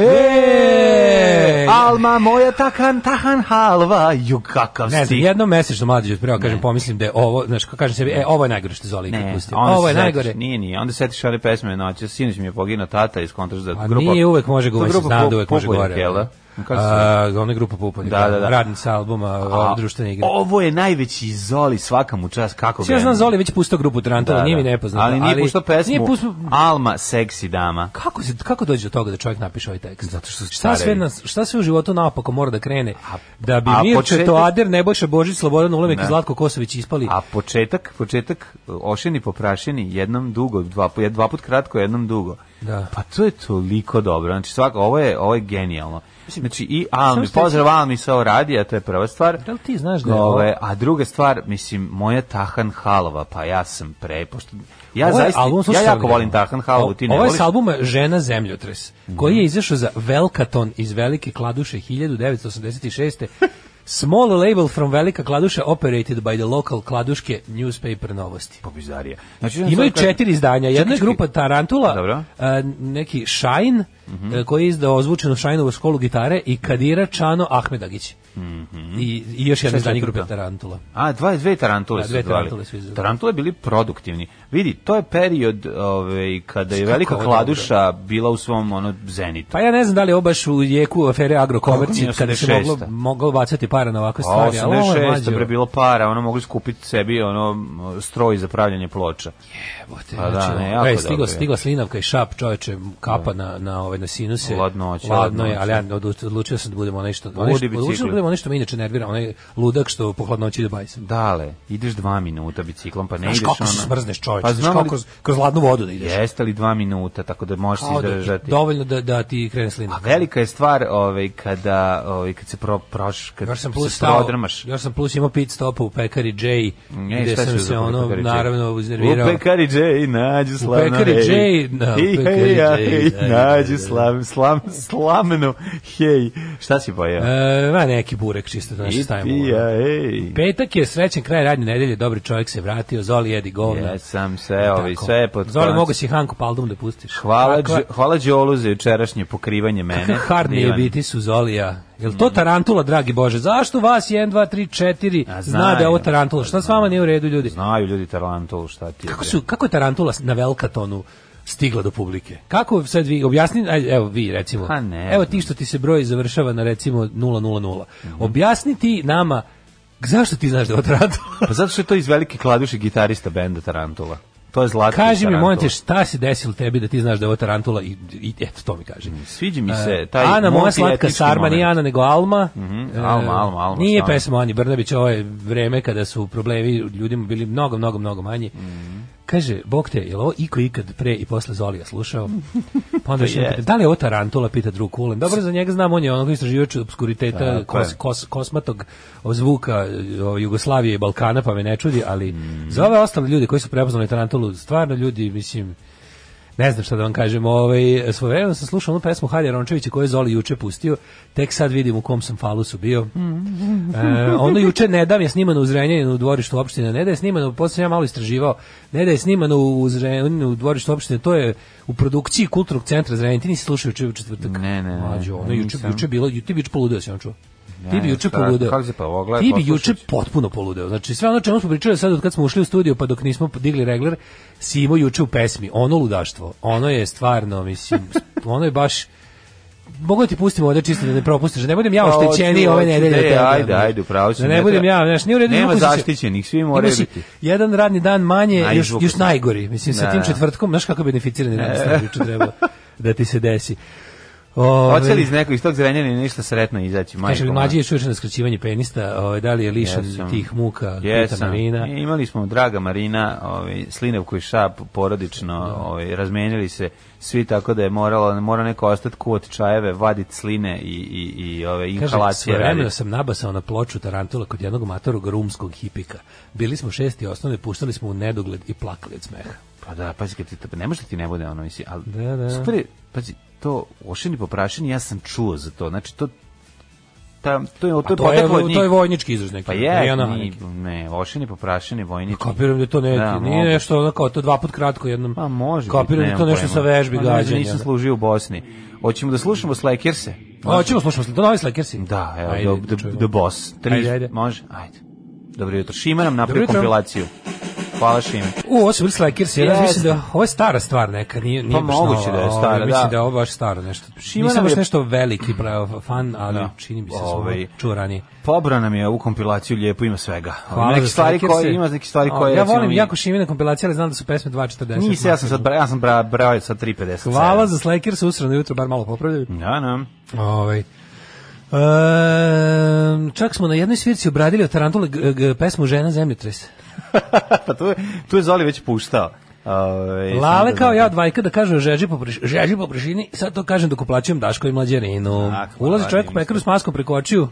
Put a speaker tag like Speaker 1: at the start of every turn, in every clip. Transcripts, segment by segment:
Speaker 1: E, Alma moja takan tahan halva, ju kakav ne, stih.
Speaker 2: jedno mesečno mlađe prvo kažem pomislim da je ovo, znaš, kažem sebi, e, ovo je najgore što Zoli ikad pustio. Ovo je najgore. Nije, nije. Onda setiš one pesme noće, sinoć mi je poginuo tata iz kontražda. Pa A grupa, nije uvek može govoriti, zna da uvek može govoriti. Uh, ona grupa Pupoljka. Da, da, da. da. Radnica albuma, A, društvene igre. Ovo je najveći Zoli svakam u čas kako ga. Ja znam Zoli već puštao grupu Tarantula, da, da. nije mi da. nepoznato. Ali nije puštao pesmu nije pusto... Alma seksi dama. Kako se kako dođe do toga da čovjek napiše ovaj tekst? Zato što šta sve nas, šta sve u životu naopako mora da krene a, da bi Mirko početak... Toader, Nebojša Božić, Slobodan Ulemek i da. Zlatko Kosović ispali. A početak, početak ošeni poprašeni, jednom dugo, dva, dva put kratko, jednom dugo. Da. Pa to je toliko dobro. Znači svako ovo je ovo je genijalno. Znači, i Almi, pozdrav Almi sa Oradija, to je prva stvar. Da li ti znaš da je Ove, A druga stvar, mislim, moja Tahan Halova, pa ja sam pre, pošto... Ja ovo zaista, album, ja jako volim Tahan Halovu, ti ne voliš. Ovo je s albuma Žena zemljotres, koji je mhm. izašao za Velkaton iz Velike Kladuše 1986. Small label from Velika Kladuša operated by the local Kladuške newspaper novosti. Pobizarija. Pa znači, Imaju četiri izdanja. Jedna je grupa Tarantula, Dobro. E, neki Shine, -hmm. koji je izdao ozvučenu Šajnovu školu gitare i Kadira Čano Ahmedagić. Mm -hmm. I, I još jedan izdanje grupe Tarantula. A, dva, dve Tarantule da, dve su Tarantule su izdali. Tarantule bili produktivni. Vidi, to je period ove, ovaj, kada je Skako velika kladuša dobro. bila u svom ono, zenitu. Pa ja ne znam da li je ovo baš u jeku afere agrokomerci, kada se moglo, moglo bacati para na ovakve stvari. A 86. bre bilo para, ono mogli skupiti sebi ono, stroj za pravljanje ploča. Jebote, pa, znači da, ne, jako e, stigo, dobro. stigla slinavka i šap čoveče kapa da. na, na ovaj na sinuse. Ladno, ladno je, ali ja odlučio sam da budem onaj da što, onaj što, odlučio da budem onaj što me inače nervira, onaj ludak što po hladnoći ide bajs. Dale, ideš dva minuta biciklom, pa ne Znaš ideš kako ona. se smrzneš čoveče, pa znaš kako kroz, kroz ladnu vodu da ideš. Jeste li dva minuta, tako da možeš se da izdržati. Dovoljno da, da ti krene slina. A velika je stvar ovaj, kada, ovaj, kad se pro, proš, kad još sam plus se stao, prodrmaš. Još sam plus imao pit stopa u pekari J, ne, gde sam se da ono, naravno, uznervirao. U pekari J, nađu slavno. U pekari J, nađu slam, slam, slamno, hej. Šta si pojeo? E, ma neki burek čisto da naše stavimo. Ja, ej. Petak je srećen kraj radne nedelje, dobri čovjek se vratio, Zoli jedi govna. Ja sam se, ovi, sve je pod Zoli, mogu si Hanku Paldum da pustiš. Hvala, Kakva... hvala Đolu za jučerašnje pokrivanje mene. Kakav hardni je biti su Zolija. Jel to tarantula, dragi Bože? Zašto vas 1, 2, 3, 4 zna da je ovo tarantula? Šta s vama nije u redu, ljudi? Znaju ljudi tarantulu, šta ti je. Kako, su, kako je tarantula na Velkatonu? stigla do publike. Kako sad vi objasni, evo vi recimo. Ha, ne, evo ti što ti se broj završava na recimo 000. Mm -hmm. Objasniti nama zašto ti znaš da je Tarantula? pa zato što je to iz velike kladuše gitarista benda Tarantula. To je zlatni Kaži tarantula. mi, molim te, šta se desilo tebi da ti znaš da je ovo tarantula i, i eto, to mi kaži. Mm, sviđa mi se taj uh, Ana, moja slatka sarma, moment. nije Ana, nego Alma. Mm -hmm. Alma, Alma, Alma. Nije pesma Ani Brnabić, ovo je vreme kada su problemi ljudima bili mnogo, mnogo, mnogo manji. Mm -hmm. Kaže, bog te, je li ovo iko ikad pre i posle Zolija slušao? Pa onda pa je. da li je ovo Tarantula, pita drug Kulen. Dobro, za njega znam, on je onog istraživač obskuriteta, A, kos, kos, kosmatog zvuka Jugoslavije i Balkana, pa me ne čudi, ali mm. za ove ostale ljudi koji su prepoznali Tarantulu, stvarno ljudi, mislim, ne znam šta da vam kažem, ovaj, svojevremeno sam slušao onu pesmu Harija Rončevića koju je Zoli juče pustio, tek sad vidim u kom sam falusu bio. e, ono juče ne dam je snimano u Zrenjaninu u dvorištu opštine, ne da je snimano, posle ja malo istraživao, ne da je snimano u Zrenjaninu u dvorištu opštine, to je u produkciji kulturnog centra Zrenjanin, ti nisi slušao juče u četvrtak? Ne, ne, ne. Mađo, ono juče, juče bilo, ti bić poludeo si on čuo ti bi juče poludeo. Kako se pa ogleda? Ti bi juče potpuno poludeo. Znači sve ono čemu smo pričali sad od kad smo ušli u studio pa dok nismo digli regler, si imao juče u pesmi. Ono ludaštvo. Ono je stvarno, mislim, ono je baš mogu da ti pustimo ovde čisto da ne propustiš, da ne budem ja pa, oštećeni ove nedelje. Ne, da ajde, ajde, pravo si. Da ne budem ja, znaš, nije u redu. Nema zaštićenih, svi moraju biti. Jedan radni dan manje, još, još najgori. Mislim, sa tim četvrtkom, znaš kako beneficirani dan juče treba da ti se desi. Ove, Hoće li iz nekog iz tog zrenjanja ništa sretno izaći? Kaže li mlađi je čušeno skraćivanje penista, ove, da li je lišan yes, tih muka, yes, pita Marina? I, e, imali smo draga Marina, ove, slinev koji Šap porodično, da. ove, razmenili se svi tako da je moralo, mora neko ostati kuvat čajeve, vaditi sline i, i, i ove, inhalacije. Kaže, vremena sam nabasao na ploču Tarantula kod jednog matorog rumskog hipika. Bili smo šesti osnovne, puštali smo u nedogled i plakali od smeha. Pa da, pazi, kad ti, pa ne može da ti ne bude ono, misli, ali da, da. super, pazi, to ošeni poprašeni, ja sam čuo za to. Znači, to ta, to je, to, pa je, to, je, to je vojnički izraz neki. Pa je, ne, ošeni poprašeni vojnički. Kapiram da to ne, da, nije mogu. nešto onako, to dva put kratko jednom. Pa može. Kapiram da to nešto pojma. sa vežbi pa, gađanja. Nisam služio u Bosni. Hoćemo da slušamo Slajkerse. Hoćemo da slušamo, to novi Slajkersi. Da, evo, ajde, the, the, the Boss. Tri, ajde, ajde. Može, ajde. Dobro jutro. Šima nam napravi kompilaciju. Jutro. Hvala Šime. U, ovo su vrst Lakers, ja mislim da ovo je stara stvar neka, nije, nije pa baš moguće da je stara, ovo, ovaj, da. Mislim da je ovo baš stara nešto. Šima Nisam baš je... nešto veliki pravo fan, ali da. čini mi se da Ove, ovaj, čuo ranije. Pobra nam je ovu kompilaciju lijepo, ima svega. Hvala neke stvari koje, ima neke stvari koje... Ja volim mi... jako Šimine kompilacije, ali znam da su pesme 2.40. Nisi, ja sam sad, ja sam bra, brao sa 3.50. Hvala za Slakers, usrano jutro, bar malo popravljaju. Da, da. Ovaj. Um, čak smo na jednoj svirci obradili od Tarantule pesmu Žena zemljotres. pa tu tu je Zoli već puštao. Ove, Lale da kao ja dvajka da kažem žeđi po, priš, žeđi po prišini, sad to kažem dok uplaćujem Daško i mlađerinu. Ulazi čovjek u pekaru s maskom preko očiju,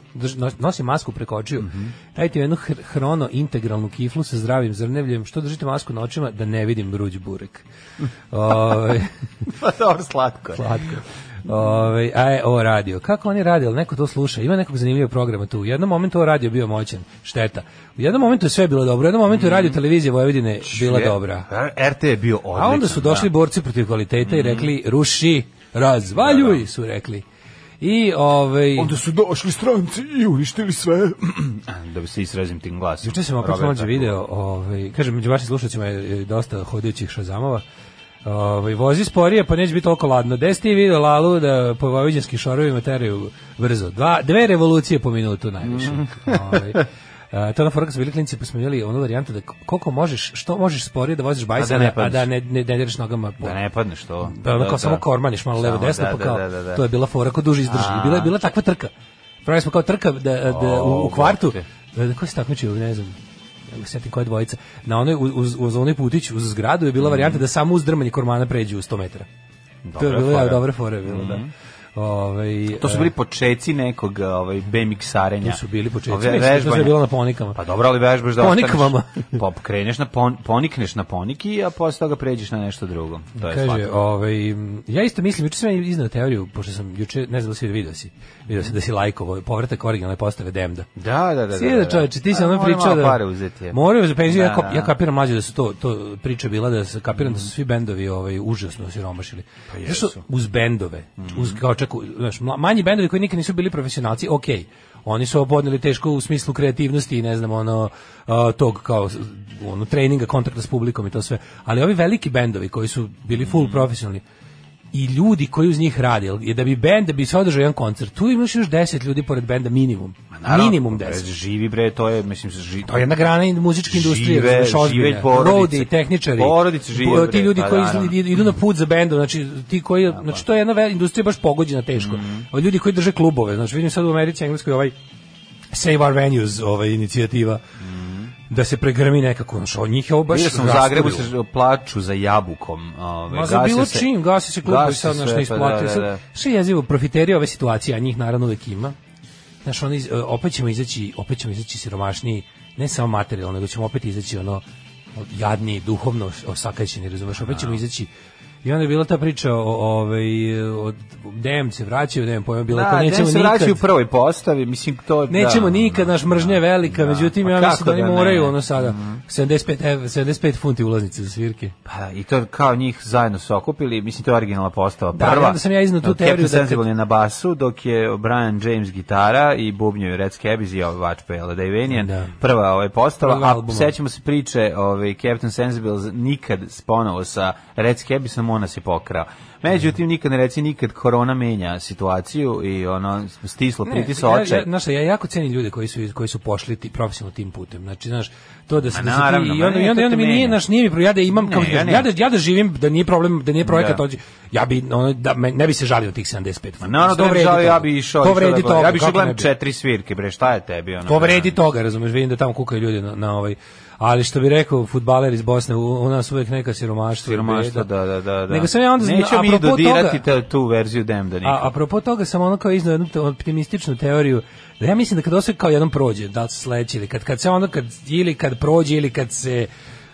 Speaker 2: nosi masku preko očiju, mm -hmm. dajte jednu hrono integralnu kiflu sa zdravim zrnevljem, što držite masku na očima da ne vidim bruđ burek. Ove, pa dobro, slatko. Slatko. Mhm. Ove, ovaj, a je o radio. Kako oni radi, ali neko to sluša. Ima nekog zanimljivog programa tu. U jednom momentu o radio bio moćan, šteta. U jednom momentu je sve bilo dobro. U jednom momentu je radio mhm. televizija Vojvodine bila dobra. RT je bio odličan. A onda su došli da. borci protiv kvaliteta i mhm. rekli ruši, razvaljuj, da, da. su rekli. I ovaj Onda su došli stranci i uništili sve. da bi se izrazim tim glasom. Juče sam opet mlađe video, ovaj kažem među vašim slušateljima je dosta hodajućih šazamova. Ovaj vozi sporije, pa neće biti toliko ladno. Gde ste video Lalu da po vojvođanskim šorovima teraju brzo? Dva, dve revolucije po minutu najviše. Mm. Ovaj Uh, to na forum bili klinici pa smo imali onu varijantu da koliko možeš, što možeš sporije da voziš bajs, a da ne, a da ne, ne, ne nogama. Po, da ne padneš to. Pa da, da, da, samo kormaniš malo levo desno, da, pa da, kao, da, da, da. to je bila fora ko duže izdrži. Bila je bila takva trka. Pravili smo kao trka da, da, u, u kvartu. Da, da, ko se takmičio, ne znam setim koja dvojica, na onoj, uz, uz onoj putić, uz zgradu je bila varijanta mhm. da samo uzdrmanje kormana pređu u 100 metara. Dobre to je bilo fora. Ja, dobre fore, bilo, mm da. Mhm. Ove, ovaj, ovaj, to su bili početci nekog ovaj BMX miksarenja. Da to su bili početci. Ove, vežba je bila na ponikama. Pa dobro, ali vežbaš da ponikama. Pop pa kreneš na pon, ponikneš na poniki, a posle toga pređeš na nešto drugo. To je Kaže, ovaj ja isto mislim, juče sam iznao teoriju, pošto sam juče ne znam da si video si. Video si da si lajkovo povratak originalne postave Demda. Da, da, da. Si da, da, da čoveče, ti si ono pričao da pare uzeti. Moraju za penziju, ja, ja kapiram mlađe da su to to priča bila da se kapiram da su svi bendovi ovaj užasno siromašili. Pa jesu. Uz bendove, uz mhm. kao tako, znaš, manji bendovi koji nikad nisu bili profesionalci, ok, oni su obodnili teško u smislu kreativnosti i ne znam, ono, tog kao, ono, treninga, kontakta s publikom i to sve, ali ovi veliki bendovi koji su bili full mm profesionalni, i ljudi koji uz njih radi, jer da bi bend da bi se održao jedan koncert, tu imaš još 10 ljudi pored benda minimum. Naravno, minimum 10. Pa živi bre, to je mislim se živi. To je jedna grana muzičke industrije, žive, žive porodice, i tehničari. Porodice žive. Ti ljudi pa koji idu na put za bendo, znači ti koji, znači to je jedna industrija baš pogođena teško. Mm Ljudi koji drže klubove, znači vidim sad u Americi, Engleskoj ovaj Save Our Venues, ova inicijativa. Mm da se pregrmi nekako on što njih je ovo baš sam u Zagrebu se plaču za jabukom ovaj Ma za bilo se, čim gasi se klubovi sad naš ne isplati pa, da, da, da. jezivo profiteri ove situacije a njih naravno uvek ima znaš oni opet ćemo izaći opet ćemo izaći siromašni ne samo materijalno nego ćemo opet izaći ono jadni duhovno osakaćeni razumeš opet ćemo da. izaći I onda je bila ta priča o ovaj od Dem se vraćaju, nemam pojma, bila da, nećemo se nikad. vraćaju u prvoj postavi, mislim to da, Nećemo da, nikad, naš da. mržnje je velika, da, međutim pa ja mislim da oni da moraju ono sada mm -hmm. 75 ev, 75 funti ulaznice za svirke. Pa i to kao njih zajedno su okupili, mislim to je originalna postava prva. Da, onda sam ja iznao tu teoriju da kad... je na basu, dok je Brian James gitara i bubnjaju Red Scabies i ovaj Watch Pale Davenian. Da. Prva ovaj postava, a sećamo se priče, ovaj Captain Sensible nikad ponovo sa Red Scabiesom ona se pokrao. Međutim, nikad ne reci nikad korona menja situaciju i ono, stislo pritisa oče. Ja, ja, znaš, ja jako cenim ljude koji su, koji su pošli ti, profesionalno tim putem. Znači, znaš, to da se... Da I onda, i onda, i onda mi nije, naš, nije mi problem, ja da imam, ne, kao, ja, ja, da, ja da živim, da nije problem, da nije projekat da. ja bi, ono, da, me, ne bi se žalio tih 75. Ma, no, no, to vredi žalio, ja bi išao, to vredi da toga, ja bi išao gledam četiri svirke, bre, šta je tebi? Ono, to da, vredi da. toga, razumeš, vidim da tamo kukaju ljudi na, na ovaj ali što bi rekao futbaler iz Bosne, u, u nas uvek neka siromaštva. Siromaštva, da, da, da, da. Nego sam ja onda... Neću mi dodirati toga, tu verziju Demda nikad. A, apropo toga sam ono kao iznao jednu optimističnu teoriju, da ja mislim da kad osvijek kao jednom prođe, da se sledeći, ili kad, kad se ono, kad, ili kad prođe, ili kad se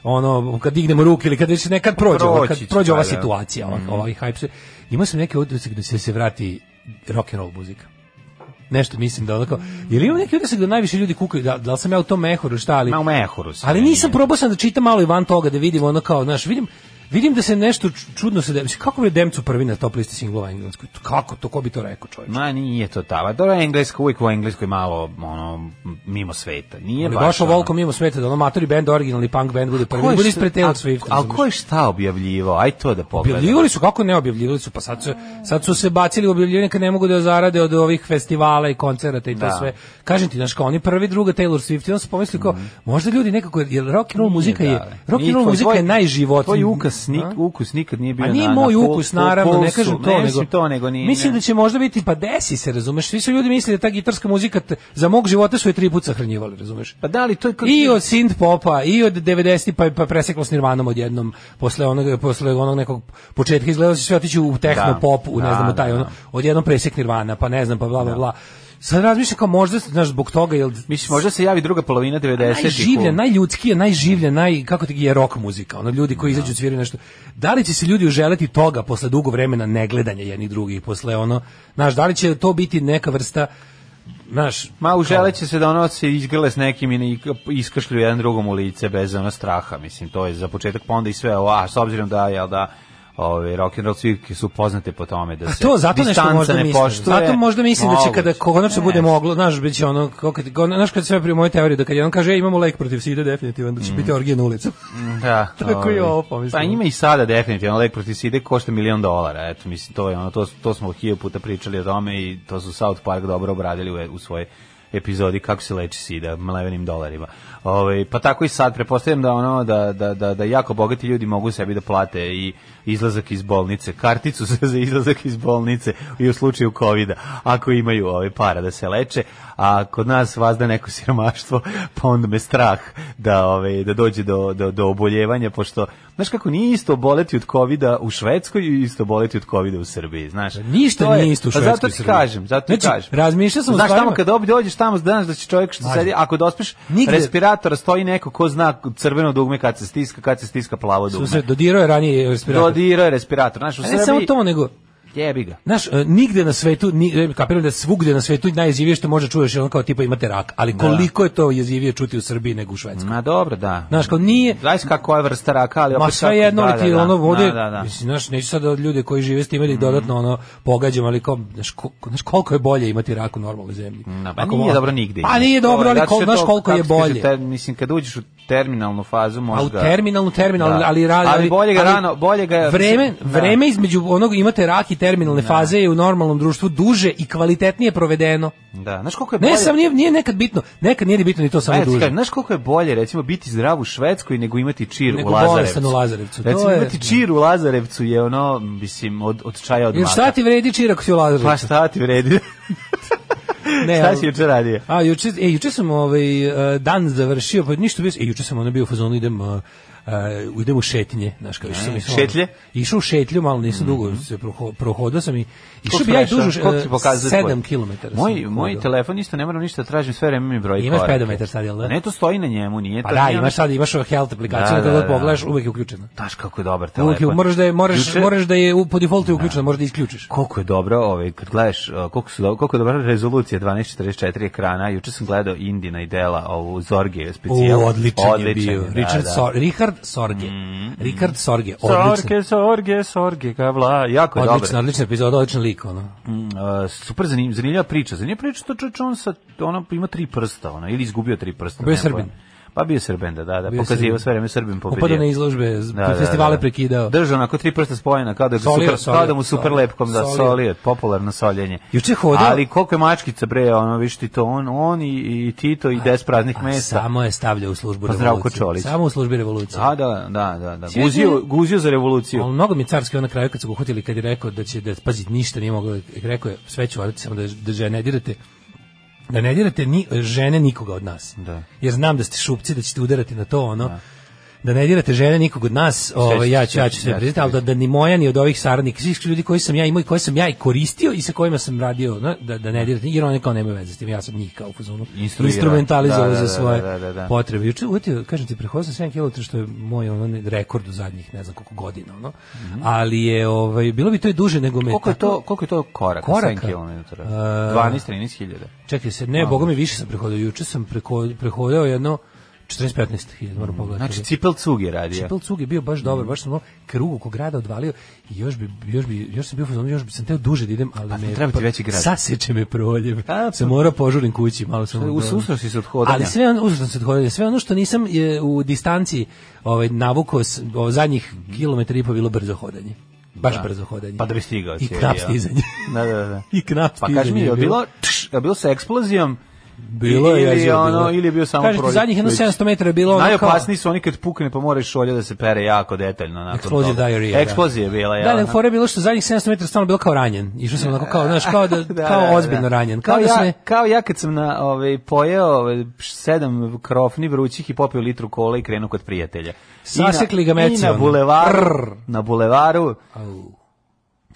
Speaker 2: ono kad dignemo ruke ili kad već nekad prođe Proći, kad prođe ova pa da. situacija mm -hmm. ovaj hype ima sam neke odresak da se se vrati rock and roll muzika nešto mislim da onako. Jer ima neki utisak da najviše ljudi kukaju, da, da li sam ja u tom mehuru, šta ali... Ma u mehuru Ali nisam probao sam da čitam malo i van toga, da vidim ono kao, znaš, vidim, Vidim da se nešto čudno se desi. Kako bi Demcu prvi na top listi singlova engleskoj? Kako to ko bi to rekao, čovjek? Ma nije to tava. Pa dobro engleska uvijek u engleskoj malo ono mimo sveta. Nije Ali baš. Došao Volko mimo sveta, da ono matori band, originalni punk band bude prvi. Bude ispred Taylor Swift. Al ko je šta objavljivo? Aj to da pogledamo. Objavljivali su kako ne objavljivali su, pa sad su, sad su se bacili u objavljivanje kad ne mogu da zarade od ovih festivala i koncerata i to da. sve. Kažem ti, znači kao oni prvi, druga Taylor Swift, i on se pomislio kao mm. možda ljudi nekako jer rock and roll muzika nije, da, je da. rock and roll muzika tvoj, je najživotnija ukus, nik, ukus nikad nije bio A nije na, moj na ukus, pol, naravno, pol, ne kažem to, ne nego, to, nego nije, mislim da će možda biti, pa desi se, razumeš, svi su ljudi mislili da ta gitarska muzika t, za mog života su je tri puta sahranjivali, razumeš. Pa da li to je kako... I od synth popa, i od 90 pa, pa preseklo s Nirvanom odjednom, posle onog, posle onog nekog početka izgledalo se sve otići u da. techno da, pop, u ne znam, da, taj, da, ono, da. odjednom presek Nirvana, pa ne znam, pa bla, bla, bla sad razmišljam kao možda znaš zbog toga jel mislim možda se javi druga polovina 90-ih. Najživlje, najljudskije, najživlje, naj kako ti je rok muzika, ono ljudi koji da. izađu sviraju nešto. Da li će se ljudi uželeti toga posle dugo vremena negledanja jednih drugih, posle ono, znaš, da li će to biti neka vrsta Znaš, ma uželeće se da ono se izgrle s nekim i iskašlju jedan drugom u lice bez ono straha, mislim, to je za početak, pa onda i sve, a s obzirom da, jel da, ove rock and roll svirke su poznate po tome da se to zato nešto možda ne poštuje. Zato možda mislim moguć. da će kada konačno bude moglo, znaš, biće ono kako znaš kad sve pri mojoj teoriji da kad on kaže e, imamo lek protiv sida definitivno da će mm. biti orgija na ulicu. Mm, da. Tako je ovaj. ovo pomislio. Pa ima i sada definitivno lek protiv sida košta milion dolara. Eto mislim to je ono to, to smo hiljadu puta pričali o tome i to su South Park dobro obradili u, u svoje epizodi kako se leči sida mlevenim dolarima. Ovaj pa tako i sad pretpostavljam da ono da, da, da, da jako bogati ljudi mogu sebi da plate i izlazak iz bolnice, karticu za izlazak iz bolnice i u slučaju kovida, ako imaju ove ovaj, para da se leče, a kod nas vas da neko siromaštvo, pa onda me strah da ove ovaj, da dođe do do do oboljevanja pošto znaš kako nije isto boleti od kovida u Švedskoj i isto boleti od kovida u Srbiji, znaš. Ništa to nije isto u pa Švedskoj. zato ti kažem, zato ti znači, kažem. Razmišljao sam znaš, tamo kad ovdje dođeš tamo danas da će čovjek što sedi, ako dospiš da Nigde... respiratora stoji neko ko zna crveno dugme da kad se stiska, kad se stiska plavo dugme. Da Su se dodirao je ranije respirator. Dodirao je respirator, znaš, u Srbiji. Ne samo to, nego Jebi ga. Znaš, e, nigde na svetu, ni, e, kapiram da svugde na svetu najjezivije što može čuješ on kao tipa imate rak, ali da. koliko da. je to jezivije čuti u Srbiji nego u Švedskoj. Ma dobro, da. Znaš, kao nije... Znaš kako je vrsta raka, ali opet... Ma sve jedno, ali da, ti da, da, ono vode... Da, da, Mislim, znaš, neću sad od ljude koji žive s time ili mhm. dodatno ono pogađam, ali kao, znaš, ko, znaš, koliko je bolje imati rak u normalnoj zemlji. No, pa Ako nije može... dobro nigde. Pa nije dobro, ali znaš koliko je bolje. Mislim, kad uđeš u terminalnu fazu možda. A u terminalnu terminal, da. ali radi ali, bolje ga ali rano, bolje ga vreme, da. vreme između onog imate rak i terminalne da. faze je u normalnom društvu duže i kvalitetnije provedeno. Da, znaš koliko je bolje. Ne sam nije, nije nekad bitno, nekad nije bitno ni to samo duže. znaš koliko je bolje recimo biti zdrav u Švedskoj nego imati čir nego u Lazarevcu. u Lazarevcu. Recimo je... imati čir u Lazarevcu je ono mislim od od čaja od maka. Jer šta ti vredi čir ako si u Lazarevcu? Pa šta ti vredi? ne, Šta si juče radio? A, juče, e, juče sam ovaj, e, dan završio, pa ništa bio, e, juče sam ono bio u fazonu, idem... Uh, uh, idem u šetnje, znaš kao, išao sam Šetlje? Išao u šetlju, malo nisam mm -hmm. dugo se prohodao sam i Išao bi ja duže, uh, 7 km. Moj, moj telefon isto ne moram ništa da tražim, sve vreme mi broji korake. pedometar sad, jel da? Ne, to stoji na njemu, nije pa to. Pa da, imaš sad, imaš health aplikaciju, da, da, da, da pogledaš, uvek je uključena. Daš kako je dobar telefon. Uvek moraš da je, moraš, moraš da je po defaultu je da. uključena, možeš da isključiš. Koliko je dobro, ovaj, kad gledaš, koliko, su, koliko je dobra rezolucija 1244 ekrana, juče sam gledao Indina i Dela, ovu Zorge specijal. Odlično je bio. Richard, da, da. Richard Sorge. Mm-hmm. Richard Sorge, odličan. Sorge, Sorge, Sorge, kavla, jako je dobro. Odlična, odlična epizoda, odličan lik lik, ono. Mm, uh, super zanimljiva priča. Zanimljiva priča to čovječ on sa, ono, ima tri prsta, ono, ili izgubio tri prsta. Bio Srbin. Pa bio Srbenda, da, da. Bio Pokazivao sve vreme Srbim pobedio. Upadao na izložbe, da, da, festivale da, prekidao. Držao onako tri prsta spojena, kao da, solio, super, solio, kao da mu super solio, lepkom da solio, popularno soljenje. Juče hodao. Ali koliko je mačkica bre, ono viš ti to, on, on i, i Tito i des praznih mesta. Samo je stavljao u službu pa revolucije. Samo u službi revolucije. Da, da, da, da. da. Guzio, guzio za revoluciju. On, mnogo mi carski na kraju kad su ga uhvatili kad je rekao da će da pazi ništa nije mogao, rekao je sve ću raditi samo da da žene dirate da ne dirate ni žene nikoga od nas. Da. Jer znam da ste šupci, da ćete udarati na to ono. Da da ne dirate žene nikog od nas, ovaj ja ću ja ću sve priznati, al da, da ni moja ni od ovih saradnika, svih ljudi koji sam ja imao i koji sam ja i koristio i sa kojima sam radio, no, da da ne da. dirate, jer oni kao nemaju veze s tim, ja sam njih kao u instrumentalizovao da, da, za da, svoje da, potrebe. Juče uvetio, kažem ti prehodio sam 7 km što je moj ono rekord u zadnjih ne znam koliko godina, ono. Mm -hmm. Ali je ovaj bilo bi to i duže nego me. Koliko je to koliko je to korak? Koraka? 7 km. 12 13.000. Čekaj se, ne, Boga mi više sam prehodao, Juče sam prehodao jedno 14-15, moram pogledati. Znači, Cipel Cug je radio. Cipel Cug je bio baš mm. dobar, baš sam ono krug oko grada odvalio i još bi, još bi, još sam bio, još bi sam teo duže da idem, ali pa, me... treba ti pa, veći grad. Saseče me proljev. Pa, pa. Sam morao požurim kući, malo sam... Usrao si se od hodanja. Ali sve, usrao sam se od hodanja. Sve ono što nisam je, u distanciji ovaj, navukao, ovaj, zadnjih mhm. kilometra i po bilo brzo hodanje baš da. brzo hodanje. Pa da bi stigao. I knap stizanje. Da, da, da. I knap stizanje. Pa kaži mi, je bilo, tš, je bilo sa eksplozijom Bilo je ili, ono, ili je bio samo Kažete, proljet. zadnjih jedno 700 metara je bilo ono Najopasniji su oni kad pukne pa moraš šolja da se pere jako detaljno. Nakon Eksplozija diarrhea. Da. Eksplozija je bila, ja. Da, ne, fora je bilo što zadnjih 700 metara stvarno bilo kao ranjen. Išao sam onako kao, znaš, kao, da, da, da kao ozbiljno ranjen. Kao, kao, da sme... ja, kao ja kad sam na, ovaj, pojeo ovaj, sedam krofni vrućih i popio litru kola i krenuo kod prijatelja. Sasekli ga mecion. I na bulevaru, Rrr. na bulevaru, Au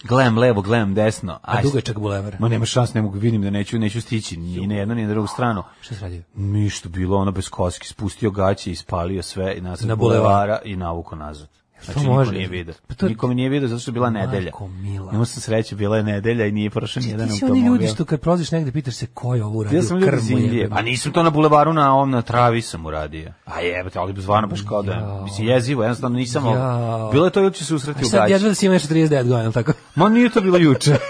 Speaker 2: Glem levo, glem desno. Aj, a dugačak bulevar. Ma nema šans, ne mogu vidim da neću, neću stići ni na jednu ni na drugu stranu. Šta se radio? Ništa bilo, ono bez koski, spustio gaće, ispalio sve i nazad na bulevara i navuko nazad. Znači, to može. Niko nije vidio. Pa to... Nikom nije vidio zato što je bila nedelja. Marko, mila. Imao sam sreće, bila je nedelja i nije prošao nijedan automobil. Ti si oni ljudi što kad prolaziš negde, pitaš se ko je ovo uradio. Ja sam ljudi zilje. Pa nisam to na bulevaru na ovom, na travi sam uradio. A jebate, ali bi zvarno baš kao da je. Mislim, jezivo, jednostavno nisam... Ja. Bilo je to juče se usreti u gaći. A sad jedva da si imao 39 godina, tako? Ma nije to bilo juče.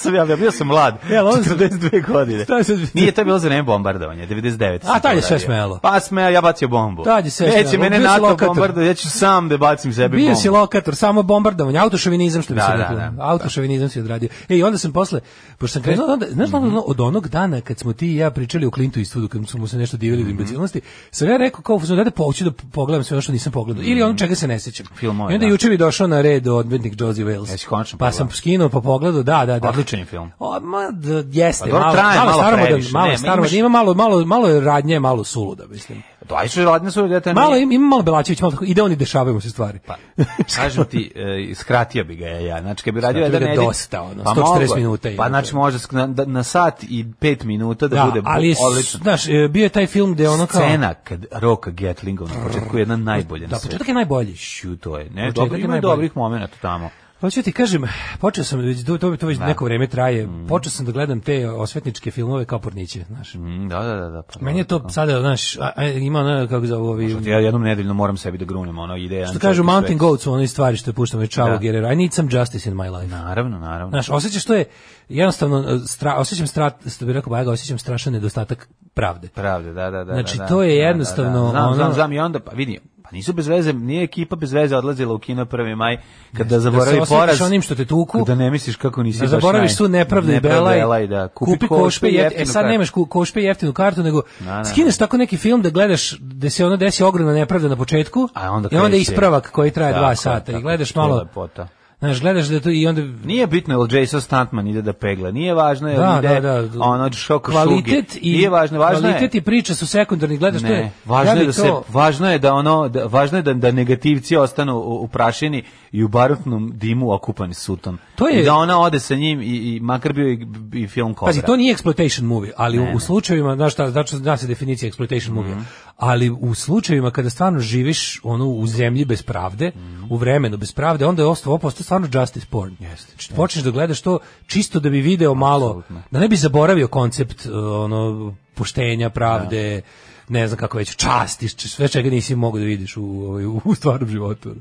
Speaker 2: sam ja, bio sam mlad. Jel, on 42 godine. Nije to bilo za vreme bombardovanja, 99. A tad je sve smelo. Pa sme, ja bacio bombu. Tad je sve Neće smelo. mene NATO bombardo, ja ću sam da bacim sebi bio bombu. Bio si lokator, samo bombardovanje, autošovinizam što bi da, se rekao. Da, da, autošovinizam si odradio. Ej, onda sam posle, pošto sam krenuo, onda, znaš, mm -hmm. od onog dana kad smo ti i ja pričali o Clintu i Eastwoodu, kad smo se nešto divili mm -hmm. imbecilnosti, sam ja rekao kao, da da poću da pogledam sve ono što nisam pogledao, ili ono čega se ne sećam. I onda da. juče mi došao na red odmetnik Josie Wales. Ja pa sam skinuo, pa pogledao, da, da, da, pa, zaključeni film. O, ma, da, jeste, pa, malo, traje, malo, malo previše, malo, ne, staromodno, imaš... ima malo, malo, malo radnje, malo suluda, mislim. Da, to aj su radne su dete. Malo im, ima malo Belačević, malo tako, ide oni dešavaju se stvari. Pa, kažem ti, e, skratio bi ga ja, ja. znači kad bi radio jedan edit. Dosta, ono, pa 140 mogo, minuta. Pa znači može na, da, na sat i 5 minuta da, da bude ali, odlično. Znaš, e, bio je taj film gde ono kao... Scena kad Roka Gatlingov na početku je jedna najbolja. Da, početak je najbolji. Šu, to je. Ne, dobro, ima dobrih momenata tamo. Hoću ti kažem, počeo sam već to, to već da. neko vreme traje. Mm. Počeo sam da gledam te osvetničke filmove kao porniće, znaš. Mm, da, da, da, da. Pa, Meni je to da. sada, znaš, a, a, ima ona kako zove ovi. Ja jednom nedeljno moram sebi da grunem ono ideja. Što kažu Mountain Goats, one stvari što puštam već Chavo da. Guerrero. I need some justice in my life. Naravno, naravno. Znaš, osećaš što je jednostavno e, stra, osećam stra, što bih rekao Bajaga, osećam strašan nedostatak pravde. Pravde, da, da, da. Znači da, da, to je jednostavno da, da. da znam, ono, znam, znam i onda pa vidim. Pa nisu bez veze, nije ekipa bez veze odlazila u kino 1. maj kada da ne, zaboravi da se poraz. onim što te tuku. Da ne misliš kako nisi da zaboraviš su nepravdu i belaj. Da. Kupi, kupi košpe, i jeftinu, e sad nemaš košpe i jeftinu kartu, nego na, na, skineš tako neki film da gledaš da se ono desi ogromna nepravda na početku. A onda i onda ispravak koji traje 2 sata tako, i gledaš malo. Lepota Znaš, gledaš da to i onda... Nije bitno je li Jason Stuntman ide da pegla, nije važno je da, da, ide da, da. ono šoko kvalitet šugi. I, nije važno, važno kvalitet je... i priča su sekundarni, gledaš ne, to je... Važno, je da to... se, važno je da ono, da, važno je da, da negativci ostanu u, u prašini i u barutnom dimu okupani sutom. To je... I da ona ode sa njim i, i makar bio i, i film Kobra. Pazi, to nije exploitation movie, ali ne, u, u, slučajevima, znaš šta, znači zna se definicija exploitation movie, mm. ali u slučajevima kada stvarno živiš ono u zemlji bez pravde, mm. u vremenu bez pravde, onda je ostao ostalo stvarno justice porn. Jeste. Yes. Znači, počneš da gledaš to čisto da bi video malo, Absolutno. da ne bi zaboravio koncept e, ono poštenja, pravde, ja. Da. ne znam kako već, časti, sve čega nisi mogu da vidiš u, ovaj, u, u stvarnom životu.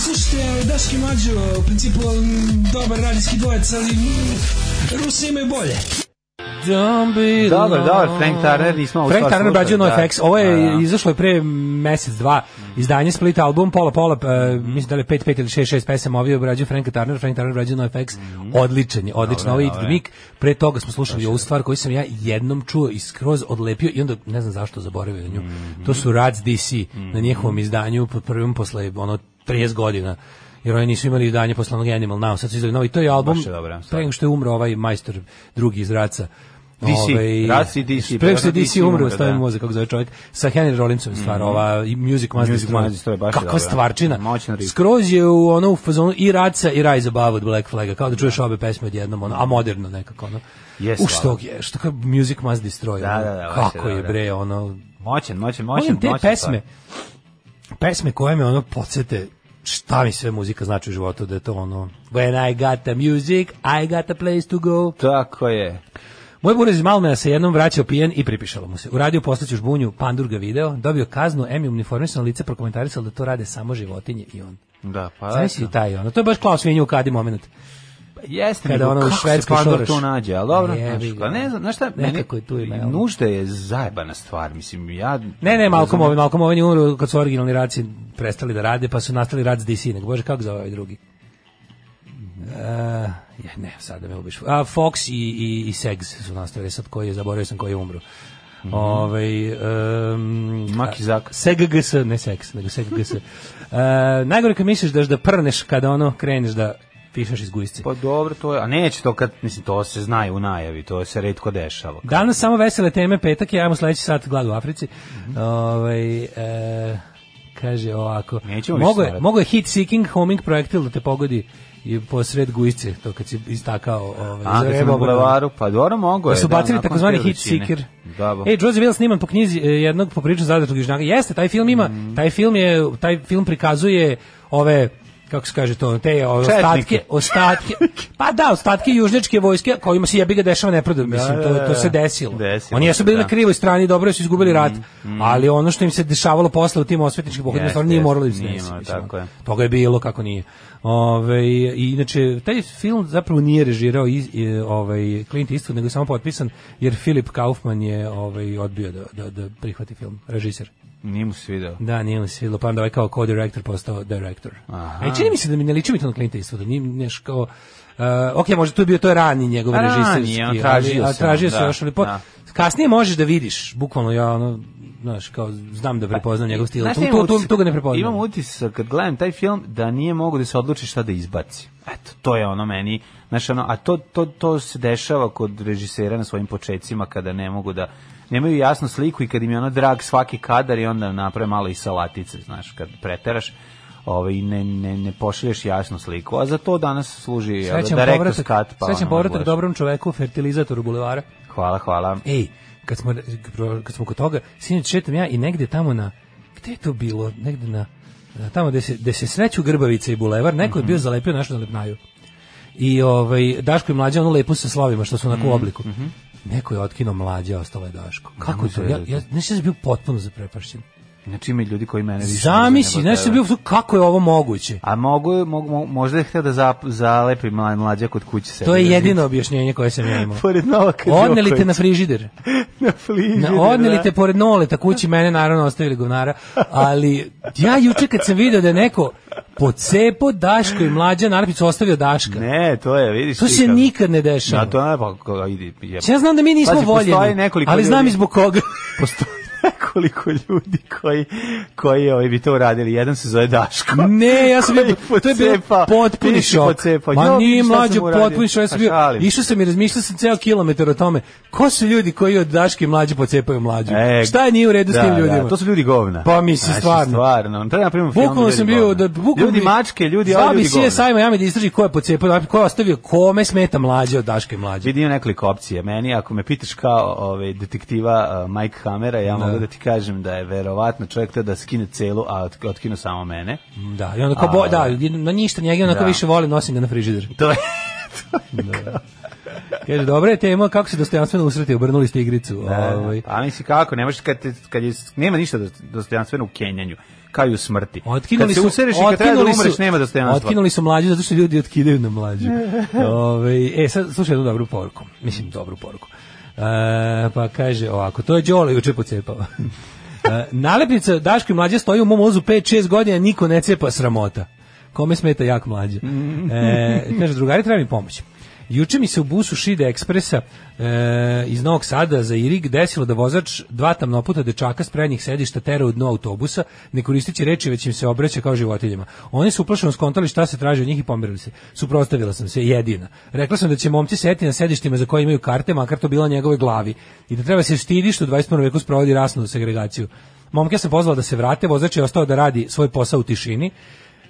Speaker 2: Slušajte, Daški Mađo, u principu mm, dobar radijski dvojec, ali mm, Rusi imaju bolje. Dobar, dobar, da, da, da, Frank Turner nismo Frank Turner obrađuje NoFX, ovo je da. izašlo je pre mesec, dva, izdanje Split album, pola, pola, e, mhm. mislim da li 5, 5 ili 6, 6 pesama, ovi obrađuje Frank Turner, Frank Turner obrađuje NoFX, mm. odličan je, odličan, ovo je It pre toga smo slušali ovu stvar koju sam ja jednom čuo i skroz odlepio i onda ne znam zašto zaboravio na nju, mhm. to su Rats DC mhm. na njihovom izdanju, prvom posle ono 30 godina, jer oni nisu imali izdanje posle onog Animal Now, sad su izdali novi, to je album, pre nego što je umro ovaj majstor drugi iz Raca, DC, ovaj, Raci DC. Preko se DC umro, stavio da. mozak, kako zove čovjek, sa Henry Rollinsom mhm. stvar, mm -hmm. ova Music Must Music Destroy. Must Destroy baš Kakva dobra. stvarčina. Moćna Skroz je u ono u fazonu i Raca i Rise Above od Black Flaga, kao da čuješ obe pesme odjednom, ono, a moderno nekako, ono. Yes, u što je, što kao Music Must Destroy, da, da, da, da, kako je, bre, ono... Moćan, moćan, moćan, moćan. te moćen, pesme, pesme koje me ono podsjete šta mi sve muzika znači u životu, da je to ono When I got the music, I got the place to go. Tako je. Moj buraz iz Malmea se jednom vraćao pijen i pripišalo mu se. Uradio poslaću žbunju, pandur ga video, dobio kaznu, em je uniformisano lice prokomentarisalo da to rade samo životinje i on. Da, pa. Znaš si taj ono, to je baš klao svinju u kadi moment jeste kada ono švedski pa šoraš. to nađe, ali dobro, znaš, ne znam, znaš šta, nekako je tu ime. Nužda je zajebana stvar, mislim, ja... Ne, ne, Malcolm Owen, Malcolm Owen je umro kad su originalni radci prestali da rade, pa su nastali rad s DC, nego bože, kako zove ovaj drugi? Uh, eh, ja ne, sad da me ubiš. A, Fox i, i, i Segs su nastavili, sad koji je, zaboravio sam koji je umro. Mm -hmm. Ovaj um, Maki Zak. SGGS, ne seks, nego SGGS. uh, eh, najgore kad misliš da da prneš kada ono kreneš da pišeš iz gujsce. Pa dobro, to je, a neće to kad, mislim, to se zna u najavi, to se redko dešava. Kad... Danas samo vesele teme, petak je, ajmo sledeći sat glad u Africi. Mm -hmm. Ove, ovaj, e, kaže ovako, mogo je, mogo je hit seeking homing projektil da te pogodi i sred gujice, to kad si istakao ovaj, A, za rebo bulevaru, pa dobro mogo je. Da su da, bacili da, takozvani hit seeker. Dobro. Ej, Joseph Will sniman po knjizi e, jednog popriču zadatog južnjaka. Jeste, taj film ima, mm. taj film je, taj film prikazuje ove kako se kaže to, te ostatke, ostatke, pa da, ostatke južnjačke vojske kojima se jebi ga dešava neprodu, da, mislim, da, to, to da, se desilo. desilo Oni jesu bili da. na krivoj strani, dobro su izgubili rat, mm, mm. ali ono što im se dešavalo posle u tim osvetničkim pohodima, stvarno nije moralo da se desi. Toga je bilo kako nije. Ove, i, inače, taj film zapravo nije režirao iz, i, e, ovaj, Clint Eastwood, nego je samo potpisan, jer Filip Kaufman je ovaj, odbio da, da, da prihvati film, režiser. Nije mu se svidelo. Da, nije mu se svidelo, pa onda ovaj kao co-director postao director. Aha. E, čini mi se da mi ne liči mi to na Clint Eastwooda, nije neš kao... Uh, ok, možda tu je bio to rani njegov A, režiserski. Rani, on tražio ali, se. A, tražio da, još, ali po, da. kasnije možeš da vidiš, bukvalno ja ono, znaš, kao, znam da pa, prepoznam pa, njegov stil. tu, tu, tu, tu, ga ne prepoznam. Imam utisak, kad gledam taj film, da nije mogu da se odluči šta da izbaci. Eto, to je ono meni, znaš, ono, a to, to, to se dešava kod režisera na svojim početcima kada ne mogu da nemaju jasnu sliku i kad im je ono drag svaki kadar i onda naprave malo i salatice, znaš, kad preteraš ovaj ne ne ne pošalješ jasnu sliku. A za to danas služi srećan ja, da povratak, skat, pa srećan povratak dobrom čoveku, fertilizatoru bulevara. Hvala, hvala. Ej, kad smo kad smo kod toga, sinoć šetam ja i negde tamo na gde je to bilo? Negde na tamo gde se, gde se sreću Grbavica i Bulevar, neko je mhm. bio zalepio našu lepnaju. I ovaj Daško i mlađa ono lepo sa slavima, što su na mm -hmm. obliku. Mm -hmm neko je otkinuo mlađe, ostalo je Daško. Kako je to? Ja, ja, znači, ja sam bio potpuno zaprepašćen. Znači ima ljudi koji mene više... Zamisli, nešto se bio, kako je ovo moguće? A mogu, mogu možda je htio da zap, zalepi mlađa kod kuće se. To je da jedino objašnjenje koje sam ja imao. pored Novaka Odneli te na frižider. na frižider, na, Odneli da. te pored noleta kući, mene naravno ostavili govnara, ali ja juče kad sam video da je neko pocepo Daško i mlađa narpicu ostavio Daška. Ne, to je, vidiš. To se kako... nikad ne dešava. Da, to ne, pa, idi, Ja znam da mi nismo Pazi, voljeni, ali znam i zbog koga. postoji nekoliko ljudi koji koji ovaj bi to uradili. Jedan se zove Daško. Ne, ja sam bio to je bio potpuni šok. Ma ni mlađi potpuni šok, ja sam pa bio. Išao sam i razmišljao sam ceo kilometar o tome ko su ljudi koji od Daške mlađi pocepaju mlađu? E, Šta nije u redu da, s tim da, ljudima? Da, to su ljudi govna. Pa mi se znači, stvarno. Stvarno. Treba da na primer Bukvalno sam bio da bukvalno ljudi mačke, ljudi ovi ljudi. Zabi se sajma ja mi da istraži ko je pocepao, da ko je ostavio kome smeta mlađe od Daške mlađe. Vidio nekoliko opcija. Meni ako me pitaš kao ovaj detektiva Mike Hamera, ja mogu mogu da ti kažem da je verovatno čovjek te da skine celu, a otkinu samo mene. Da, i onda kao, bo, da, na ništa njega, onako da. više volim, nosim ga na frižider. To je, to je da. Kaže, dobra je tema, kako se dostojanstveno usreti, obrnuli ste igricu. Da, da, ovaj. A misli kako, ne možeš, kad, kad je, nema ništa dostojanstveno u Kenjanju kao i u smrti. Otkinuli kad se usereš i kad treba da umreš, nema dostojanstva. Otkinuli su mlađi zato što ljudi otkidaju na mlađi. Ove, ovaj, e, sad slušaj jednu dobru poruku. Mislim, dobru poruku. E, pa kaže ovako, to je Đole juče pocepao. E, nalepnica Daško i mlađe stoji u mom ozu 5-6 godina, niko ne cepa sramota. Kome smeta jak mlađe? E, kaže, drugari, treba mi pomoći. Juče mi se u busu Šide Ekspresa e, iz Novog Sada za Irig desilo da vozač dva tamnoputa dečaka s prednjih sedišta tera u dno autobusa, ne koristeći reči, već im se obraća kao životinjama. Oni su uplašeno skontali šta se traži od njih i pomerili se. Suprotstavila sam se, jedina. Rekla sam da će momci seti na sedištima za koje imaju karte, makar to bila njegove glavi, i da treba se stidi što u 21. veku sprovodi rasnu segregaciju. Momke sam pozvala da se vrate, vozač je ostao da radi svoj posao u tišini.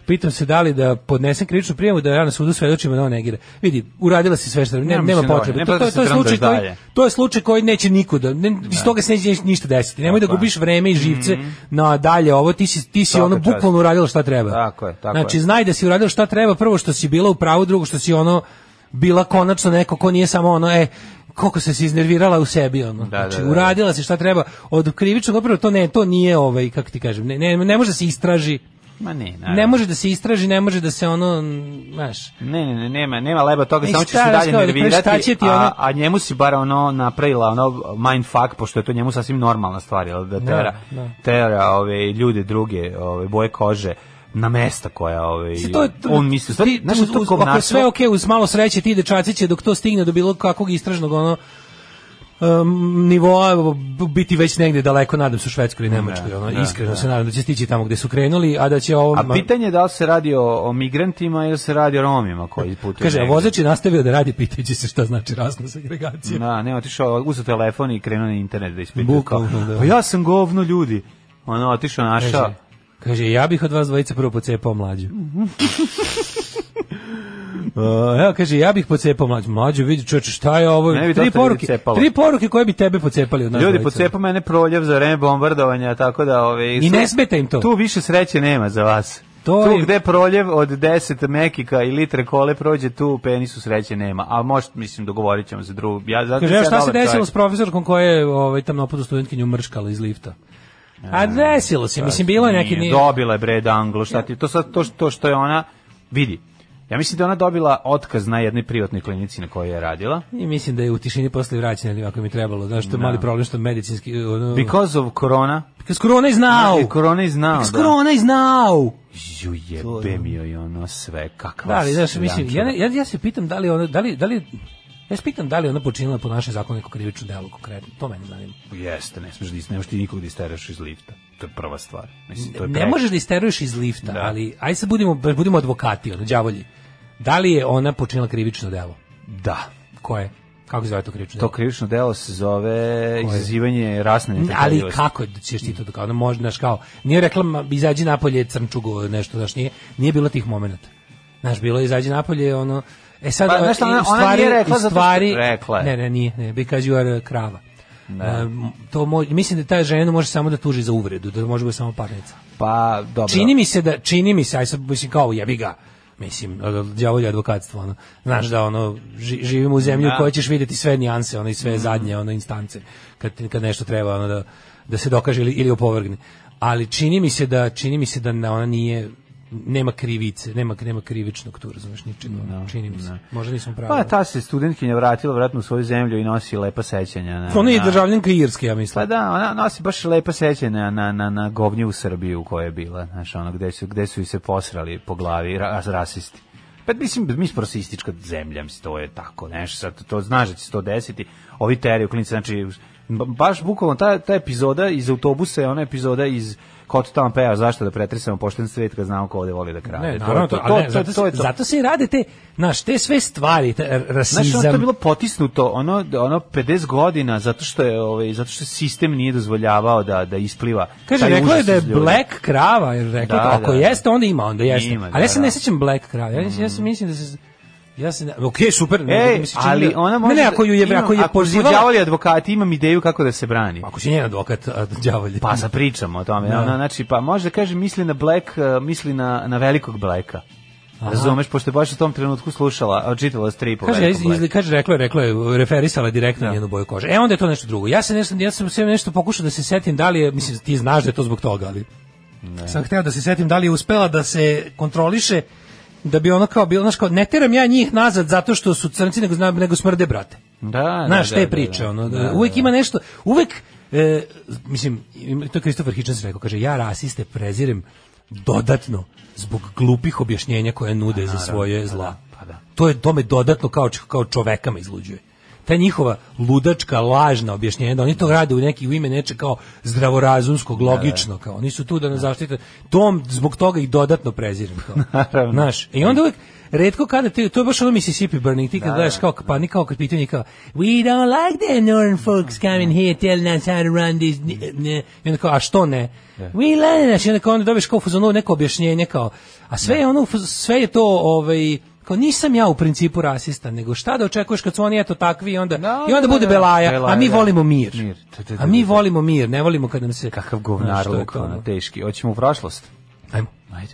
Speaker 2: Pitam se da li da podnesem krivičnu prijavu da ja na sudu svedočim da on negira. Vidi, uradila si sve što ne, nema da potrebe. To, to, pa da to, je slučaj koji, to je slučaj koji neće nikuda. Ne, iz da. toga se neće ništa desiti. Nemoj da gubiš vreme i živce mhm. na dalje ovo ti si ti si ono bukvalno uradila šta treba. Tako je, tako Znači znaj da si uradila šta treba, prvo što si bila u pravu, drugo što si ono bila konačno neko ko nije samo ono e koliko se si iznervirala u sebi ono. Da, znači, da, da. uradila si šta treba od krivičnog opravo to ne to nije ovaj kako ti kažem ne, ne,
Speaker 3: ne
Speaker 2: može se istraži Ma ne, naravno. Ne može da se istraži, ne može da se ono,
Speaker 3: znaš. Ne, ne, ne, nema, nema leba toga, samo ćeš se dalje nervirati,
Speaker 2: da
Speaker 3: ono... a, a njemu si bar ono napravila ono mind fuck, pošto je to njemu sasvim normalna stvar, jel, da, da tera, da, da. tera ove, ljude druge, ove, boje kože, na mesta koja ovaj to, to, on misli
Speaker 2: znači
Speaker 3: to
Speaker 2: sve okej okay, uz malo sreće ti dečaci će dok to stigne do bilo kakvog istražnog ono um, nivoa biti već negde daleko, nadam se u Švedskoj i da, Nemačkoj, ono, da, iskreno da. se nadam da će stići tamo gde su krenuli, a da će ovo...
Speaker 3: A pitanje je da li se radi o, o migrantima ili se radi o Romima
Speaker 2: koji putuju. Kaže, negdje. vozač je nastavio da radi pitajući se šta znači rasna segregacija.
Speaker 3: Na da, ne, otišao, uzao telefon i krenuo na internet da ispita. Da. Pa ja sam govno ljudi. Ono, otišao naša...
Speaker 2: Kaže, kaže, ja bih od vas dvojice prvo pocepao mlađu. Uh, evo, kaže, ja bih pocepao mlađu. Mlađu, vidi čoče, šta je ovo? Ne tri poruke, tri poruke koje bi tebe pocepali
Speaker 3: od nas. Ljudi, pocepa mene proljev za vreme bombardovanja, tako da... Ove, ovaj,
Speaker 2: I ne smeta im to.
Speaker 3: Tu više sreće nema za vas. To tu je... gde proljev od 10 mekika i litre kole prođe, tu penisu sreće nema. A možda, mislim, dogovorit ćemo se drugu.
Speaker 2: Ja, zato Kaže, šta
Speaker 3: se
Speaker 2: desilo čovjek. s profesorkom koja je ovaj, tamnopodu studentkinju mrškala iz lifta? A desilo se, mislim, bilo je neki... Nije,
Speaker 3: dobila je bre danglo, da šta ti, to, sad, to, to što je ona, vidi, Ja mislim da ona dobila otkaz na jednoj privatnoj klinici na kojoj je radila.
Speaker 2: I mislim da je u tišini posle vraćena, ako mi trebalo, znaš, što je no. mali da. problem što medicinski... Ono...
Speaker 3: Because of corona.
Speaker 2: Because corona is now. No, da,
Speaker 3: corona is now, Because
Speaker 2: da. corona is now.
Speaker 3: Ju jebe mi ono sve, kakva
Speaker 2: da, li, znaš, mislim, ja, ja, ja se pitam da li, ono, da li, da li Ja se pitam da li ona počinila po našem zakonu neko krivično delo konkretno, to mene zanima.
Speaker 3: Jeste, ne smeš da ne možeš ti nikog da isteraš iz lifta. To je prva stvar.
Speaker 2: Mislim, to je ne možeš da isteruješ iz lifta, da. ali aj se budimo budimo advokati, ono đavolji. Da li je ona počinila krivično delo?
Speaker 3: Da.
Speaker 2: Koje? Kako se zove to krivično
Speaker 3: delo? To krivično delo se zove izazivanje rasne
Speaker 2: netrpeljivosti. Ali kako ćeš ti to da kao, može, znaš, kao, nije rekla, izađi napolje crnčugo, nešto, znaš, nije, nije bilo tih momenata. Znaš, bilo izađi napolje, ono, E sad, pa, znaš,
Speaker 3: ona,
Speaker 2: stvari, ona
Speaker 3: nije rekla
Speaker 2: zato što
Speaker 3: rekla
Speaker 2: Ne, ne, nije, ne, because you are krava. Ne. Um, to mo, mislim da ta žena može samo da tuži za uvredu, da može da biti samo parnica.
Speaker 3: Pa, dobro.
Speaker 2: Čini mi se da, čini mi se, aj sad, mislim, kao jebi ga, mislim, djavolje advokatstvo, ono. Znaš da, ono, ži, živimo u zemlji u da. kojoj ćeš vidjeti sve nijanse, ono, i sve mm. zadnje, ono, instance, kad, kad nešto treba, ono, da, da se dokaže ili, ili opovrgne. Ali čini mi se da, čini mi se da ona nije, nema krivice, nema nema krivičnog tu, razumeš, ničeg, da, no, čini mi se. No. Da. Možda nisam pravo. Pa
Speaker 3: ta se studentkinja vratila vratno u svoju zemlju i nosi lepa sećanja na.
Speaker 2: Ona
Speaker 3: je
Speaker 2: državljanka Irske, ja mislim.
Speaker 3: Pa da, ona nosi baš lepa sećanja na na na govnje u Srbiji u kojoj je bila, znaš, ono gde su gde su i se posrali po glavi ra, rasisti. Pa mislim, mi smo rasistička zemlja, mislim, to je tako, nešto, sad to znaš da će se to desiti. Ovi teriju klinice, znači, baš bukvalno ta, ta epizoda iz autobusa je ona epizoda iz Hot Tampeja, zašto da pretresemo pošten svet kad znamo ko ovde voli da kraje. Ne, naravno, to,
Speaker 2: to, to, ne, zato, to, to, to, zato se i rade te, znaš, te sve stvari, te, rasizam. Znaš, ono to
Speaker 3: je bilo potisnuto, ono, ono 50 godina, zato što je, ovaj, zato što sistem nije dozvoljavao da, da ispliva.
Speaker 2: Kaže, rekla je da je Black Krava, jer rekla da, to, ako da, da, jeste, onda ima, onda jeste. Ima, Ali ja da, se da. ne sećam Black Krava, ja, mm. ja sam mislim da se Ja se ne, okej, okay, super, ne, e, mislim,
Speaker 3: ali da, ona može Ne, ako ju je, da- imam, ako je pozivala, advokati, imam ideju kako da se brani.
Speaker 2: Ako si njen advokat,
Speaker 3: đavolji. Pa sa pričamo o tome. Da. Ona, znači pa može da kaže misli na Black, misli na na velikog Blacka. Aha. Razumeš, pošto je baš u tom trenutku slušala, čitala stripove. Kaže, iz,
Speaker 2: iz, kaže, rekla je, rekla je, referisala direktno da. Ja. njenu boju kože. E, onda je to nešto drugo. Ja, se nešto, ja sam sve nešto pokušao da se setim, da li je, mislim, ti znaš da je to zbog toga, ali ne. sam hteo da se setim da li je uspela da se kontroliše da bi ono kao bilo, znaš kao, ne teram ja njih nazad zato što su crnci, nego, nego smrde, brate.
Speaker 3: Da, da
Speaker 2: znaš, da, te
Speaker 3: da,
Speaker 2: priče, da, ono, da, da, da uvek ima nešto, uvek, e, mislim, to je Kristofer Hitchens rekao, kaže, ja rasiste prezirem dodatno zbog glupih objašnjenja koje nude A, za svoje zla.
Speaker 3: Pa da.
Speaker 2: To je tome dodatno kao, kao čovekama me izluđuje ta njihova ludačka lažna objašnjenja da oni to rade u neki u ime nečeg kao zdravorazumskog da, da. logično kao oni su tu da nas zaštite tom zbog toga ih dodatno prezirem kao znaš i onda uvek redko kada ti, to je baš ono Mississippi Burning, ti kad da, da gledaš kao, pa ni kao kad pitanje kao, we don't like the northern folks coming here telling us how to run this, ne, i onda kao, a što ne? Yeah. We like, znaš, i onda kao onda dobiješ kao fuzonu neko objašnjenje kao, a sve je ono, sve je to, ovaj, kao nisam ja u principu rasista, nego šta da očekuješ kad su oni eto takvi i onda no, i onda da, bude belaja, da, da. belaja a mi volimo mir.
Speaker 3: mir.
Speaker 2: Da, da, da, a mi volimo mir, ne volimo kad nam se
Speaker 3: kakav govnar luka, ono? teški. Hoćemo u prošlost.
Speaker 2: Hajmo.
Speaker 3: Ajde.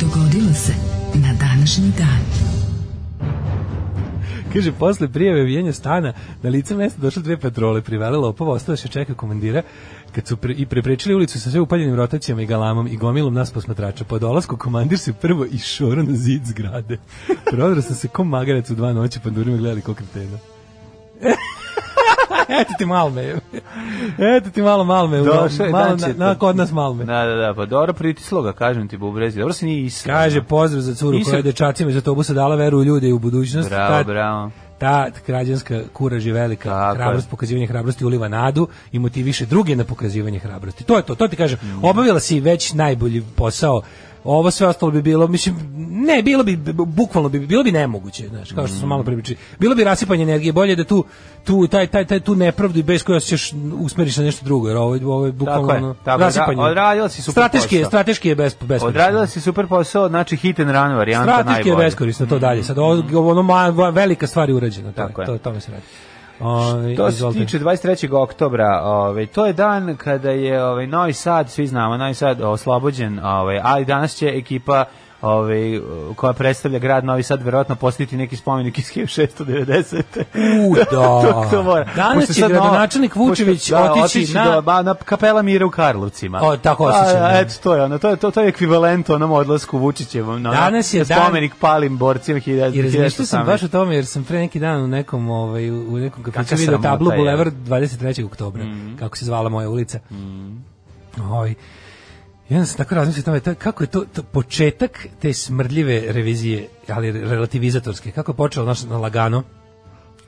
Speaker 3: Dogodilo se
Speaker 2: na današnji dan. Kaže, posle prijave vijenja stana na lice mesta došle dve patrole, privele lopova, ostalo se čeka komandira kad su pre, i preprečili ulicu sa sve upaljenim rotacijama i galamom i gomilom nas posmatrača, po dolasku komandir se prvo išoro na zid zgrade. Prodro sam se ko magarec u dva noći, pandurima da gledali ko kretena. Eto ti malme. Eto ti malo malme. Došao, znači malo na, na, kod nas malme.
Speaker 3: Da, da, da, pa dobro pritislo ga, kažem ti, bubrezi. Dobro se
Speaker 2: nije isra. Kaže, pozdrav za curu Isra... koja je dečacima iz autobusa dala veru u ljude i u budućnost. Bravo, Tad... bravo ta građanska kuraž je velika, Tako hrabrost, je. pokazivanje hrabrosti uliva nadu i motiviše druge na pokazivanje hrabrosti. To je to, to ti kažem. Mm. Obavila si već najbolji posao Ovo sve ostalo bi bilo, mislim, ne, bilo bi, bukvalno bi, bilo bi nemoguće, znaš, kao što smo mm. malo pripričali. Bilo bi rasipanje energije, bolje da tu, tu taj, taj, taj, tu nepravdu i bez koja se ćeš usmeriš na nešto drugo, jer ovo, ovo je bukvalno tako je,
Speaker 3: tako, da, rasipanje. Odradila si super strateški,
Speaker 2: posao. Strateški je bez, beskorisno.
Speaker 3: Odradila si super posao, znači hit and run varijanta najbolja. Strateški je
Speaker 2: beskorisno, to mm. dalje. Sad, ovo, ono, velika stvar je urađena, to, je. to, to, to se radi.
Speaker 3: Ove, ovaj, što se tiče 23. oktobra, ove, ovaj, to je dan kada je ove, ovaj, Novi Sad, svi znamo, Novi Sad oslobođen, ove, ali danas će ekipa ovaj, koja predstavlja grad Novi Sad, verovatno postaviti neki spomenik iz 1690.
Speaker 2: U, da. to, mora. Danas će gradonačelnik Vučević pošto, da, otići,
Speaker 3: na... Do,
Speaker 2: na
Speaker 3: kapela Mira u Karlovcima. O,
Speaker 2: tako se A, da. eto, to je ono,
Speaker 3: to je, to, to je ekvivalent onom odlasku Vučićevom. na Danas je spomenik dan... palim borcima
Speaker 2: 1000. I razmišljao sam baš o tome, jer sam pre neki dan u nekom, ovaj, u nekom kafiću video tablu Bulevar 23. oktobra,
Speaker 3: mm
Speaker 2: kako se zvala moja ulica.
Speaker 3: Mm -hmm.
Speaker 2: Oj, ovaj, Ja sam tako razmislio tome, to, kako je to, to, početak te smrdljive revizije, ali relativizatorske, kako je počelo naš, na lagano,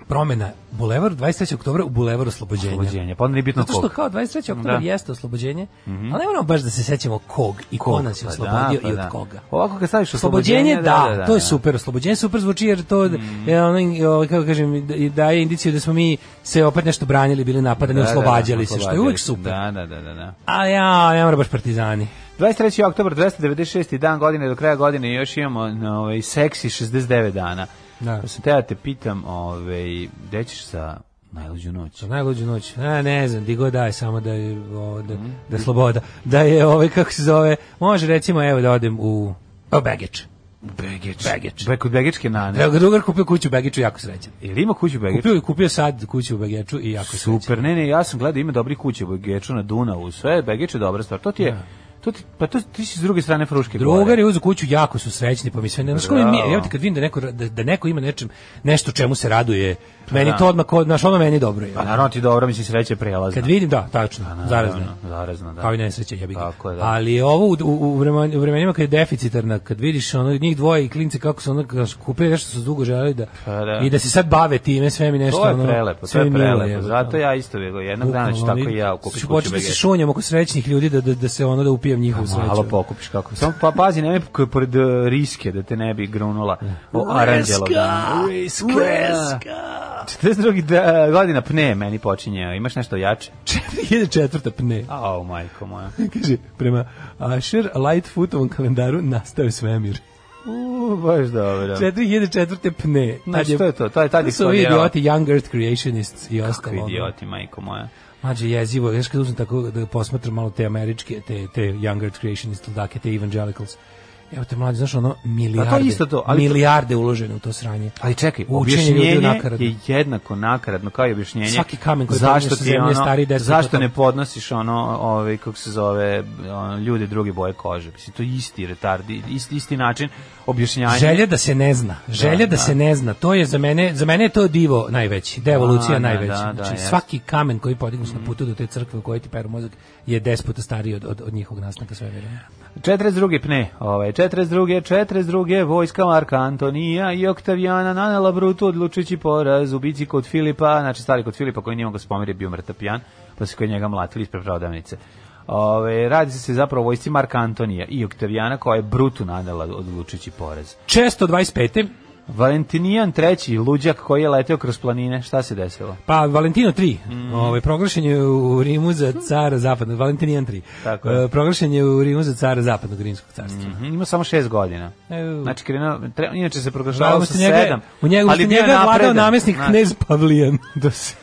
Speaker 2: promena bulevar 23. oktobra u bulevar oslobođenja. Oslobođenje,
Speaker 3: pa onda bitno bitno
Speaker 2: Zato što kao 23. oktobar da. jeste oslobođenje, mm -hmm. ali ne moramo baš da se sećamo kog i kog, ko nas je pa da, oslobodio da, pa i od da. koga.
Speaker 3: Ovako kad staviš
Speaker 2: oslobođenje, da da, da, da, to je super, oslobođenje super zvuči jer to, mm -hmm. je ono, ovaj, kako kažem, daje indiciju da smo mi se opet nešto branili, bili napadani, oslobađali se, što je uvijek
Speaker 3: super.
Speaker 2: Da,
Speaker 3: da, da, da.
Speaker 2: A ja, ja moram baš partizani.
Speaker 3: 23. oktober, 296. dan godine, do kraja godine još imamo ovaj, seksi 69 dana. Da. Pa sam te ja da te pitam, ovaj, gde ćeš sa najluđu noć. Sa
Speaker 2: najluđu noć. A, ne znam, di god daj, samo da, je, o, da, mm. da sloboda. Da je, ovaj, kako se zove, može recimo, evo da odem u, u Begeč.
Speaker 3: Begeč.
Speaker 2: Begeč. Be, kod Begečke nane. Evo drugar kupio kuću u Begeču, jako srećan.
Speaker 3: Ili ima kuću u
Speaker 2: Begeču? Kupio, kupio sad kuću u Begeču i jako
Speaker 3: Super, srećan. Super, ne, ne, ja sam gledao ima dobri kuće u Begeču na Dunavu, sve, Begeč je dobra stvar. To ti je, ja da. To ti, pa to ti si s druge strane Fruške
Speaker 2: Drugari uz kuću jako su srećni, pa mi sve
Speaker 3: ne znaš koji
Speaker 2: mi, evo ti kad vidim da neko da, da neko ima nečem nešto čemu se raduje. Pa meni da. to odmah kod naš ono meni dobro
Speaker 3: je.
Speaker 2: Pa
Speaker 3: naravno ti dobro, mislim sreće prelazna.
Speaker 2: Kad vidim da, tačno, pa, zarazno.
Speaker 3: Zarazno, da. Kao
Speaker 2: i nesreće, ja bih. da. Ali ovo u, u, u vremenima kad je deficitarna, kad vidiš ono njih dvoje i klince kako su ono kupili nešto su dugo želeli da, pa, da, i da se sad bave time sve mi nešto to je
Speaker 3: ono. Prelepo, to je prelepo.
Speaker 2: Milo,
Speaker 3: Zato ja isto
Speaker 2: jednog
Speaker 3: dana ću tako i ja kupiti kuću. Početi da se šunjamo oko srećnih
Speaker 2: ljudi da, da da se ono da upije pokupljam njihovu
Speaker 3: sreću. Malo pokupiš kako. Samo pa pazi, nemoj pored e, riske da te ne bi grunula o aranđelo. Riska! Riska! 42. Da, godina pne meni počinje. Imaš nešto jače?
Speaker 2: 4004. pne.
Speaker 3: Au, oh, majko
Speaker 2: moja. Kaže, prema Asher Lightfootovom kalendaru nastao je svemir.
Speaker 3: U, baš dobro.
Speaker 2: 4004. pne.
Speaker 3: Znači, što je to? To je tad
Speaker 2: eksplodira. je... su idioti, Young Earth Creationists i
Speaker 3: ostalo. Kakvi idioti, majko moja.
Speaker 2: Mađe jezivo, znaš kad uzmem tako da posmatram malo te američke, te, te younger earth creationists, dakle, te evangelicals, Evo te mlađi, znaš ono, milijarde, pa to isto to, ali milijarde to... uložene u to sranje.
Speaker 3: Ali čekaj, objašnjenje je jednako nakaradno kao i objašnjenje. Svaki kamen koji zašto ti ono, stari zašto ne podnosiš ono, ovaj kako se zove, ono, ljudi druge boje kože. Mislim to isti retardi, isti isti način objašnjavanja.
Speaker 2: Želja da se ne zna, da, želja da, da, da, se ne zna. To je za mene, za mene je to divo najveći, devolucija da, najveća. Da, da, znači svaki kamen koji podigneš mm. na putu do te crkve u kojoj ti peru mozak je 10 puta stariji od, od, od njihovog nastanka svemira.
Speaker 3: 42. pne, ovaj, 42. 42. vojska Marka Antonija i Oktavijana nanela Brutu odlučujući poraz u bici kod Filipa, znači stari kod Filipa koji nije mogao spomeri bio mrtav pijan, pa se kod njega mlatili ispred prodavnice. Ove, radi se zapravo o vojsci Marka Antonija i Oktavijana koja je Brutu nanela odlučujući poraz.
Speaker 2: Često 25.
Speaker 3: Valentinijan III, luđak koji je letio kroz planine, šta se desilo?
Speaker 2: Pa Valentino III, mm. ovaj proglašen je u Rimu za cara zapadnog Valentinijan III. Tako eh, je. proglašen je u Rimu za cara zapadnog rimskog carstva. Mm
Speaker 3: -hmm. Ima samo 6 godina. Eu. Znači krena, treba, inače se proglašavao sa 7.
Speaker 2: U njega, ali njega je vladao namestnik znači. knez Pavlijan. Do
Speaker 3: se,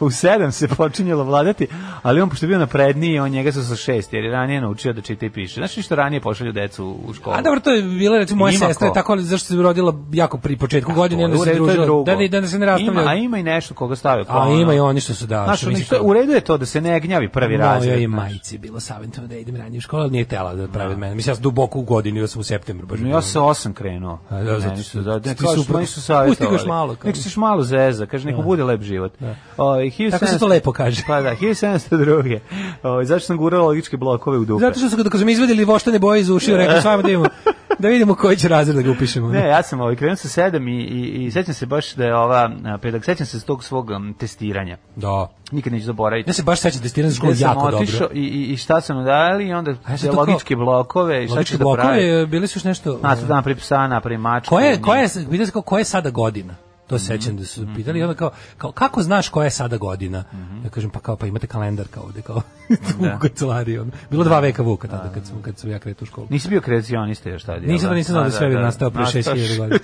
Speaker 3: u 7 se počinjelo vladati, ali on pošto je bio napredniji, on njega su sa 6, jer je ranije naučio da čita i piše. Znači što ranije pošalju decu u školu.
Speaker 2: A dobro, to je bila recimo moja sestra, tako ali zašto se rodila jako pri početku godine onda se družilo. Da, da, da se ne rastavlja.
Speaker 3: Ima, a ima i nešto koga stavio.
Speaker 2: A ima i oni što
Speaker 3: su da. Znaš, oni što u redu je to da se ne gnjavi prvi razred. Mojoj i
Speaker 2: majici bilo savjetovano da idem ranije u školu, ali nije tela da pravi da. mene. Mislim ja sam duboko u godini, ja sam u septembru
Speaker 3: baš. Ja sam osam krenuo.
Speaker 2: Da,
Speaker 3: zato
Speaker 2: što
Speaker 3: da, da ti su oni su savjetovali. Pusti malo. Nek se malo zeza, kaže neko da. bude lep život.
Speaker 2: Oj, Kako se to lepo kaže.
Speaker 3: Pa da, 1702. Oj, zašto sam gurao logičke blokove u dupe?
Speaker 2: Zato što su kad kažem izvadili voštane boje iz ušiju, rekao sajmo da vidimo koji će razred da ga upišemo.
Speaker 3: Ne, ja sam ovaj krenuo sa 7 i, i, i sećam se baš da je ova pedak, sećam se tog svog testiranja.
Speaker 2: Da.
Speaker 3: Nikad neću zaboraviti.
Speaker 2: Ja se baš sećam testiranja
Speaker 3: škole jako dobro. I, i, I šta su nam dali i onda a ja logičke
Speaker 2: kao, blokove
Speaker 3: i
Speaker 2: šta će da pravi. Logičke blokove, bili su još nešto...
Speaker 3: A, to dan e, pri psa, pri
Speaker 2: mačka. Koje, koje, koje, koje je sada godina? To se sećam da su mhm, mhm. pitali i onda kao, kao, kako znaš koja je sada godina? Mhm. Ja kažem pa kao pa imate kalendar kao ovde kao da. u kancelariji. ono. Bilo dva veka Vuka tada da, kad da, sam kad sam ja kretao u školu.
Speaker 3: Nisi bio kreacionista još tad. je,
Speaker 2: Nisam da nisam znao da je sve da, nastao pre Nastaš. 6000 godina.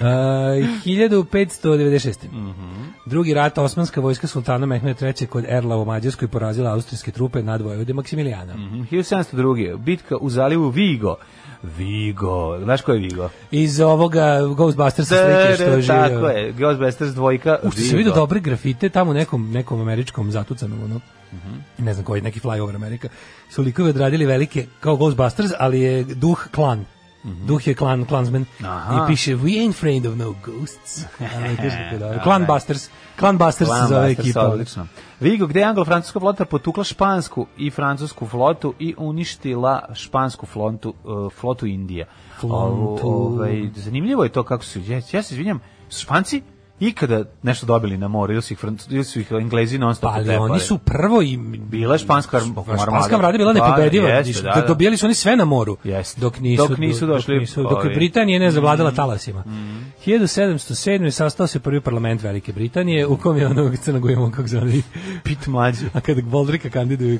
Speaker 2: Uh, 1596. Mm -hmm. Drugi rat osmanska vojska sultana Mehmeda III kod Erla u Mađarskoj porazila austrijske trupe nad vojvode Maksimilijana.
Speaker 3: Mm -hmm. 1702. Bitka u zalivu Vigo. Vigo, znaš ko je Vigo?
Speaker 2: Iz ovoga Ghostbusters slike
Speaker 3: što je živio. Tako je, Ghostbusters dvojka
Speaker 2: Ušte se vidio dobre grafite tamo nekom, nekom američkom zatucanom, ono, mm -hmm. ne znam koji, neki flyover Amerika, su likove odradili velike, kao Ghostbusters, ali je duh klan -hmm. Duh je klan, klansman. I piše We ain't afraid of no ghosts. Da, klan da. Busters. Klan Busters klan za
Speaker 3: ekipu. Odlično. Vigo, gde je anglo-francuska flota potukla špansku i francusku flotu i uništila špansku e, flotu, uh, flotu Indija. Ovaj, zanimljivo je to kako su, ja, ja se izvinjam, Španci ikada nešto dobili na moru ili su ih, ili su ih Englezi non
Speaker 2: stop pa, Ali oni su prvo i...
Speaker 3: Bila španska armada.
Speaker 2: Španska armada bila nepobediva. Jeste, da, da. Dobijali su oni sve na moru. Jeste. Dok nisu, dok nisu došli. Dok, nisu, dok je Britanija ne zavladala mm. talasima. Mm. 1707. sastao se prvi parlament Velike Britanije u kom je onog crnog kako zove. Pit mlađi. A kad Boldrika kandiduju,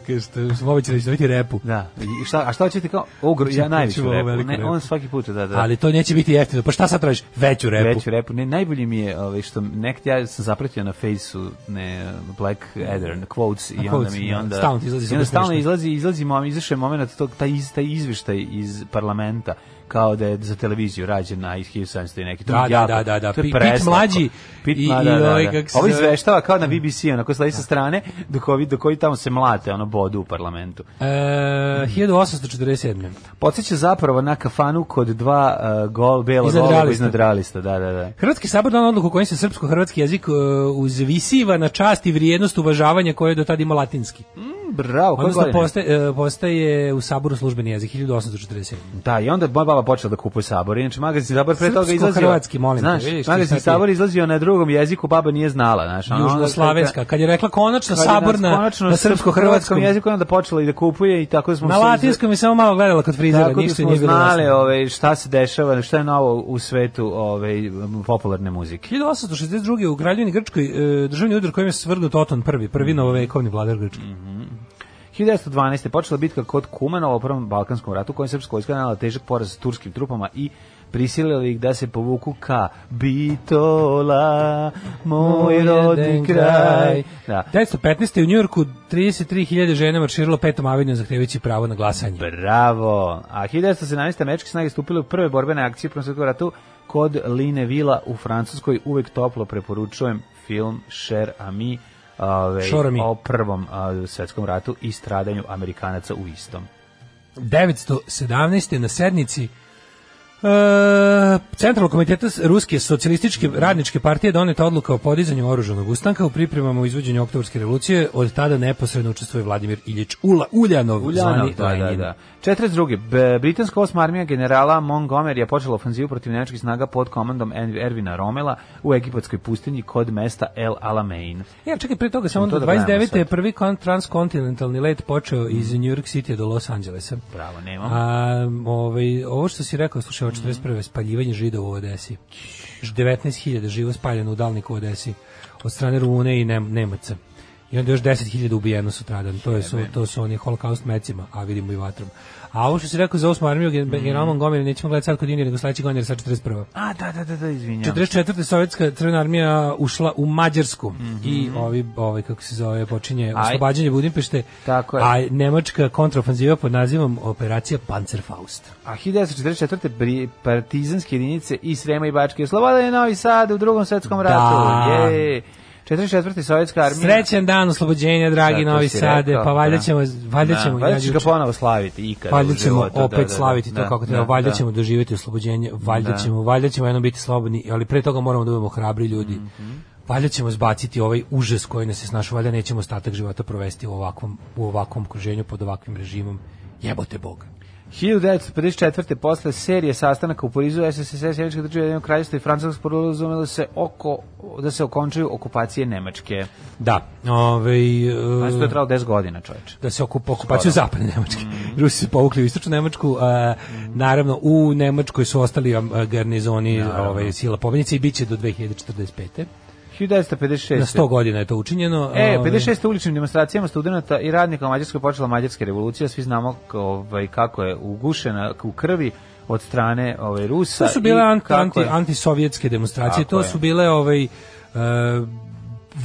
Speaker 2: smo oveći
Speaker 3: da
Speaker 2: će dobiti repu. Da.
Speaker 3: I šta, a šta hoćete kao? Ogro, ja najviše repu. Ne, on svaki put, da,
Speaker 2: da. Ali to neće biti jeftino. Pa šta sad tražiš? Veću repu.
Speaker 3: Veću repu. Ne, najbolje mi je ovaj, što nek ja sam zapratio na fejsu ne Black Adder na quotes i
Speaker 2: onda
Speaker 3: mi da. i onda stalno izlazi stalno izlazi
Speaker 2: izlazi
Speaker 3: mom izašao momenat tog taj iz, taj izveštaj iz parlamenta kao da je za televiziju rađena iz 1700 neki.
Speaker 2: To da, da, da, da, da. Pit mlađi.
Speaker 3: Pit, i,
Speaker 2: da, da,
Speaker 3: da. Ovo izveštava kao na BBC, onako sledi sa strane, dok ovi, dok ovi tamo se mlate, ono, bodu u parlamentu. E,
Speaker 2: 1847.
Speaker 3: Podseća zapravo na kafanu kod dva uh, gol, bela gola iznad realista. Da, da, da.
Speaker 2: Hrvatski sabor dan odluku kojim se srpsko-hrvatski jezik uh, uzvisiva na čast i vrijednost uvažavanja koje je do tada imao latinski.
Speaker 3: Mm, bravo, koje
Speaker 2: godine? Postaje, uh, postaje u saboru službeni jezik, 1847.
Speaker 3: Da, i onda baba počela da kupuje sabor. Inače magazin sabor pre toga izlazio
Speaker 2: hrvatski, molim
Speaker 3: znaš,
Speaker 2: te, vidiš.
Speaker 3: Magazin sabor izlazio na drugom jeziku, baba nije znala, znaš, ona
Speaker 2: južnoslavenska. Kad je rekla konačno sabor na, na srpsko-hrvatskom
Speaker 3: jeziku, onda počela i da kupuje i tako smo
Speaker 2: Na latinskom i samo malo gledala kod frizera, ništa nije bilo.
Speaker 3: Znale, ovaj šta se dešava, šta je novo u svetu, ovaj popularne muzike.
Speaker 2: 1862. u Kraljevini Grčkoj e, državni udar kojim je svrgnut Oton prvi, prvi novovekovni vladar Grčke.
Speaker 3: Mhm. 1912. počela bitka kod Kumanova u prvom Balkanskom ratu, kojem srpska vojska nanala težak poraz turskim trupama i prisilili ih da se povuku ka Bitola, moj rodni kraj. Da.
Speaker 2: 1915. u Njujorku 33.000 žena marširalo petom avinjom zahtevajući pravo na glasanje.
Speaker 3: Bravo! A 1917. američke snage stupile u prve borbene akcije u Prvom svjetskom ratu kod Line Vila u Francuskoj. Uvek toplo preporučujem film Cher Ami ove, o prvom a, svetskom ratu i stradanju Amerikanaca u istom.
Speaker 2: 917. na sednici E, Centralnog komiteta Ruske socijalističke radničke partije doneta odluka o podizanju oružanog ustanka u pripremama u izvođenju oktobarske revolucije. Od tada neposredno učestvuje Vladimir Iljić Ula, Uljanov,
Speaker 3: Uljanov da, da, da. 42. Britanska osma armija generala Montgomery je počela ofenzivu protiv nemačkih snaga pod komandom Ervina Romela u egipatskoj pustinji kod mesta El Alamein.
Speaker 2: Ja, čekaj, pre toga samo to da 29. je prvi transkontinentalni let počeo iz mm. New York City do Los Angelesa.
Speaker 3: Bravo,
Speaker 2: nemam. A, ovaj, ovo što si rekao, slušaj, 1941. spaljivanje žida u Odesi. 19.000 živo spaljeno u Dalniku u Odesi od strane Rune i Nem Nemaca. I onda još 10.000 ubijeno sutradan. To, je, su, to su oni holokaust mecima, a vidimo i vatrom. A ovo što si rekao za 8. armiju, mhm. general mm. Montgomery, nećemo gledati sad kod Indije, nego sledeće godine, sad 41. A,
Speaker 3: da, da, da, da, izvinjam. 44.
Speaker 2: sovjetska crvena armija ušla u Mađarsku mm -hmm. i ovi, ovi, kako se zove, počinje oslobađanje Budimpešte, Tako je. a nemačka kontraofanziva pod nazivom Operacija Panzerfaust.
Speaker 3: A 1944. partizanske jedinice i Srema i Bačke Sloboda je Novi Sad u drugom svetskom ratu. Da. Je. 44. sovjetska armija.
Speaker 2: Srećan dan oslobođenja, dragi da, Novi Sade. Rekao, pa valjda
Speaker 3: da. ćemo,
Speaker 2: valjda da, ćemo, valjda ćemo ga ponovo slaviti ikad. Valjda ćemo životu, opet da, da, da. slaviti da, to kako treba. Da, valjda ćemo doživjeti oslobođenje, valjda ćemo, valjda ćemo jednom biti slobodni, ali pre toga moramo da budemo hrabri ljudi. Mm -hmm valjda ćemo zbaciti ovaj užas koji nas je snašao, valjda nećemo ostatak života provesti u ovakvom, u ovakvom okruženju, pod ovakvim režimom. Jebote Boga.
Speaker 3: 1954. posle serije sastanaka u Parizu SSSR Sjemička država jednog kraljestva i Francuska sporozumela se oko, da se okončaju okupacije Nemačke.
Speaker 2: Da. Ove,
Speaker 3: uh, znači, to je trajalo 10 godina, čoveče.
Speaker 2: Da se okup, okupaciju Skoro. zapadne Nemačke. Mm. Rusi se povukli u istočnu Nemačku. A, mm. Naravno, u Nemačkoj su ostali garnizoni ove, ovaj, sila pobednice i bit će do 2045.
Speaker 3: 1956.
Speaker 2: Na 100 godina je to učinjeno.
Speaker 3: E, 56. Ovaj. uličnim demonstracijama studenta i radnika u Mađarskoj počela Mađarska revolucija. Svi znamo ovaj, kako je ugušena u krvi od strane ovaj, Rusa.
Speaker 2: To su bile anti, anti, antisovjetske demonstracije. Tako to je. su bile ovaj, Uh,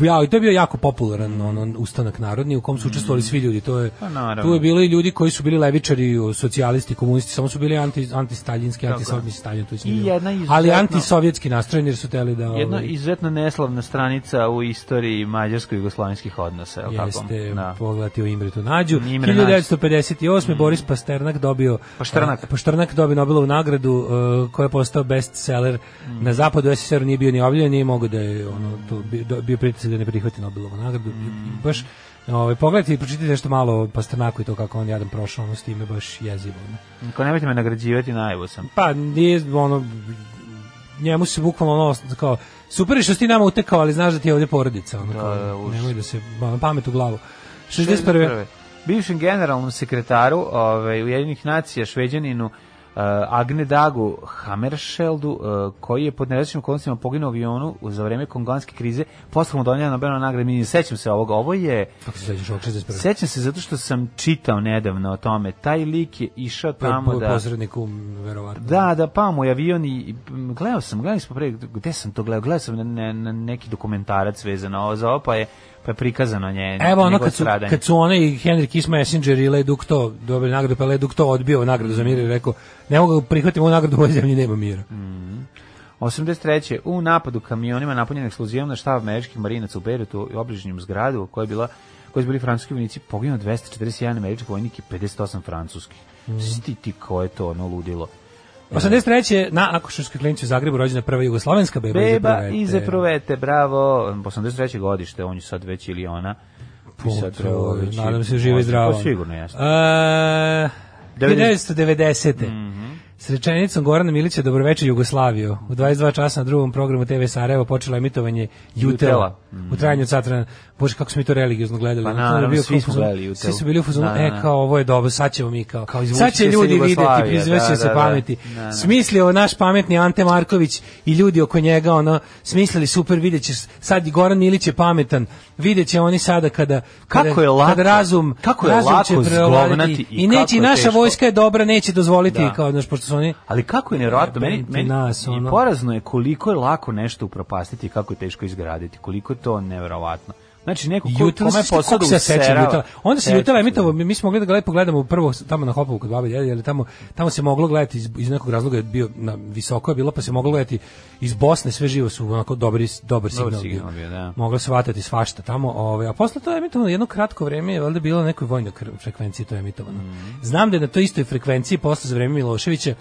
Speaker 2: ja, to je bio jako popularan mm. ono, ustanak narodni u kom su učestvovali mhm. svi ljudi. To je, pa tu je bili ljudi koji su bili levičari, socijalisti, komunisti, samo su bili anti, antistaljinski, antisovjetski, to je jedna izuzetno, Ali antisovjetski nastrojen jer su teli da...
Speaker 3: Jedna ovaj, izuzetno neslavna stranica u istoriji mađarsko-jugoslovenskih odnosa. Je
Speaker 2: jeste, da. pogledati u Imretu Nađu. Imre 1958. Mm. Boris Pasternak dobio... Pasternak. Uh, Pasternak dobio Nobelovu nagradu uh, koja je postao bestseller mm. na zapadu. SSR nije bio ni objavljen, nije mogo da je ono, to, bio, bio utjecaj da ne prihvati Nobelovu nagradu. Mm. Baš, ovaj, pogledajte i pročitajte nešto malo o Pastrnaku i to kako on jadan prošao, ono s time baš jezivo.
Speaker 3: Ne? Ko nemojte me nagrađivati, najvo sam.
Speaker 2: Pa, nije, ono, njemu se bukvalno ono, kao, super je što si ti nama utekao, ali znaš da ti je ovdje porodica. Ono, da, kao, da, nemoj da se, pamet u glavu.
Speaker 3: 61. 61. Bivšem generalnom sekretaru ovaj, Ujedinih nacija Šveđaninu Eh, Agne Dagu Hammerscheldu, eh, koji je pod nerećim okolnostima poginuo u avionu za vreme konganske krize, posle mu donijela Nobelna nagrada, mi sećam se ovoga, ovo je... Sećam se zato što sam čitao nedavno o tome, taj lik je išao tamo po, po, da... verovatno. Da, da, pa mu je avion i... Gledao sam, gledali smo pre, gde sam to gledao, gledao sam na, na, na neki dokumentarac vezano za ovo, pa je pa je prikazano nje. Evo
Speaker 2: ono kad su, stradanje. kad su one i Henry Kiss Messenger i Le Ducto dobili nagradu, pa Le Ducto odbio nagradu za mir i rekao, ne mogu da prihvatiti ovu nagradu, u ovoj zemlji nema mira. Mm.
Speaker 3: 83. U napadu kamionima napunjen eksplozijom na štab američkih marinaca u Beirutu i obližnjim zgradu koja je bila koji su bili francuski vojnici, poginuo 241 američki vojnik i 58 francuskih. Mm. Siti ti ko je to ono ludilo.
Speaker 2: 83. na Akoševskoj klinici u Zagrebu rođena prva jugoslovenska beba,
Speaker 3: beba Ize Provete. bravo. 83. godište, on je sad već ili ona.
Speaker 2: Putrović. Nadam se živi i zdravo. Pa
Speaker 3: sigurno jeste. Uh,
Speaker 2: 1990. Mm -hmm. S rečenicom Gorana Milića Dobroveče Jugoslavijo. U 22 časa na drugom programu TV Sarajevo počelo emitovanje Jutela. Mhm. U trajanju od satra. Bože, kako smo mi to religiozno gledali. Pa naravno,
Speaker 3: bio, svi smo gledali Jutela.
Speaker 2: Svi su bili u fuzonu, da, da, e da. kao ovo je dobro, sad ćemo mi kao.
Speaker 3: kao sad
Speaker 2: će
Speaker 3: ljudi videti,
Speaker 2: prizveće da, se pameti. Da, da. Smislio naš pametni Ante Marković i ljudi oko njega, ono, smislili super, vidjet ćeš, sad Goran Milić je pametan, vidjet će oni sada kada, kada,
Speaker 3: kako je lako, kada
Speaker 2: razum,
Speaker 3: kako je
Speaker 2: razum lako će i, i neće, naša vojska je dobra, neće dozvoliti, kao, znaš, pošto su oni...
Speaker 3: Ali kako je neverovatno meni, meni nas, ono... porazno je koliko je lako nešto upropastiti kako je teško izgraditi, koliko je to neverovatno Znači neko ko, jutro kome posao
Speaker 2: se sećam jutro. Onda se jutro emitovo, mi smo gledali da gledamo, pogledamo prvo tamo na Hopovu kod Babe je Ljelje, tamo tamo se moglo gledati iz, iz nekog razloga je bio na visoko je bilo, pa se moglo gledati iz Bosne sve živo su onako dobri dobar signal. Dobar
Speaker 3: signal bio, da.
Speaker 2: Moglo se vatati svašta tamo, ovaj a posle to je emitovano jedno kratko vreme, je valjda bilo na nekoj vojnoj frekvenciji to je emitovano. Mm. Znam da je na toj istoj frekvenciji posle za vreme Miloševića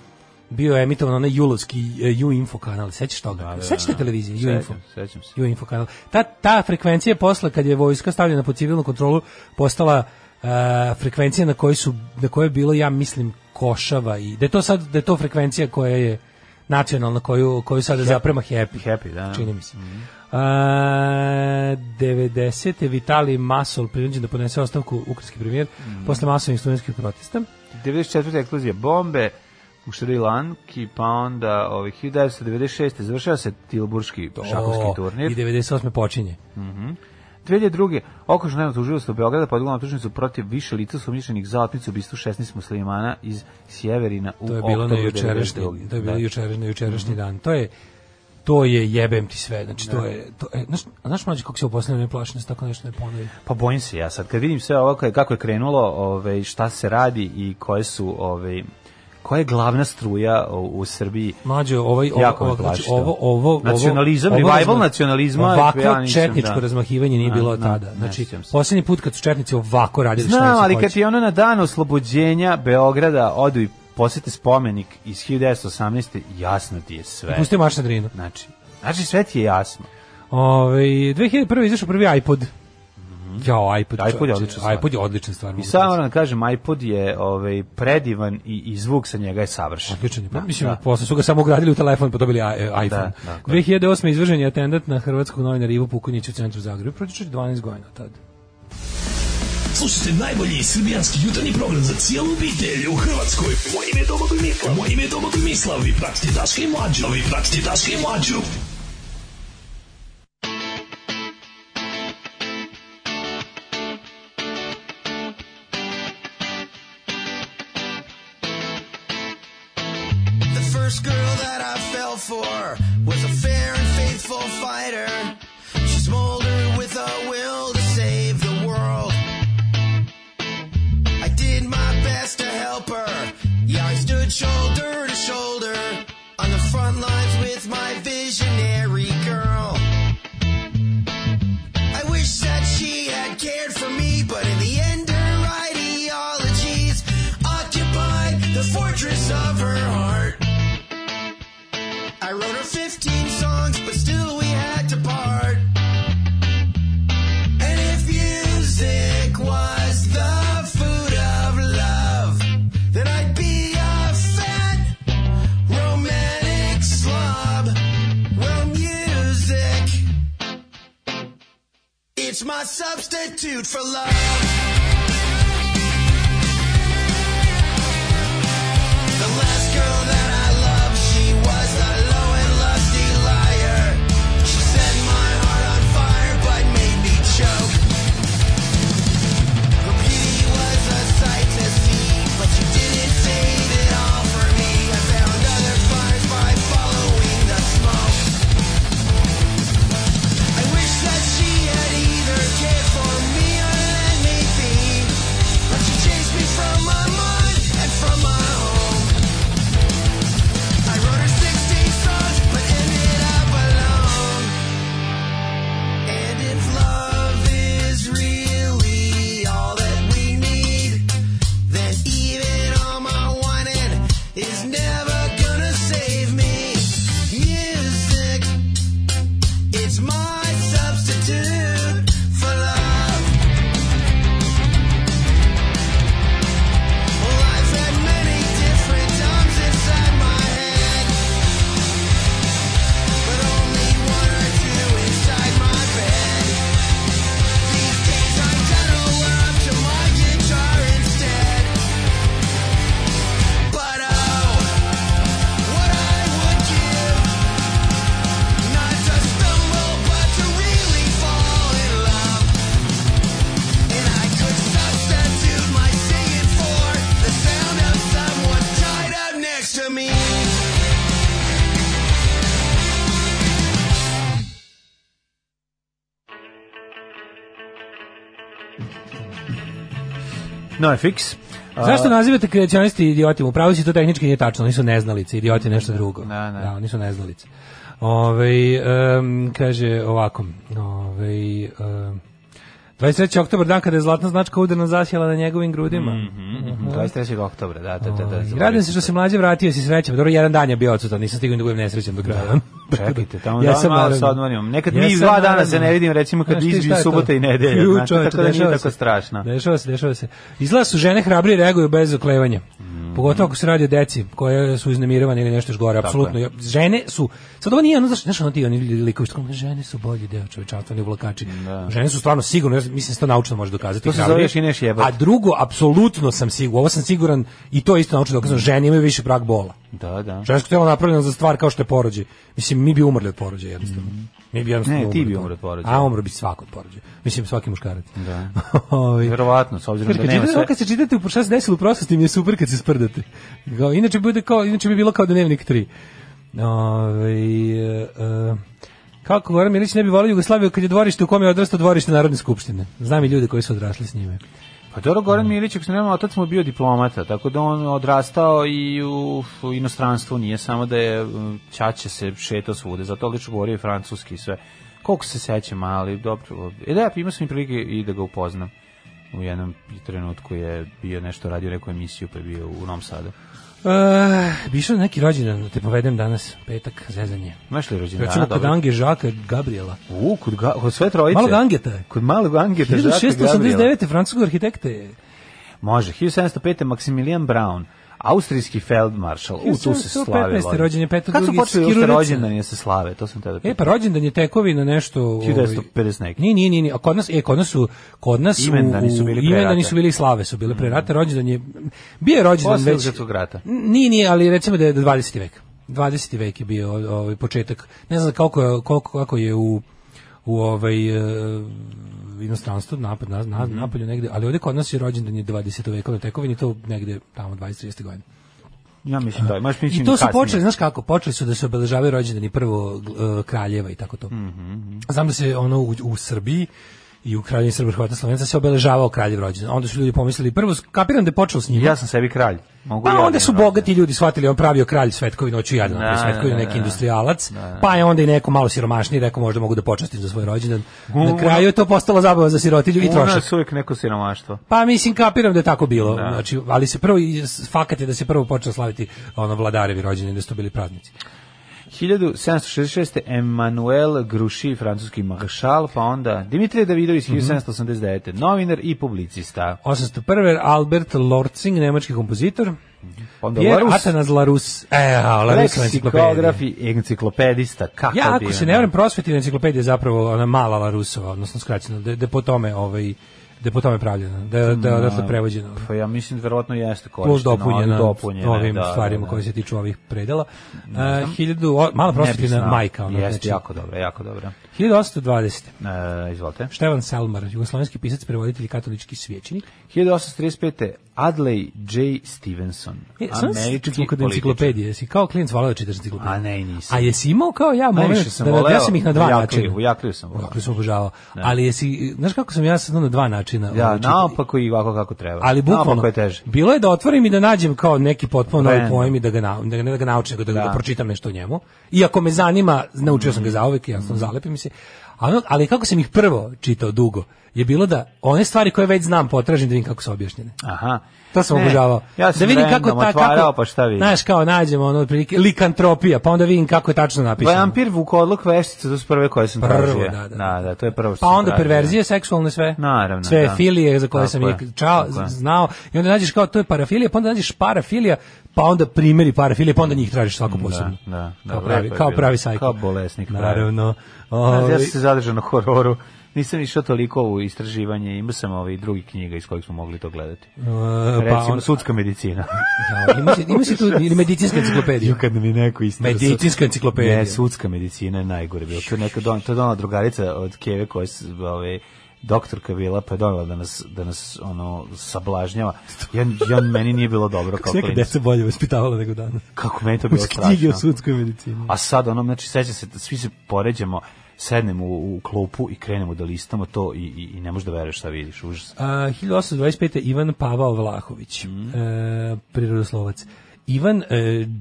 Speaker 2: bio je emitovan onaj julovski e, U Info kanal. Sećaš toga? Da, da, Sećate da, da, televizije U Info?
Speaker 3: Sećam se. U Info
Speaker 2: kanal. Ta, ta frekvencija posle kad je vojska stavljena pod civilnu kontrolu postala uh, frekvencija na kojoj su na kojoj je bilo ja mislim Košava i da je to sad da je to frekvencija koja je nacionalna koju koju sada happy, zaprema Happy
Speaker 3: Happy da
Speaker 2: čini mi se. Mm -hmm. E, A, 90. Vitali Masol prinuđen da podnese ostavku ukrajinski premijer mm posle masovnih studentskih protesta.
Speaker 3: 94. eksplozija bombe, u Šri Lanki, pa onda ovih ovaj, 1996. završava se Tilburški šakovski o, turnir.
Speaker 2: I 98. počinje. Mhm.
Speaker 3: Mm 2002. Okružno nevno tužilostvo Beograda podiglo na tužnicu protiv više lica su sumnjičenih za otmicu ubistu 16 muslimana iz Sjeverina u
Speaker 2: To je bilo
Speaker 3: na
Speaker 2: jučerašnji, to je bilo da. jučerašnji, jučerašnji mm -hmm. dan. To je to je jebem ti sve. Znači to da. je to je znaš, znaš mlađi kako se u poslednje ne plašim tako nešto ne ponovi.
Speaker 3: Pa bojim se ja sad kad vidim sve ovako kako je krenulo, ovaj šta se radi i koje su ovaj koja je glavna struja u, u Srbiji?
Speaker 2: Mađo, ovaj, ovaj, ovaj znači, ovo, ovo, znači, ovo, ovo,
Speaker 3: Nacionalizam, ovo, revival ovo, nacionalizma.
Speaker 2: Ovako ja četničko da. razmahivanje nije bilo tada. Znači, posljednji put kad su četnici ovako radili
Speaker 3: Znam, ali kad je ono na dan oslobođenja Beograda odu i posete spomenik iz 1918. jasno ti je sve.
Speaker 2: Pusti maš
Speaker 3: na
Speaker 2: drinu.
Speaker 3: Znači, znači sve ti je jasno.
Speaker 2: Ove, ovaj, 2001. izašao prvi iPod. Mhm. Ja, iPod,
Speaker 3: iPod je odlična stvar. iPod je odlična stvar. I samo da kažem, iPod je ovaj, predivan i, i zvuk sa njega je savršen.
Speaker 2: Odličan je. Pa da, mislim, da. posle su ga samo ugradili u telefon pa dobili e, da, iPhone. Da, da, 2008. izvržen je atendant na hrvatskog novinara Ivo Pukunić u centru Zagreba. Protiče 12 godina tad.
Speaker 4: Slušajte najbolji srbijanski jutarnji program za cijelu obitelj u Hrvatskoj. Moje ime je Domagoj Mislav. Moje ime je Domagoj Mislav. Vi pratite Daška i Mlađu. Vi pratite Daška i Mlađu. for was a fair and faithful fighter. She's smoldered with a will to save the world. I did my best to help her. Yeah, I stood shoulder to shoulder on the front lines with my vision. I wrote her 15 songs, but still we had to part. And if music was the food of love, then I'd be a fat romantic slob. Well, music, it's my substitute for love.
Speaker 2: Norfix. Zašto nazivate kreacionisti idiotima? Upravo si to tehnički nije tačno, nisu neznalice, idioti nešto drugo. Da, da. da oni neznalice. Ove, um, kaže ovako, ove, um, 23. oktobar dan kada je zlatna značka udarno zasjela na njegovim grudima. Mm
Speaker 3: -hmm, mm -hmm. 23. oktobra, da, da, da.
Speaker 2: da, da se da. što se mlađe vratio, si srećan. Pa dobro, jedan dan je bio odsutan, nisam stigao da budem nesrećan do kraja. Da.
Speaker 3: Čekajte, da, tamo ja sam malo sa odmanjom. Nekad ja mi dva dana se ne vidim, recimo kad izbiju subota i nedelja. znači, tako da
Speaker 2: nije tako strašno. Dešava se, dešava se. Izgleda su žene hrabrije reaguju bez oklevanja. Mm. Pogotovo ako se radi o deci koje su iznemiravane ili nešto još gore, apsolutno. Žene su, sad ovo nije ono, znaš, znaš ono ti oni likovi što žene su bolji deo čovečanstva, ne vlakači. Da. Žene su stvarno sigurno, ja mislim da se to naučno može dokazati. To se
Speaker 3: zoveš i neš jebat.
Speaker 2: A drugo, apsolutno sam siguran, ovo sam siguran i to je isto naučno dokazano, žene imaju više prag bola. Da, da. Žensko telo napravljeno za stvar kao što je porođaj. Mislim, mi bi umrli od porođaja
Speaker 3: jednostavno. Mm Mi bi jednostavno ne, ti bi umro od porođaja.
Speaker 2: A umro bi svako od porođaja. Mislim, svaki muškarac.
Speaker 3: Da. Ovaj. Verovatno, s obzirom Kaži, da nema
Speaker 2: sve. Kad se čitate u šta se desilo u prošlosti, mi je super kad se sprdate. Kao, inače, bude kao, inače bi bilo kao dnevnik 3. Ove, uh, kako Goran Milić ne bi volio Jugoslaviju kad je dvorište u kom je odrastao dvorište Narodne skupštine. Znam i ljude koji su odrasli s njime.
Speaker 3: Pa Doro Goran mm. Milić, ako se nema, otac mu bio diplomata, tako da on odrastao i u, u inostranstvu, nije samo da je čače se šetao svude, zato odlično govorio i francuski i sve. Koliko se sećam, ali dobro. E da, imao sam i prilike i da ga upoznam. U jednom trenutku je bio nešto, radio neku emisiju, pa je bio u Novom Sadu.
Speaker 2: Uh, e, Bišao na neki rođendan, da te povedem danas, petak, zezanje.
Speaker 3: Maš li rođendan? Recimo
Speaker 2: kod Ange Žaka Gabriela.
Speaker 3: U, kod, ga, kod sve trojice.
Speaker 2: Malog Angeta.
Speaker 3: Kod malog Angeta Žaka
Speaker 2: Gabriela. 1689. francuskog arhitekte.
Speaker 3: Može, 1705. Maximilian Brown austrijski feldmaršal. U, tu se
Speaker 2: slave. 115. rođenje,
Speaker 3: peto Kad su počeli rođendan
Speaker 2: je
Speaker 3: se slave, to sam
Speaker 2: tebe.
Speaker 3: Da
Speaker 2: e, pa rođendan je tekovina nešto...
Speaker 3: 1950
Speaker 2: ovaj, neki. Nije, nije, nije, a kod nas, e, kod nas su, kod nas su...
Speaker 3: Imendani su bili prerate. Imendani su bili
Speaker 2: slave, su bile prerate, rođendan je... Bio rođendan
Speaker 3: već... Posljednog rata.
Speaker 2: Nije, nije, ali recimo da je 20. vek. 20. vek je bio ovaj početak. Ne znam koliko koliko kako je u u ovaj e, inostranstvo, napad, na, na, mhm. napolju negde, ali ovde kod nas je rođendan je 20. vekovne tekovine, to negde tamo 20-30 godina.
Speaker 3: Ja mislim da, baš
Speaker 2: mislim I to su kasnije. počeli, znaš kako, počeli su da se obeležavaju rođendani prvo uh, kraljeva i tako to. Mm -hmm. Znam da se ono u, u Srbiji i u kraljevini Srba Hrvata Slovenca se obeležavao kraljev rođendan. Onda su ljudi pomislili prvo kapiram da je počeo s njim.
Speaker 3: Ja sam sebi kralj.
Speaker 2: Mogu pa ja onda da su bogati ljudi shvatili on pravio kralj Svetkovi noću jadan, na, Svetkovi neki na, industrijalac. Na, pa je onda i neko malo siromašniji rekao možda mogu da počastim za svoj rođendan. Na kraju je to postalo zabava za sirotilju i trošak.
Speaker 3: Ona uvek neko siromaštvo.
Speaker 2: Pa mislim kapiram da je tako bilo. Da. Znači, ali se prvo fakat je da se prvo počeo slaviti ono vladarevi rođendan, da su to bili praznici.
Speaker 3: 1766. Emmanuel Grouchy, francuski maršal, pa onda Dimitrije Davidović, mm -hmm. 1789. Novinar i publicista.
Speaker 2: 801. Albert Lorcing, nemački kompozitor. Mhm. Onda Pierre Larus. Atanas Larus. E, Larus
Speaker 3: enciklopedija. i enciklopedista.
Speaker 2: Kako ja, ako se ne vrem prosvetina enciklopedija je zapravo ona mala Larusova, odnosno skraćeno, da, da po tome ovaj, da je po tome pravljena, da, da, da, se je prevođena.
Speaker 3: Pa ja mislim da verovatno jeste
Speaker 2: korišteno, Plus dopunjena, dopunjena ovim da, da, stvarima da, koje se tiču ovih predela. Uh, hiljadu, mala prostina majka.
Speaker 3: Ono, jeste, znači, jako dobro, jako dobro.
Speaker 2: 1820. E,
Speaker 3: izvolite.
Speaker 2: Števan Selmar, jugoslovenski pisac, prevoditelj i katolički svećenik.
Speaker 3: 1835. Adley J. Stevenson, e, američki kod enciklopedije.
Speaker 2: Jesi kao klinac voleo čitaš enciklopediju?
Speaker 3: A ne, nisam.
Speaker 2: A jesi imao kao ja moment sam da, da voleo, ja sam ih na dva jakliju,
Speaker 3: načina. kriju sam Ja kriju sam obožavao.
Speaker 2: Da. Ali jesi, znaš kako sam ja sad na dva načina?
Speaker 3: Ja, naopako i ovako kako treba.
Speaker 2: Ali bukvalno, je teže. bilo je da otvorim i da nađem kao neki potpuno novi pojem i da ga, na, da, ne da ga naučim, da, da. da pročitam nešto o njemu. Iako me zanima, naučio sam ga mhm. zaovek, ja sam zalepim se informacije. ali kako sam ih prvo čitao dugo, je bilo da one stvari koje već znam potražim da vidim kako su objašnjene. Aha. To sam obožavao.
Speaker 3: Ja da vidim kako ta kako pa
Speaker 2: šta vidim. Znaš kao nađemo ono otprilike likantropija, pa onda vidim kako je tačno napisano.
Speaker 3: Vampir vukodluk veštice, to su prve koje sam
Speaker 2: prvo, tražio. Da, da.
Speaker 3: da, da, da
Speaker 2: to je prvo što Pa onda perverzije da. seksualne sve.
Speaker 3: Naravno,
Speaker 2: sve da. filije za koje tako sam je, čao, znao i onda nađeš kao to je parafilija, pa onda nađeš parafilija, pa onda primeri parafilije, pa onda njih tražiš svako da,
Speaker 3: posebno. Da, da, da,
Speaker 2: kao pravi,
Speaker 3: kao
Speaker 2: pravi
Speaker 3: sajko. Kao bolesnik. Naravno. Pravi. Ovi... Ja ovaj- sam se zadržao na hororu. Nisam išao toliko u istraživanje, imao sam ove ovaj, drugi knjiga iz kojih smo mogli to gledati. Uh, Recimo, pa on... sudska medicina.
Speaker 2: ja, da, ima, se, ima se tu ili medicinska enciklopedija.
Speaker 3: Kad
Speaker 2: mi neko istira. Medicinska enciklopedija.
Speaker 3: Ne, sudska medicina je najgore bilo. To je neka don, to je ona drugarica od Keve koja se, ove, ovaj, doktorka bila pa je donela da nas, da nas ono sablažnjava. Ja, ja meni nije bilo dobro
Speaker 2: kako klinic. Kako deca bolje vaspitavala nego danas.
Speaker 3: Kako meni to bilo strašno. Knjige o sudskoj medicini. A sad ono znači seća se svi se poređamo sednemo u, u klopu i krenemo da listamo to i, i, i ne možeš da veruješ šta vidiš,
Speaker 2: užas. A, 1825. Ivan Pavao Vlahović, mm. e, prirodoslovac. Ivan e,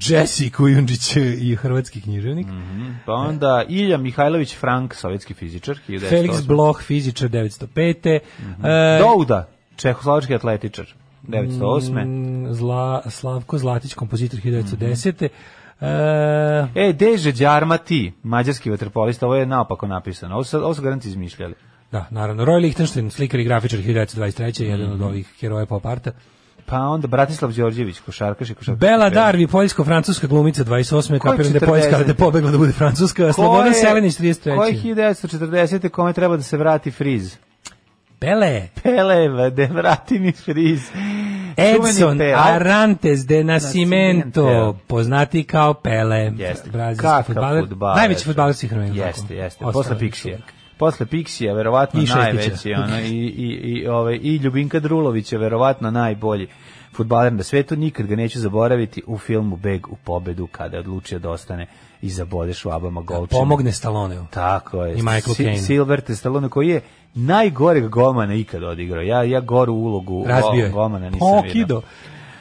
Speaker 2: Jesse Kujundžić i hrvatski književnik.
Speaker 3: Mm -hmm. Pa onda Ilja Mihajlović Frank, sovjetski fizičar.
Speaker 2: 1908. Felix Bloch, fizičar 1905.
Speaker 3: Mm -hmm. e, Douda, čehoslovački atletičar 908. Mm,
Speaker 2: Zla, Slavko Zlatić, kompozitor 1910.
Speaker 3: Mm -hmm. E, e Deže Đarma mađarski vaterpolista, ovo je naopako napisano. Ovo su, ovo su garanti izmišljali.
Speaker 2: Da, naravno. Roy Lichtenstein, slikar i grafičar 1923. Mm -hmm. jedan mhm. od ovih heroja pop arta.
Speaker 3: Pa onda Bratislav Đorđević, košarkaš i košarkaš.
Speaker 2: Bela Darvi, poljsko-francuska glumica 28. kapiram da Poljska da pobegla da bude Francuska. Slobodan Selenić 33.
Speaker 3: Koji 1940. kome treba da se vrati friz?
Speaker 2: Pele.
Speaker 3: Pele, da vrati mi friz.
Speaker 2: Edson Arantes de Nascimento, poznati kao Pele,
Speaker 3: yes. brazilski fudbaler,
Speaker 2: najveći fudbaler svih vremena.
Speaker 3: Jeste, jeste, posle Pixija posle Pixija verovatno I najveći ona i, i, i, ove, ovaj, i Ljubinka Drulović je verovatno najbolji fudbaler na svetu, nikad ga neće zaboraviti u filmu Beg u pobedu kada je odlučio da ostane i zabode švabama da golčima.
Speaker 2: Pomogne Staloneu.
Speaker 3: Tako je.
Speaker 2: I Michael
Speaker 3: Caine. Silver Stallone koji je najgoreg golmana ikad odigrao. Ja, ja goru ulogu Razbio
Speaker 2: golmana
Speaker 3: nisam Pokido.
Speaker 2: vidio.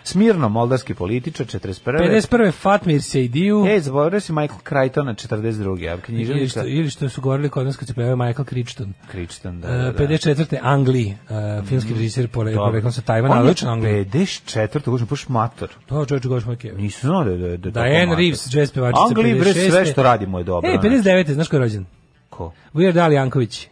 Speaker 3: Smirno, moldavski političar,
Speaker 2: 41. 51. Fatmir Sejdiju.
Speaker 3: E, zaboravio si Michael Crichtona, 42.
Speaker 2: Književnica. Ili što, ili što su govorili kod nas kad se pojavio Michael Crichton.
Speaker 3: Crichton, da, e, da,
Speaker 2: 54. Angli, uh, filmski mm. režisir po poreklom sa Tajvana, ali učin Angli.
Speaker 3: 54. Gošno, pošto mator.
Speaker 2: Da, čovječe, gošno, moj kevo.
Speaker 3: znao da je da, da, da,
Speaker 2: Diane Reeves,
Speaker 3: jazz pevačica, Angli, bre, sve što radimo je dobro.
Speaker 2: E, 59. Znaš ko je rođen?
Speaker 3: Ko?
Speaker 2: Weird Al Janković.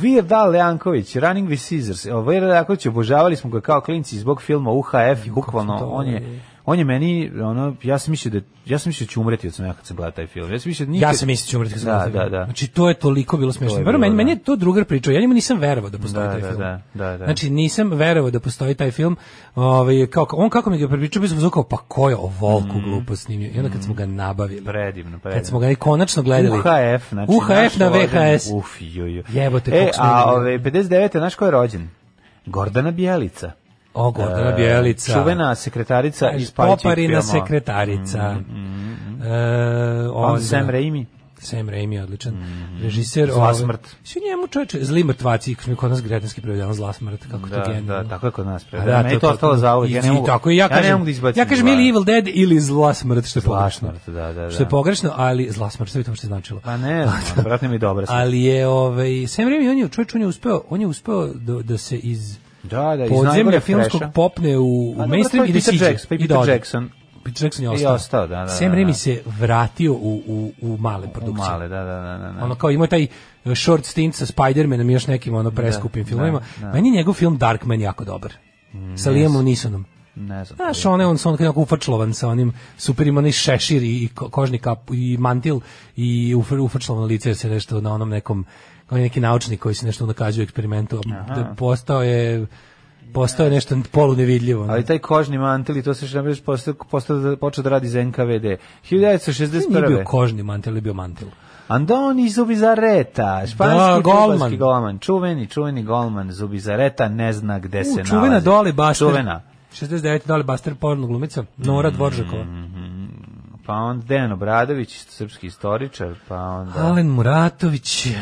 Speaker 3: Weird Al Leanković, Running with Scissors. Weird Al obožavali smo ga kao klinci zbog filma UHF i bukvalno on je on je meni ono ja sam mislio da ja sam mislio da ću umreti od sam ja kad sam gledao taj film. Ja sam mislio da
Speaker 2: nikad... Ja sam mislio da ću umreti
Speaker 3: kad sam da, da, da.
Speaker 2: Znači to je toliko bilo smešno. To meni, da. meni je to drugar pričao. Ja njemu nisam verovao da postoji da, taj da, film.
Speaker 3: Da, da, da. da.
Speaker 2: Znači nisam verovao da postoji taj film. Ovaj kao on kako mi ga prepričao, bismo zvukao pa ko je ovolku mm. glupo snimio. I onda kad smo ga mm. nabavili.
Speaker 3: Predivno,
Speaker 2: predivno. Kad smo ga i konačno gledali.
Speaker 3: UHF, znači
Speaker 2: UHF na VHS.
Speaker 3: Uf, joj, jojo.
Speaker 2: Jebote, e,
Speaker 3: a ove 59. naš ko je rođen? Gordana Bjelica.
Speaker 2: O, Gordana e, Bjelica.
Speaker 3: Čuvena sekretarica iz Pajićih Poparina
Speaker 2: sekretarica. Mm, mm,
Speaker 3: mm. mm. E, pa, onda, Sam Raimi.
Speaker 2: Sam Raimi je odličan. Mm, mm, mm, Režiser.
Speaker 3: Zla smrt.
Speaker 2: Svi njemu čovječe, zli mrtvaci, kako mi
Speaker 3: kod nas
Speaker 2: gretanski prevedeno zla smrt, kako da, to
Speaker 3: genijalno. Da, tako je kod nas da, prevedeno. Da, Meni to, to, to ostalo zauvijek. Ja, ne mogu, tako, ja,
Speaker 2: ja kažem, ne mogu da izbacim. Ja kažem ili Evil Dead ili zla smrt, što je
Speaker 3: zla pogrešno. Smrt, da, da, da.
Speaker 2: Što je da. pogrešno, ali zla smrt, što bi to što je značilo.
Speaker 3: Pa ne, vratno mi dobro.
Speaker 2: Ali je, ovaj, Sam Raimi, on je čovječ, on je uspeo, on je uspeo da, da se iz
Speaker 3: Da, da,
Speaker 2: iz podzemlja filmskog popne u, u mainstream i da siđe.
Speaker 3: pa
Speaker 2: i Peter da Jackson.
Speaker 3: Peter Jackson je
Speaker 2: ostao. I ostao da, da, da Sam da, Raimi se vratio u, u, u male produkcije. U
Speaker 3: male, da, da, da, da.
Speaker 2: Ono kao imao taj e, short stint sa Spider-Manom i još nekim ono preskupim da, filmovima. Da, da. Meni njegov film Darkman jako dobar. Mm, sa Liamom Nisonom.
Speaker 3: Ne znam.
Speaker 2: Znaš, one, on, on kako ufačlovan sa onim, super ima onaj šešir i kožni kap, i mantil i ufačlovano lice, jer se nešto na onom nekom, on neki naučnik koji se nešto nakađuje eksperimentu, Aha. Da postao je postao je nešto polu nevidljivo.
Speaker 3: Ali taj kožni mantil i to se što postao, postao da, počeo da radi za NKVD. 1961. Nije
Speaker 2: bio kožni mantel, je bio mantel.
Speaker 3: Andoni Zubizareta, da, španski golman. golman, čuveni, čuveni golman Zubizareta, ne zna gde U, se čuvena nalazi. Čuvena
Speaker 2: Doli baš. Čuvena. 69. Dali Baster porno glumica, Nora mhm. Dvoržakova. Mm -hmm.
Speaker 3: Pa onda Dejan Obradović, srpski istoričar, pa onda...
Speaker 2: Alen Muratović, uh,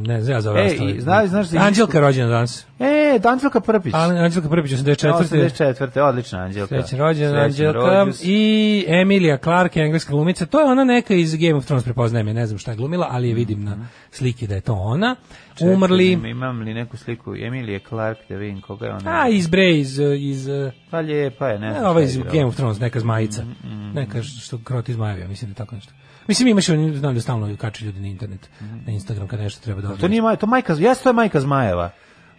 Speaker 2: ne znam ja
Speaker 3: za ovo. Ej, znaš, znaš
Speaker 2: da... Anđelka rođena danas.
Speaker 3: E, Anđelka Prpić.
Speaker 2: An, Anđelka Prpić, 84. 84.
Speaker 3: Odlična Anđelka. Srećan
Speaker 2: rođen Anđelka. I Emilija Clark, engleska glumica. To je ona neka iz Game of Thrones, prepoznajem je, ne znam šta je glumila, ali je vidim mm -hmm. na mhm. sliki da je to ona. Čekaj, Umrli.
Speaker 3: Imam li neku sliku Emilije Clark, da vidim koga
Speaker 2: je
Speaker 3: ona.
Speaker 2: A, iz Bre, iz... iz e,
Speaker 3: pa lijepa je, ne znam. E,
Speaker 2: ova iz Game of Thrones, neka zmajica. Mm -hmm. Neka što kroti zmajevija, mislim da tako nešto. Mislim imaš oni znam da stalno kače ljudi na internet, mhm. na Instagram kad nešto treba da.
Speaker 3: To nije to majka, jeste to je majka Zmajeva.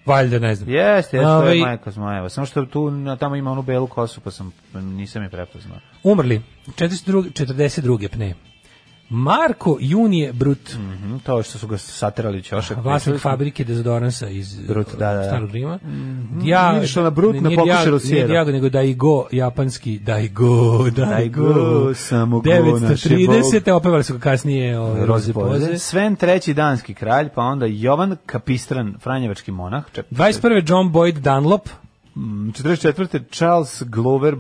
Speaker 2: Valjda, ne
Speaker 3: znam. Jeste, jeste, to je ovaj- majka zmajeva. Samo što tu, tamo ima onu belu kosu, pa sam, nisam je prepoznao.
Speaker 2: Umrli, 42. 42. pne. Marko Junije Brut.
Speaker 3: Mm -hmm, to što su ga saterali ćošak.
Speaker 2: Vlasnik fabrike dezodoransa iz
Speaker 3: Brut, da, da. da.
Speaker 2: Starog Rima. Mm -hmm. Ja, Vidiš ona Brut na pokušaju sjeda. Nije Diago, nego Daigo, japanski Daigo, Daigo. Daigo
Speaker 3: samo
Speaker 2: go 930. Opevali su ga kasnije
Speaker 3: o, ovaj, Roze Poze. Sven III. danski kralj, pa onda Jovan Kapistran, franjevački monah.
Speaker 2: Čep, 21. John Boyd Dunlop.
Speaker 3: 44. Mm, Charles Glover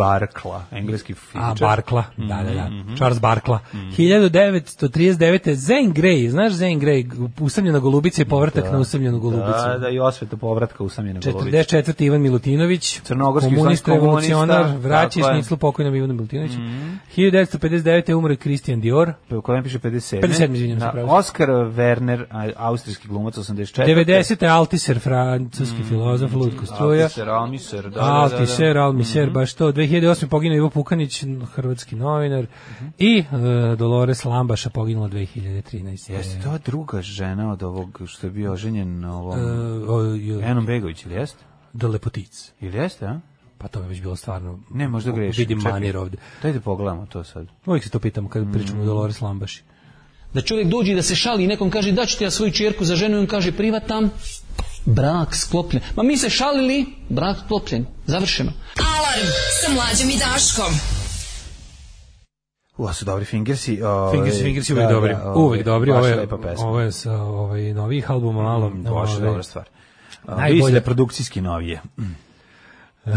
Speaker 3: Barkla, engleski
Speaker 2: fizičar. A, Barkla, da, da, da. Mm -hmm. Charles Barkla. Mm -hmm. 1939. Zen Grey, znaš Zen Grey, usamljena golubica i povratak da, na usamljenu golubicu.
Speaker 3: Da, da, i osveta povratka usamljene golubice.
Speaker 2: 44. Ivan Milutinović, Crnogorski komunista, revolucionar, vraća šniclu pokojnom Ivanu Milutinoviću. Mm -hmm. 1959. umre Christian Dior. U
Speaker 3: kojem piše 57.
Speaker 2: 57, izvinjam
Speaker 3: se pravo. Oskar Werner, austrijski glumac, 84.
Speaker 2: 90. Altiser, francuski mm -hmm. filozof, Ludko mhm. Struja. Altiser, Almiser, da, da, da, da. Altiser, Almiser, mm -hmm. baš to, 2000 2008. poginuo Ivo Pukanić, hrvatski novinar, uh -huh. i e, Dolores Lambaša poginula 2013.
Speaker 3: Jeste to druga žena od ovog što je bio oženjen ovom... E, Enom Begović, ili jeste?
Speaker 2: Da Lepotic.
Speaker 3: Ili jeste, a?
Speaker 2: Pa to je već bilo stvarno...
Speaker 3: Ne, možda greš.
Speaker 2: Vidim Čekaj, manjer ovde.
Speaker 3: Dajte da pogledamo to sad.
Speaker 2: Uvijek se to pitamo kad mm. pričamo mm. o Dolores Lambaši. Da čovjek dođe da se šali i nekom kaže da ću ti ja svoju čerku za ženu i on kaže privatam, brak sklopljen. Ma mi se šalili, brak sklopljen. Završeno. Alarm sa mlađom i Daškom.
Speaker 3: Uva su dobri fingersi.
Speaker 2: Ove, ovaj, fingersi, fingersi uvijek da, dobri. Da, ove, uvijek ovaj, dobri. Baš lepa pesma. Ovo je sa ovaj, novih albuma malo. Mm, baš ove, dobra stvar.
Speaker 3: Najbolje. produkcijski novije. Mm.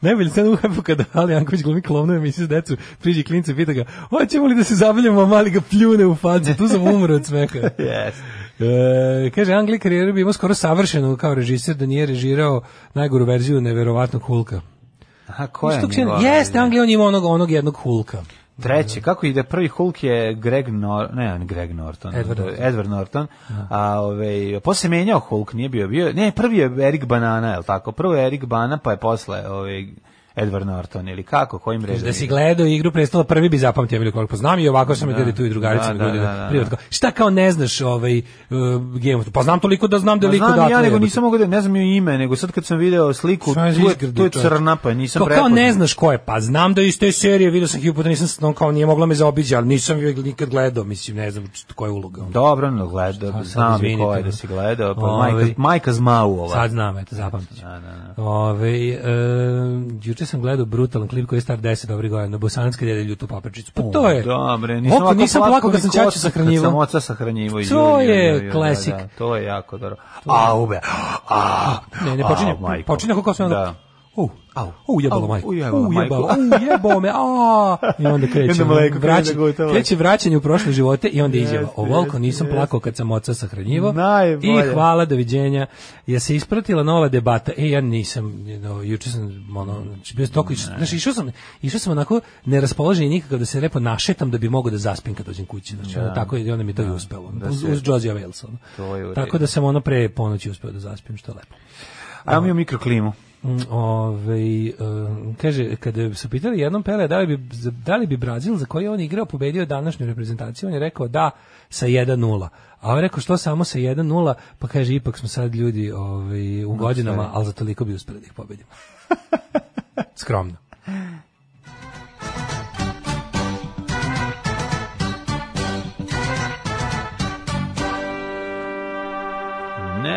Speaker 2: Najbolje scena u hepu kada Ali Janković glumi klovnu emisiju s decu, priđi klincu i pita ga, hoćemo li da se zabavljamo, mali ga pljune u facu, tu sam umro od smeka.
Speaker 3: yes.
Speaker 2: E, kaže, Angli karijeru bi imao skoro savršenu kao režiser da nije režirao najgoru verziju neverovatnog Hulka.
Speaker 3: Aha, koja je njegova?
Speaker 2: Jeste, Angli on
Speaker 3: ima
Speaker 2: onog, onog jednog Hulka.
Speaker 3: Treće, kako ide, prvi Hulk je Greg Norton, ne, Greg Norton, Edward Norton, Edward Norton da. a ovaj, posle menjao Hulk, nije bio, bio, ne, prvi je Erik Banana, je l' tako, prvo je Erik Bana, pa je posle, ovaj, Edward Norton ili kako, kojim redom?
Speaker 2: Da si gledao igru prestala, prvi bi zapamtio bilo koliko znam i ovako sam da, gledao tu i drugarice da, da, da, da, Šta kao ne znaš ovaj uh, Game Pa znam toliko da znam da liko da.
Speaker 3: Ja nego nisam mogao da ne znam joj ime, nego sad kad sam video sliku, to je, to
Speaker 2: je
Speaker 3: crna pa nisam
Speaker 2: prepoznao.
Speaker 3: Kao ne
Speaker 2: znaš ko je, pa znam da iz te serije video sam hiljadu nisam nisam kao nije mogla me zaobići, al nisam joj nikad gledao, mislim ne znam koja je uloga.
Speaker 3: Dobro, no gledao, znam ko je
Speaker 2: da si gledao, pa Majka Majka Zmau ova. Sad znam, eto zapamtiću. Ovaj juče sam gledao brutalan klip koji je star 10 dobrih godina, bosanske dede ljutu paprčicu. Pa to je.
Speaker 3: Dobre, da,
Speaker 2: nisam ovako nisam plako kad
Speaker 3: sam
Speaker 2: čaču sahranjivo. Kad sam
Speaker 3: oca
Speaker 2: sahranjivo. To je klasik. Da, da,
Speaker 3: to je jako dobro. A, ube. A,
Speaker 2: ne, ne, počinje, počinje kako sve onda. Da. Uh, au, u jebalo majku. U jebalo, u jebalo me. A, i onda kreće. Da Vraća, kreće vraćanje u prošle živote i onda izjava. Ovolko nisam plakao kad sam oca sahranjivao.
Speaker 3: I
Speaker 2: hvala doviđenja. Ja se ispratila nova debata. E ja nisam, you juče sam ono, znači bez toko, znači išao sam, išao sam onako neraspoložen nikakav da se repo našetam da bi mogao da zaspim kad dođem kući. Znači ono, tako je onda mi to i da. uspelo. Da uz uz Josija Walesa. Tako da sam ono pre ponoći uspeo da zaspim, što je lepo.
Speaker 3: Ajmo mi mikroklimu.
Speaker 2: Mm, Ove, ovaj, kaže, kada su pitali jednom Pele da li bi, da li bi Brazil za koji on igrao pobedio današnju reprezentaciju, on je rekao da sa 1-0. A on je rekao što samo sa 1-0, pa kaže ipak smo sad ljudi ovaj, u godinama, ali za toliko bi uspeli da ih pobedimo. Skromno.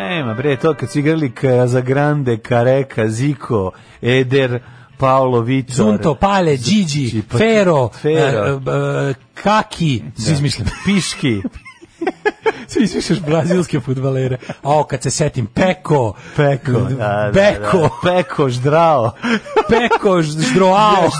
Speaker 3: Nema bre, to kad su igrali za Grande, Kareka, Ziko, Eder, Paolo Vitor,
Speaker 2: Zunto, Pale, Gigi, pa, Fero, Fero. Uh, uh, Kaki, da. svi izmišljam,
Speaker 3: Piški,
Speaker 2: Svi svišaš brazilske futbalere. A o, kad se setim, Peko.
Speaker 3: Peko, da, da,
Speaker 2: Beko.
Speaker 3: Da, peko,
Speaker 2: Ždrao. Peko, Ždroao.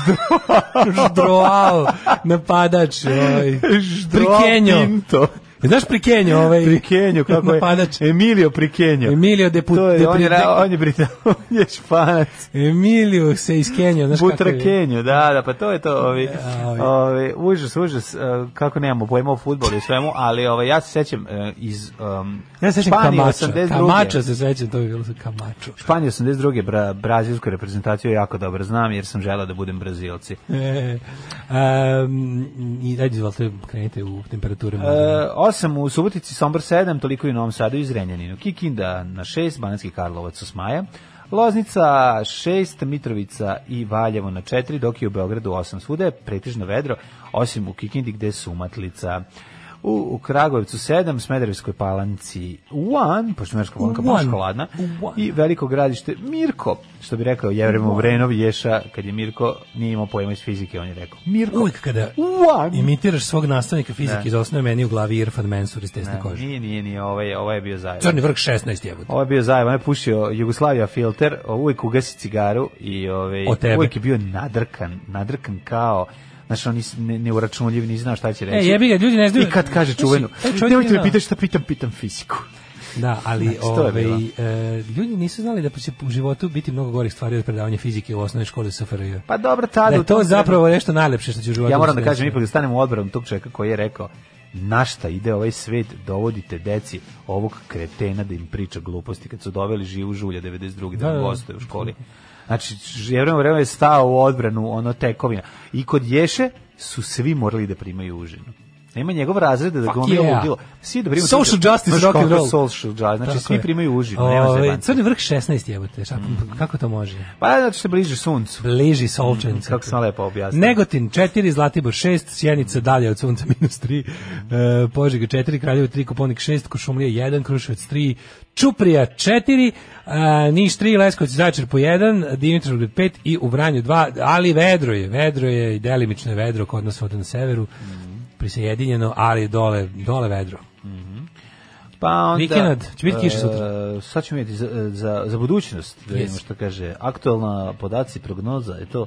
Speaker 2: ždroao.
Speaker 3: Napadač. Oj. Ždroao
Speaker 2: Pinto. E, znaš Prikenjo,
Speaker 3: ovaj
Speaker 2: Prikenjo
Speaker 3: kako napadač. je? Emilio Prikenjo.
Speaker 2: Emilio
Speaker 3: de put, to je, de on, je, da, on je Britan,
Speaker 2: on je Španac. Emilio se iz Kenjo, znaš Butra kako je. Kenjo,
Speaker 3: da, da, pa to je to, ovi, ovi, ovi užas, užas, eh, kako nemamo pojma o fudbalu i svemu, ali ovaj ja se sećam eh, iz um, ja
Speaker 2: se
Speaker 3: sećam
Speaker 2: Španije Kamača. 82. Kamača se sećam, to je bilo sa Kamaču.
Speaker 3: Španija 82. Bra, brazilsku reprezentaciju jako dobro znam jer sam želeo da budem Brazilci.
Speaker 2: E, um, i ajde, izvolite, krenite u temperature. E,
Speaker 3: 8, u Subotici Sombor 7, toliko i u Novom Sadu i Zrenjaninu. Kikinda na 6, Banatski Karlovac 8 Smaja. Loznica 6, Mitrovica i Valjevo na 4, dok je u Beogradu 8 svuda pretižno vedro, osim u Kikindi gde je sumatlica u, u Kragujevcu 7, Smederevskoj palanci 1, pošto Smederevska palanka baš hladna, i veliko gradište Mirko, što bi rekao Jevremo Vrenov Ješa, kad je Mirko nije imao pojma iz fizike, on je rekao Mirko.
Speaker 2: Uvijek kada one. imitiraš svog nastavnika fizike da. iz osnove, meni u glavi Irfan Mensur iz tesne kože.
Speaker 3: Nije, nije, nije, ovaj, ovaj je bio zajedno.
Speaker 2: Crni vrh 16 jebut.
Speaker 3: Ovaj je bio zajedno, on je pušio Jugoslavia filter, uvijek ugasi cigaru i ovaj, uvijek je bio nadrkan, nadrkan kao Znaš, oni ne, neuračunljivi, ni zna šta će reći.
Speaker 2: E, jebi ga, ljudi ne znaju.
Speaker 3: I kad da- kaže čuvenu, e, nemojte me pitati šta pitam, pitam fiziku.
Speaker 2: Da, ali znači, ovaj, e, ljudi nisu znali da će u životu biti mnogo gorih stvari od predavanja fizike u osnovnoj školi SFRJ.
Speaker 3: Pa dobro, tada...
Speaker 2: Da je to zapravo nešto najlepše što će
Speaker 3: u
Speaker 2: životu...
Speaker 3: Ja moram da kažem, ipak da stanem u odborom tog čovjeka koji je rekao na šta ide ovaj svet, dovodite deci ovog kretena da im priča gluposti kad su doveli živu žulja 92. da, da, da, da. u školi. Znači, Jevremo vreme je stao u odbranu ono tekovina. I kod Ješe su svi morali da primaju užinu. Nema njegov razred da ga yeah. ludilo. Svi da primaju
Speaker 2: social tuga. Znači, justice
Speaker 3: rock
Speaker 2: and roll.
Speaker 3: Social justice, znači Tako svi je. primaju užinu, o, nema ovaj, zebanca.
Speaker 2: Crni vrh 16 jebote, šta, mm. kako to može?
Speaker 3: Pa znači se bliži suncu.
Speaker 2: Bliži solčencu.
Speaker 3: Mm, kako sam lepo objasnio.
Speaker 2: Negotin 4, Zlatibor 6, Sjenica dalje od sunca minus 3, mm. uh, Požega 4, Kraljevo 3, Koponik 6, Košumlija 1, Kruševac 3, Čuprija 4, Uh, Niš 3, Leskovac Zaječar po 1, Dimitrovgrad 5 i u Vranju 2, ali vedro je, vedro je i delimično je vedro kod nas ovde na severu, mm -hmm. prisajedinjeno, ali dole, dole vedro. Mm -hmm.
Speaker 3: Pa onda...
Speaker 2: Vikinad,
Speaker 3: će biti kiša e, sutra. Uh, sad ćemo vidjeti za, za, za budućnost, da vidimo yes. što kaže. Aktualna podaci, prognoza, je to...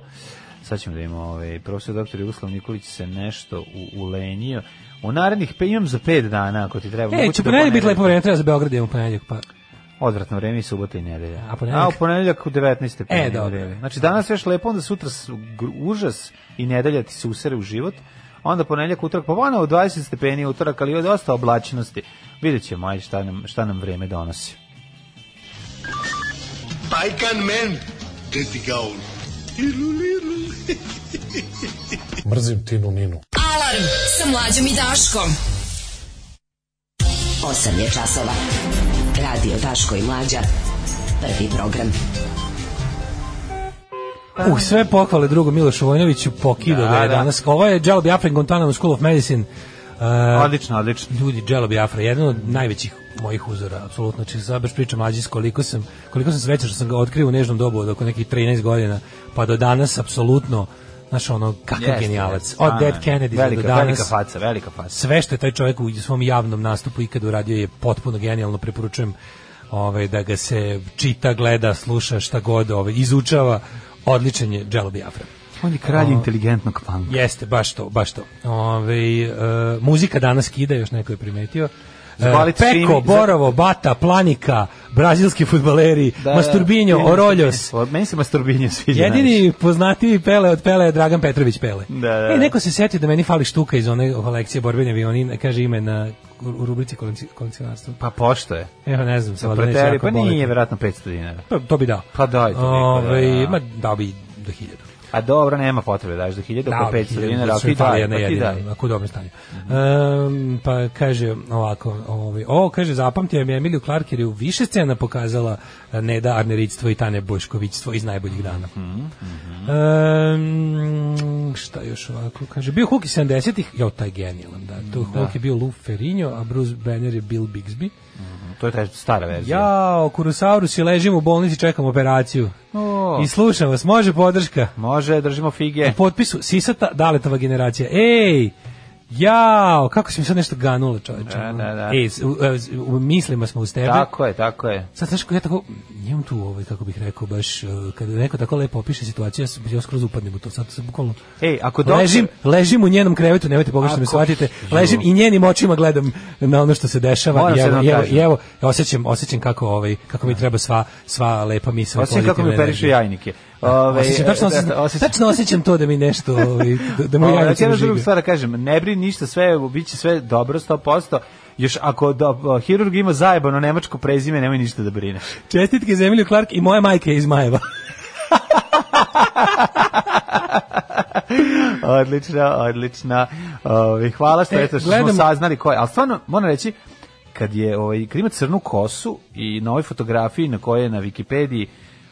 Speaker 3: Sad ćemo da imamo, ovaj, profesor dr. Jugoslav Nikolić se nešto u, ulenio U narednih pe imam za 5 dana ako ti treba.
Speaker 2: E, će da ponedjeljak biti lepo pa- vreme, treba za Beograd da imamo ponedjeljak pa.
Speaker 3: Odvratno vreme i subota i nedelja.
Speaker 2: A
Speaker 3: ponedjeljak? A u ponedjeljak u 19. Ponedjeljak. E,
Speaker 2: dobro. Vreme.
Speaker 3: Znači danas još lepo, onda sutra užas i nedelja ti se usere u život. Onda ponedjeljak, utorak, pa vana u 20 stepeni utorak, ali je dosta oblačnosti. Vidjet ćemo, ajde, šta nam, šta nam vreme donosi. Bajkan men,
Speaker 2: gdje ti ga Tilu lilu. Mrzim Tinu Ninu. Alarm sa mlađom i Daškom. 8 je časova. Radio Daško i Mlađa. Prvi program. U uh, sve pohvale drugu Milošu Vojnoviću pokido da, ga je da. danas. Ovo je Jello Biafra in School of Medicine. Uh,
Speaker 3: odlično, odlično.
Speaker 2: Ljudi, Jello Biafra, jedan od najvećih mojih uzora, apsolutno. Znači, sad baš pričam mađis koliko sam, koliko sam srećan što sam ga otkrio u nežnom dobu od oko nekih 13 godina, pa do danas apsolutno Znaš, ono, kakav yes, genijalac. Od Dead Kennedy velika, do danas.
Speaker 3: Velika faca, velika faca.
Speaker 2: Sve što je taj čovjek u svom javnom nastupu ikad uradio je potpuno genijalno. Preporučujem ovaj, da ga se čita, gleda, sluša, šta god, ovaj, izučava. Odličan je Jello Biafra.
Speaker 3: On je kralj o, inteligentnog panka.
Speaker 2: Jeste, baš to, baš to. Ove, ovaj, e, muzika danas kida, još neko je primetio.
Speaker 3: E, Zvali
Speaker 2: Peko, Borovo, Bata, Planika, brazilski futbaleri, da, da Masturbinjo, Oroljos. E, pa
Speaker 3: meni se Masturbinjo sviđa.
Speaker 2: Jedini najviše. poznatiji Pele od Pele je Dragan Petrović Pele.
Speaker 3: Da, da. E,
Speaker 2: da. neko se setio da meni fali štuka iz one kolekcije borbeni avioni, kaže ime na u rubrici kolekcionarstva.
Speaker 3: Pa pošto je.
Speaker 2: Evo ne znam, da
Speaker 3: sad preteri, pa nije verovatno 500 dinara.
Speaker 2: Pa, to bi dao.
Speaker 3: Pa daj
Speaker 2: to. Ovaj da. ma dao bi do 1000.
Speaker 3: A dobro, nema potrebe, daš do 1000 da, oko pa dinara, ti daj,
Speaker 2: jedna, pa ti daj. Ako dobro stanje. um, pa kaže ovako, ovaj, o, kaže, zapamtio mi Emiliju Clark jer je u više scena pokazala eh, Neda Arnerictvo i Tane Bojškovićstvo iz najboljih dana. Mm -hmm. um, šta još ovako, kaže, bio Hulk iz 70-ih, jo, taj genijalan, da, to da. Hulk da. je bio Lou Ferrigno, a Bruce Banner je Bill Bixby. Mm
Speaker 3: -hmm to je ta stara verzija.
Speaker 2: Ja, Kurosaurus i ležimo u bolnici, čekamo operaciju. O. I slušam vas,
Speaker 3: može
Speaker 2: podrška?
Speaker 3: Može, držimo fige.
Speaker 2: U potpisu Sisata Daletova generacija. Ej, Jao, kako si mi sad nešto ganulo,
Speaker 3: čoveče. Da, da, da.
Speaker 2: E, u, u, e, u, mislima smo uz tebe.
Speaker 3: Tako je, tako je.
Speaker 2: Sad, znaš, ja tako, imam tu ovaj, kako bih rekao, baš, e, kada neko tako lepo opiše situaciju, ja, sam, ja skroz upadnem u to, sad e, se bukvalno...
Speaker 3: Ej,
Speaker 2: ako doktor... Ležim, ležim u njenom krevetu, nemojte pogrešno me shvatite, ležim i njenim očima gledam na ono što se dešava Moram i evo, i evo, i evo, osjećam, osjećam kako, ovaj, kako mi da. treba sva, sva lepa misla.
Speaker 3: Osjećam kako mi perišu jajnike.
Speaker 2: Ove, osjećam, e, tačno, da, osjećam, osjećam. tačno osjećam to da mi nešto, ove, ovaj, da, da mu ja Ja jednu drugu
Speaker 3: stvar da kažem, ne brini ništa, sve, bit će sve dobro, 100%, još ako da, hirurg ima zajebano nemačko prezime, nemoj ništa da brine.
Speaker 2: Čestitke za Clark i moja majka je iz Majeva.
Speaker 3: odlična, odlična. Ove, hvala što, e, eto, što smo saznali ko je. Ali stvarno, moram reći, kad je ovaj, kad ima crnu kosu i na ovoj fotografiji na kojoj je na Wikipediji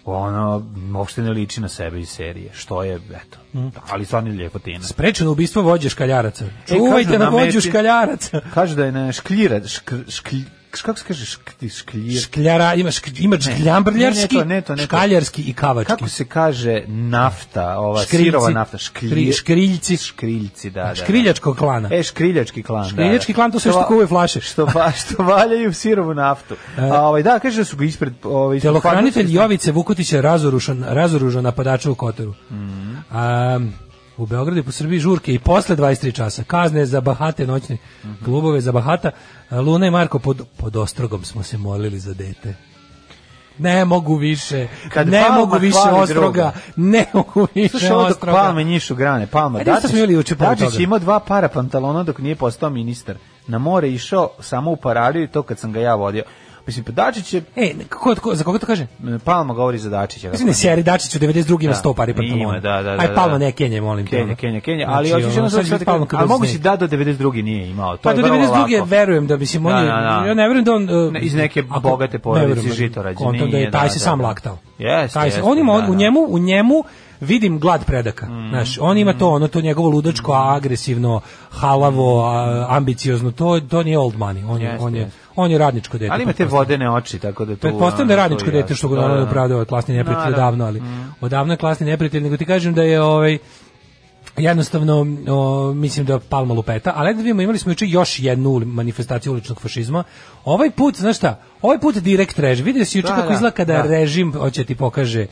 Speaker 3: ona uopšte ne liči na sebe iz serije, što je, eto, mm. ali stvarno je ljepotina.
Speaker 2: Sprečeno ubistvo vođe škaljaraca. E, Čuvajte e, na da da vođu škaljaraca.
Speaker 3: Kaže da je na škljira, škr, škl, kako se kaže šk,
Speaker 2: škljiv škljara ima šk, ima škljambrljarski ne, ne, ne, to, ne, to. škaljarski i kavački
Speaker 3: kako se kaže nafta ova
Speaker 2: škriljci,
Speaker 3: sirova nafta
Speaker 2: škrilj, škriljci škriljci
Speaker 3: da, da da
Speaker 2: škriljačkog klana
Speaker 3: e škriljački klan da, da.
Speaker 2: škriljački
Speaker 3: da,
Speaker 2: klan to se što kuvaju flaše
Speaker 3: što ba, što valjaju sirovu naftu e. a ovaj da kaže da su ga ispred ovaj telohranitelj
Speaker 2: Jovice Vukotić je razorušan razoružan napadač u Kotoru mm. a, u Beogradu i po Srbiji žurke i posle 23 časa. Kazne za bahate noćne mhm. klubove za bahata. Luna i Marko pod, pod ostrogom smo se molili za dete ne mogu više, Kad ne palma, mogu više ostroga, ne mogu više Slušaj, ostroga. palme njišu
Speaker 3: grane,
Speaker 2: palma.
Speaker 3: E, Dačić, smo Dačić imao dva para pantalona dok nije postao ministar. Na more išao samo u paraliju i to kad sam ga ja vodio. Mislim, pa Dačić je...
Speaker 2: E, ko, ko, za koga to kaže?
Speaker 3: Palma govori za Dačića.
Speaker 2: Mislim, ne, Sjeri Dačić u 92. Da, ima 100 pari pantalona. Ima,
Speaker 3: da, da, da.
Speaker 2: Aj, da, Palma da. ne, Kenja, molim
Speaker 3: te. Kenja, Kenja, Kenja, ali
Speaker 2: znači,
Speaker 3: hoćeš
Speaker 2: ono sad sve Palma
Speaker 3: Ali moguće da do 92. nije imao. To pa
Speaker 2: do 92. verujem da, mislim, on je... Ja ne verujem da on...
Speaker 3: E, iz neke bogate porodice žitorađe. Znači,
Speaker 2: kontam da je, taj se sam laktao.
Speaker 3: Jeste, jeste.
Speaker 2: On ima, u njemu, u njemu vidim glad predaka. Mm. Znaš, on ima to, mm. ono to njegovo ludačko, mm. agresivno, halavo, ambiciozno, to to nije old money. On je yes, on je yes on je radničko dete.
Speaker 3: Ali ima te vodene oči, tako da to...
Speaker 2: Pretpostavljam da je radničko je dete, što ga ono da, da da, opravdava klasni neprijatelj davno, ali mm. odavno je klasni neprijatelj, nego ti kažem da je ovaj jednostavno o, mislim da je palma lupeta, ali da vidimo, imali smo juče još jednu manifestaciju uličnog fašizma. Ovaj put, znaš šta, ovaj put direkt režim. Vidi se juče da, kako da, izgleda kada da. režim hoće ti pokaže.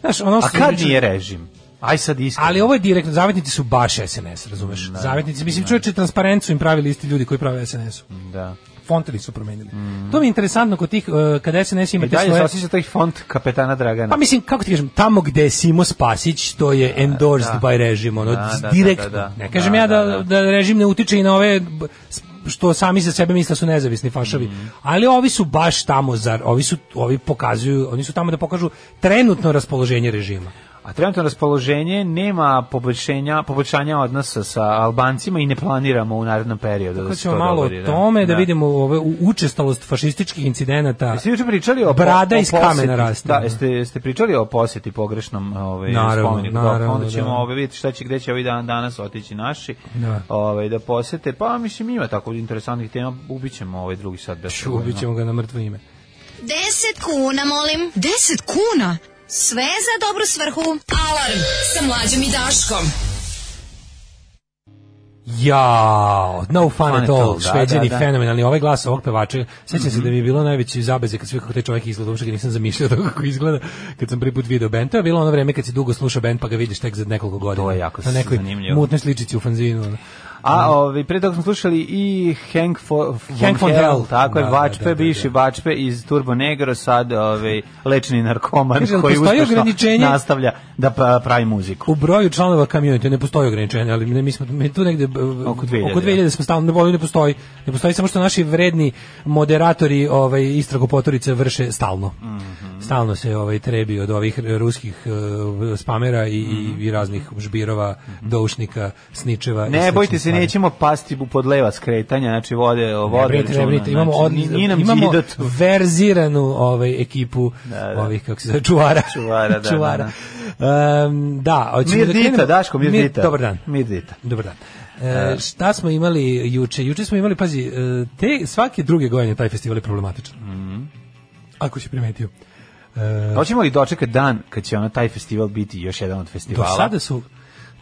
Speaker 2: Znaš, ono
Speaker 3: što A kad nije režim? Aj sad iskreno.
Speaker 2: Ali ovo je direktno, zavetnici su baš SNS, razumeš? Da, zavetnici, mislim,
Speaker 3: da.
Speaker 2: čovječe transparencu im pravili isti ljudi koji prave SNS-u. Da fonteri su promenili. Mm. To mi je interesantno kod tih uh, e, kada SNS ima te svoje.
Speaker 3: Da, se taj font kapetana Dragana.
Speaker 2: Pa mislim kako ti kažem, tamo gde je Simo Spasić, to je da, endorsed da. by režim, ono da, da, da direktno. Ne kažem ja da da režim ne utiče i na ove što sami za sebe misle su nezavisni fašovi. Mm. Ali ovi su baš tamo za ovi su ovi pokazuju, oni su tamo da pokažu trenutno raspoloženje režima.
Speaker 3: A trenutno raspoloženje nema poboljšanja, poboljšanja odnosa sa Albancima i ne planiramo u narednom periodu. Da
Speaker 2: tako da ćemo malo dogodi, o tome, da, da vidimo ove, učestalost fašističkih incidenata.
Speaker 3: Jeste juče
Speaker 2: pričali o brada iz kamena raste. Da, jeste,
Speaker 3: jeste pričali o poseti pogrešnom ovaj, spomeniku. Da, naravno, onda da. ćemo da. Ove, ovaj, vidjeti šta će, gde će ovaj dan, danas otići naši da. Ove, ovaj, da posete. Pa mislim ima tako interesantnih tema, ubićemo ovaj drugi sad.
Speaker 2: Ubićemo ga na mrtvo ime. 10 kuna, molim. 10 kuna? Sve za dobru svrhu. Alarm sa mlađom i Daškom. Jao, no fun at all, da, šveđani, da, da. fenomenalni, ovaj glas ovog pevača, sećam mm -hmm. se mhm. da mi je bilo najveći zabeze kad svi kako te čovjek izgleda, uopšte nisam zamišljao tako kako izgleda, kad sam prvi put video band, to je bilo ono vreme kad si dugo slušao band pa ga vidiš tek za nekoliko godina. To je jako
Speaker 3: na nekoj
Speaker 2: zanimljivo. mutnoj sličici u fanzinu.
Speaker 3: A ovaj pre toga smo slušali i Hank, for, Hank von, Hell, Hell, tako da, je da, Vačpe, da, da, da bivši da. Vačpe iz Turbo Negro, sad ovaj lečni narkoman Kaže, koji uspešno nastavlja da pravi muziku.
Speaker 2: U broju članova community ne postoji ograničenje, ali ne, mi smo mi tu negde oko 2000, oko 2000 smo stalno ne postoji, ne postoji, ne postoji samo što naši vredni moderatori ovaj potorice vrše stalno. Mm -hmm. Stalno se ovaj trebi od ovih ruskih uh, spamera i, mm -hmm. i, raznih žbirova, mhm. doušnika, sničeva.
Speaker 3: Ne bojte se nećemo pasti pod leva skretanja, znači vode,
Speaker 2: vode, ne, brite, ne, brite, imamo od, znači, imamo verziranu ovaj ekipu da, da. ovih kako se zove čuvara, čuvara, da.
Speaker 3: čuvara. Da, um,
Speaker 2: da, hoćemo da krenemo. Daško, Mirdita. Mir, dobar dan. Mirdita. Dobar dan. E, da. šta smo imali juče? Juče smo imali, pazi, e, te svake
Speaker 3: druge godine taj festival je problematičan. Mm -hmm. Ako si primetio. E, Hoćemo li dočekati dan kad će ono taj festival biti još jedan od festivala? Do sada
Speaker 2: su,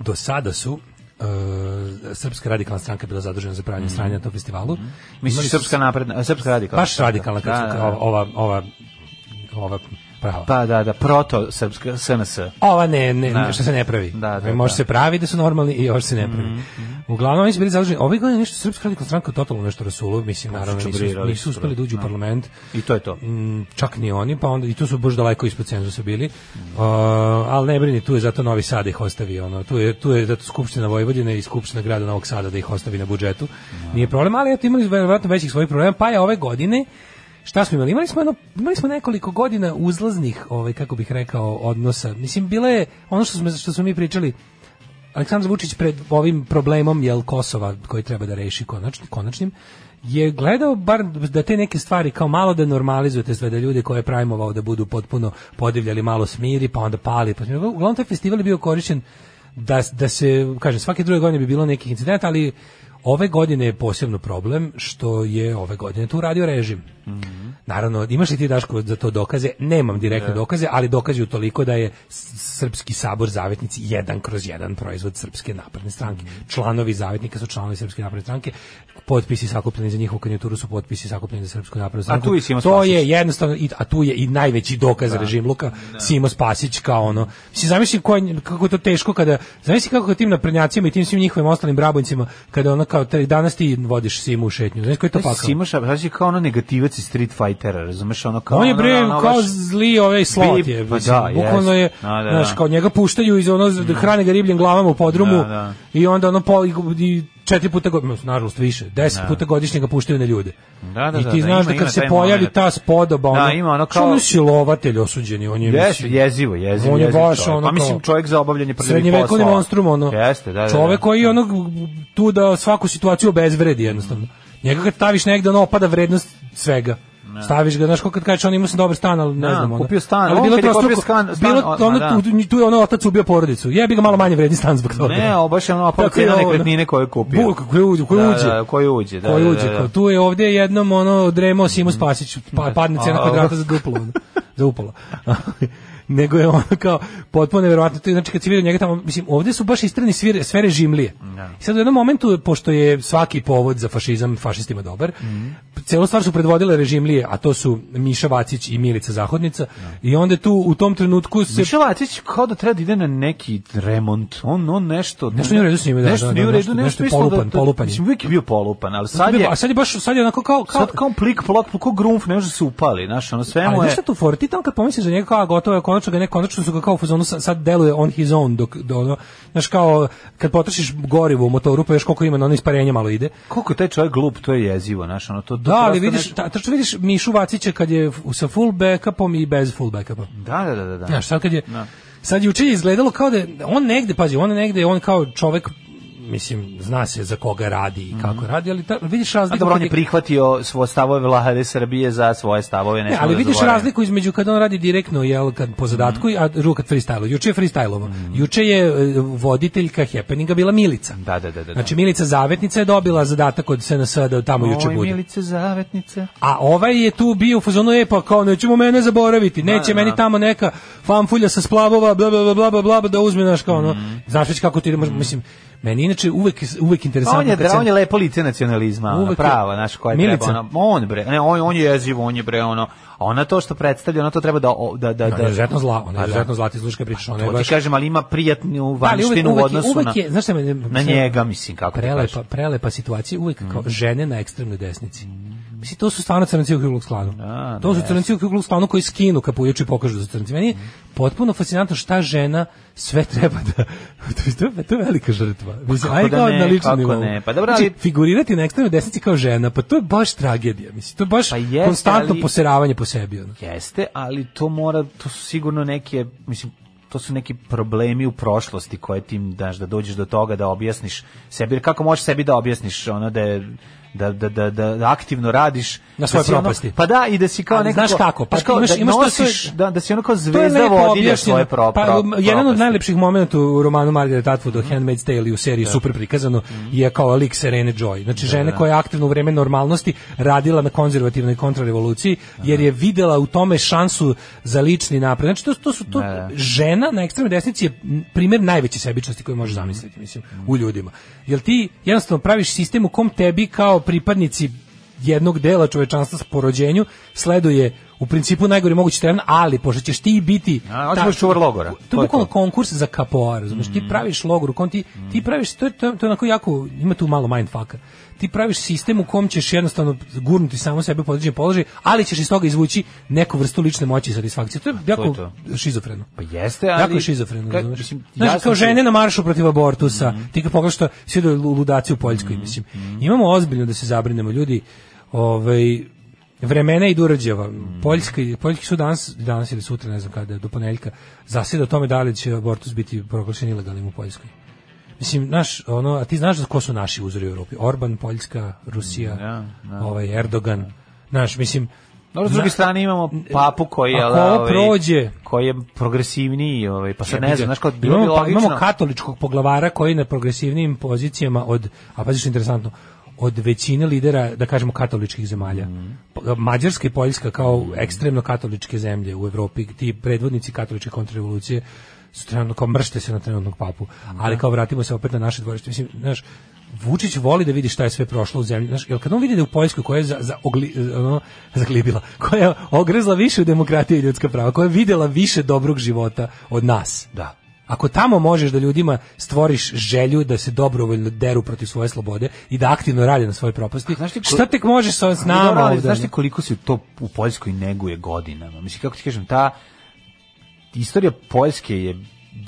Speaker 2: do sada su uh, Srpska radikalna stranka bila zadužena za pranje mm. stranja na tom festivalu. Mhm.
Speaker 3: Misliš Srpska napredna, Srpska radikalna?
Speaker 2: Baš radikalna, da, da, da, ova, ova, ova Pravo.
Speaker 3: Pa da, da, proto srpska SNS.
Speaker 2: Ova ne, ne, da. što se ne pravi. Da, da, Može da. se pravi da su normalni i još se ne pravi. Mm -hmm. Uglavnom oni bili založeni. Ove godine nešto srpska radikalna stranka totalno nešto rasulo, mislim naravno nisu, nisu uspeli da uđu u da. parlament.
Speaker 3: I to je to.
Speaker 2: Mm, čak ni oni, pa onda i tu su baš daleko ispod cenzusa bili. Mm. Uh, ali ne brini, tu je zato Novi Sad ih ostavi ono. Tu je tu je zato skupština Vojvodine i skupština grada Novog Sada da ih ostavi na budžetu. Mm. Nije problem, ali eto imali verovatno većih svojih problema, pa je ove godine šta smo imali? Imali smo, jedno, imali smo nekoliko godina uzlaznih, ovaj, kako bih rekao, odnosa. Mislim, bile je ono što smo, što smo mi pričali, Aleksandar Vučić pred ovim problemom jel Kosova koji treba da reši konačni, konačnim je gledao bar da te neke stvari kao malo da normalizujete sve da ljude koje prajmovao da budu potpuno podivljali malo smiri pa onda pali pa smiri. uglavnom taj festival je bio korišćen da, da se, kažem, svake druge godine bi bilo nekih incidenta, ali Ove godine je posebno problem što je ove godine tu radio režim. Mm -hmm. Naravno, imaš li ti Daško za to dokaze? Nemam direktne yeah. dokaze, ali dokaze u toliko da je Srpski sabor zavetnici jedan kroz jedan proizvod Srpske napredne stranke. Mm -hmm. Članovi zavetnika su članovi Srpske napredne stranke potpisi sakupljeni za njihovu kandidaturu su potpisi sakupljeni za srpsku napravu.
Speaker 3: A tu je
Speaker 2: Simo To je jednostavno a tu je i najveći dokaz da. Luka, da. Simo Spasić kao ono. Si zamisli kako je to teško kada zamisli kako tim naprednjacima i tim svim njihovim ostalim brabojcima kada ono kao te, danas ti vodiš Simu u šetnju. Znaš koji je to pa?
Speaker 3: Simo znači kao ono negativac iz Street Fightera, razumeš ono kao
Speaker 2: On je bre ono, ono, kao zli ovaj slot je. Pa da, bukvalno je, da, da, znaš, da. kao njega puštaju iz ono mm. hrane ga ribljim glavama u podrumu i onda ono i četiri puta godišnje, nažalost više, 10
Speaker 3: da.
Speaker 2: puta godišnje ga puštaju na ljude.
Speaker 3: Da, da,
Speaker 2: I da, ti da, znaš da, kad se pojavi moment. ta spodoba, da, ono, da, ima ono kao... Ono silovatelj osuđeni, on je...
Speaker 3: Jes, jezivo, jezivo, on je baš čovjek. ono pa mislim čovjek za obavljanje
Speaker 2: prljavih poslova. Srednjevekovni monstrum, ono. Jeste, da, da, čovjek da. koji je ono tu da svaku situaciju obezvredi jednostavno. Njega kad staviš negde, ono opada vrednost svega. Ne. Da. Staviš ga, znaš, kako kad kažeš, on ima sam dobar
Speaker 3: stan,
Speaker 2: ali ne, ne da, znam,
Speaker 3: Kupio stan, ali bilo to struko,
Speaker 2: stan, bilo, ono, da. tu, tu je ono otac ubio porodicu. Jebi ga malo manje vredni stan zbog toga.
Speaker 3: Ne, ovo baš je ono opao cena nekretnine koju je kupio.
Speaker 2: Buk, koji uđe, koji uđe. Da, da,
Speaker 3: koji uđe,
Speaker 2: da. Koji uđe, da, da. tu je ovdje jednom, ono, dremo Simo Spasić, pa, padne cena kvadrata za duplo, za upalo. nego je ono kao potpuno neverovatno. Znači kad si vidio njega tamo, mislim, ovde su baš istrani svire, sfere režimlije No. Da. I sad u jednom momentu, pošto je svaki povod za fašizam fašistima dobar, mm -hmm. stvar su predvodile režimlije, a to su Miša Vacić i Milica Zahodnica. No. Da. I onda tu u tom trenutku se...
Speaker 3: Miša Vacić kao da treba da ide na neki remont, on, on nešto...
Speaker 2: Nešto nije u redu s njima, da, da, nešto, da, da, nešto,
Speaker 3: nešto, nešto, nešto polupan, da, da, polupan. Mislim, uvijek
Speaker 2: je
Speaker 3: bio polupan, ali
Speaker 2: sad je...
Speaker 3: A sad je baš,
Speaker 2: sad je onako kao... kao
Speaker 3: sad kao plik, plot, kao grunf, ne može se upali, znaš, ono sve mu je... Ali nešto
Speaker 2: tu for, tamo kad pomisliš za njega kao gotovo je konačno ga ne, konačno su ga kao u fazonu sad deluje on his own dok do ono, znaš kao kad potrošiš gorivo u motoru pa još koliko ima na ono isparenje malo ide.
Speaker 3: Koliko taj čovjek glup, to je jezivo, znaš, ono to, to
Speaker 2: Da, ali vidiš, nešto... ta, vidiš Mišu Vacića kad je sa full backupom i bez full backupa.
Speaker 3: Da, da, da, da. da.
Speaker 2: Znaš, sad kad je da. Sad je učinje izgledalo kao da je, on negde, pazi, on negde, on kao čovjek mislim, zna se za koga radi i kako mhm. radi, ali ta, vidiš
Speaker 3: razliku... A dobro, on je prihvatio svoje stavove vlade Srbije za svoje stavove,
Speaker 2: ne, ali da vidiš zaboravim. razliku između kad on radi direktno, jel, kad po zadatku, mm a drugo kad freestyle Juče je freestylovo. Mm Juče je e, voditeljka happeninga bila Milica.
Speaker 3: Da, da, da, da.
Speaker 2: Znači, da. Milica Zavetnica je dobila zadatak od SNS da tamo Oj, juče bude.
Speaker 3: Milice Zavetnice.
Speaker 2: A ovaj je tu bio u fazonu, e, pa kao, nećemo mene zaboraviti, da, neće da, meni da. tamo neka fanfulja sa splavova, bla, bla, bla, bla, bla, da uzme naš kao, mm -hmm. no, znaš kako ti, mm mislim, Meni inače uvek uvek interesantno. On je,
Speaker 3: da, on je lepo lice nacionalizma, prava, naš koja je treba, ona, on bre, ne, on, on je jeziv, on je bre, ono, a ona to što predstavlja, ona to treba da... da, da,
Speaker 2: da... Ona je da- izuzetno zla, ona je pa da. izuzetno zla,
Speaker 3: ti sluška priča, pa ona
Speaker 2: je
Speaker 3: baš... ti kažem, ali ima prijatnu da, vanštinu u odnosu uvek, uvek je, znaš šta me, na njega, mislim, kako
Speaker 2: prelepa, prelepa situacija, uvek kao mhm. žene na ekstremnoj desnici. Mislim, to su stvarno crnci u Ku Klanu. A, da, da, to su da. crnci u Ku Klanu koji skinu kapujući i pokažu da su crnci. Meni je potpuno fascinantno šta žena sve treba da... to, je, to je velika žrtva. Pa mislim, kako da ne, na lični
Speaker 3: nivo. Ne. Pa dobro,
Speaker 2: znači, ali... figurirati na ekstremnoj desnici kao žena, pa to je baš tragedija. Mislim, to je baš pa jeste, konstantno ali, poseravanje po sebi. Ono.
Speaker 3: Jeste, ali to mora, to su sigurno neke, mislim, to su neki problemi u prošlosti koje ti daš da dođeš do toga da objasniš sebi, kako možeš sebi da objasniš ono da je da, da, da, da aktivno radiš na
Speaker 2: svojoj
Speaker 3: da
Speaker 2: propasti. Ono,
Speaker 3: pa da, i da si kao nekako... Znaš kako, pa, pa kao, imaš, da, imaš nosiš, da, da si ono kao zvezda vodilja svoje pro, pa,
Speaker 2: pro, um,
Speaker 3: Jedan
Speaker 2: od najlepših momenta u romanu Margaret mhm. Atwood o mm. Handmaid's Tale u seriji da. super prikazano mm. je kao lik Serene Joy. Znači, da, žene da, koja je aktivno u vreme normalnosti radila na konzervativnoj kontrarevoluciji, jer je videla u tome šansu za lični napred. Znači, to, to su to, da, žena na ekstremnoj desnici je primer najveće sebičnosti koju možeš zamisliti, mislim, u mhm. ljudima. Jel ti jednostavno praviš sistem u kom tebi kao pripadnici jednog dela čovečanstva s porođenju, sleduje u principu najgori mogući teren, ali pošto ćeš ti biti
Speaker 3: A, ta, čuvar logora.
Speaker 2: To je bukvalno konkurs za kapoar, razumeš, mm. ti praviš logor, kom ti, ti praviš, to je, to, je, to je onako jako, ima tu malo mindfucka ti praviš sistem u kom ćeš jednostavno gurnuti samo sebe u podređen položaj, ali ćeš iz toga izvući neku vrstu lične moći i satisfakcije. To je jako to je šizofreno.
Speaker 3: Pa jeste, ali...
Speaker 2: Jako šizofreno, ka, mislim, Znaš, kao žene na maršu protiv abortusa, mm -hmm. ti kao pogledaš što svi ludaci u Poljskoj, mm -hmm. mislim. Mhm. Imamo ozbiljno da se zabrinemo, ljudi, ovaj vremena i Durđeva. Mm. Poljski, poljski su danas, danas ili sutra, ne znam kada, do ponedeljka, zasjeda o tome da li će abortus biti proglašen ilegalnim u Poljskoj. Mislim, naš, ono, a ti znaš da ko su naši uzori u Europi? Orban, Poljska, Rusija, mm, yeah, da. ovaj Erdogan. Yeah. Naš, mislim,
Speaker 3: dobro, s druge strane imamo papu koji je ovaj,
Speaker 2: prođe
Speaker 3: koji je progresivniji, ovaj pa sad ne znam, znači kao
Speaker 2: bilo imamo, bi logično. Pa, imamo katoličkog poglavara koji je na progresivnim pozicijama od a pa je interesantno, od većine lidera, da kažemo, katoličkih zemalja. Mm. Mađarska i Poljska kao mm. ekstremno katoličke zemlje u Evropi, ti predvodnici katoličke kontrrevolucije su trenutno kao mršte se na trenutnog papu. Mm. Ali kao vratimo se opet na naše dvorište. Mislim, znaš, Vučić voli da vidi šta je sve prošlo u zemlji. Znaš, jel kad on vidi da u Poljskoj koja je za, za ogli, ono, zaglibila, koja je ogrezla više u demokratiju i ljudska prava, koja je videla više dobrog života od nas.
Speaker 3: Da
Speaker 2: Ako tamo možeš da ljudima stvoriš želju da se dobrovoljno deru protiv svoje slobode i da aktivno rade na svojoj propasti, znaš ti šta
Speaker 3: tek
Speaker 2: možeš sa s nama?
Speaker 3: Ali, znaš ti koliko se to u Poljskoj neguje godinama? Mislim, kako ti kažem, ta istorija Poljske je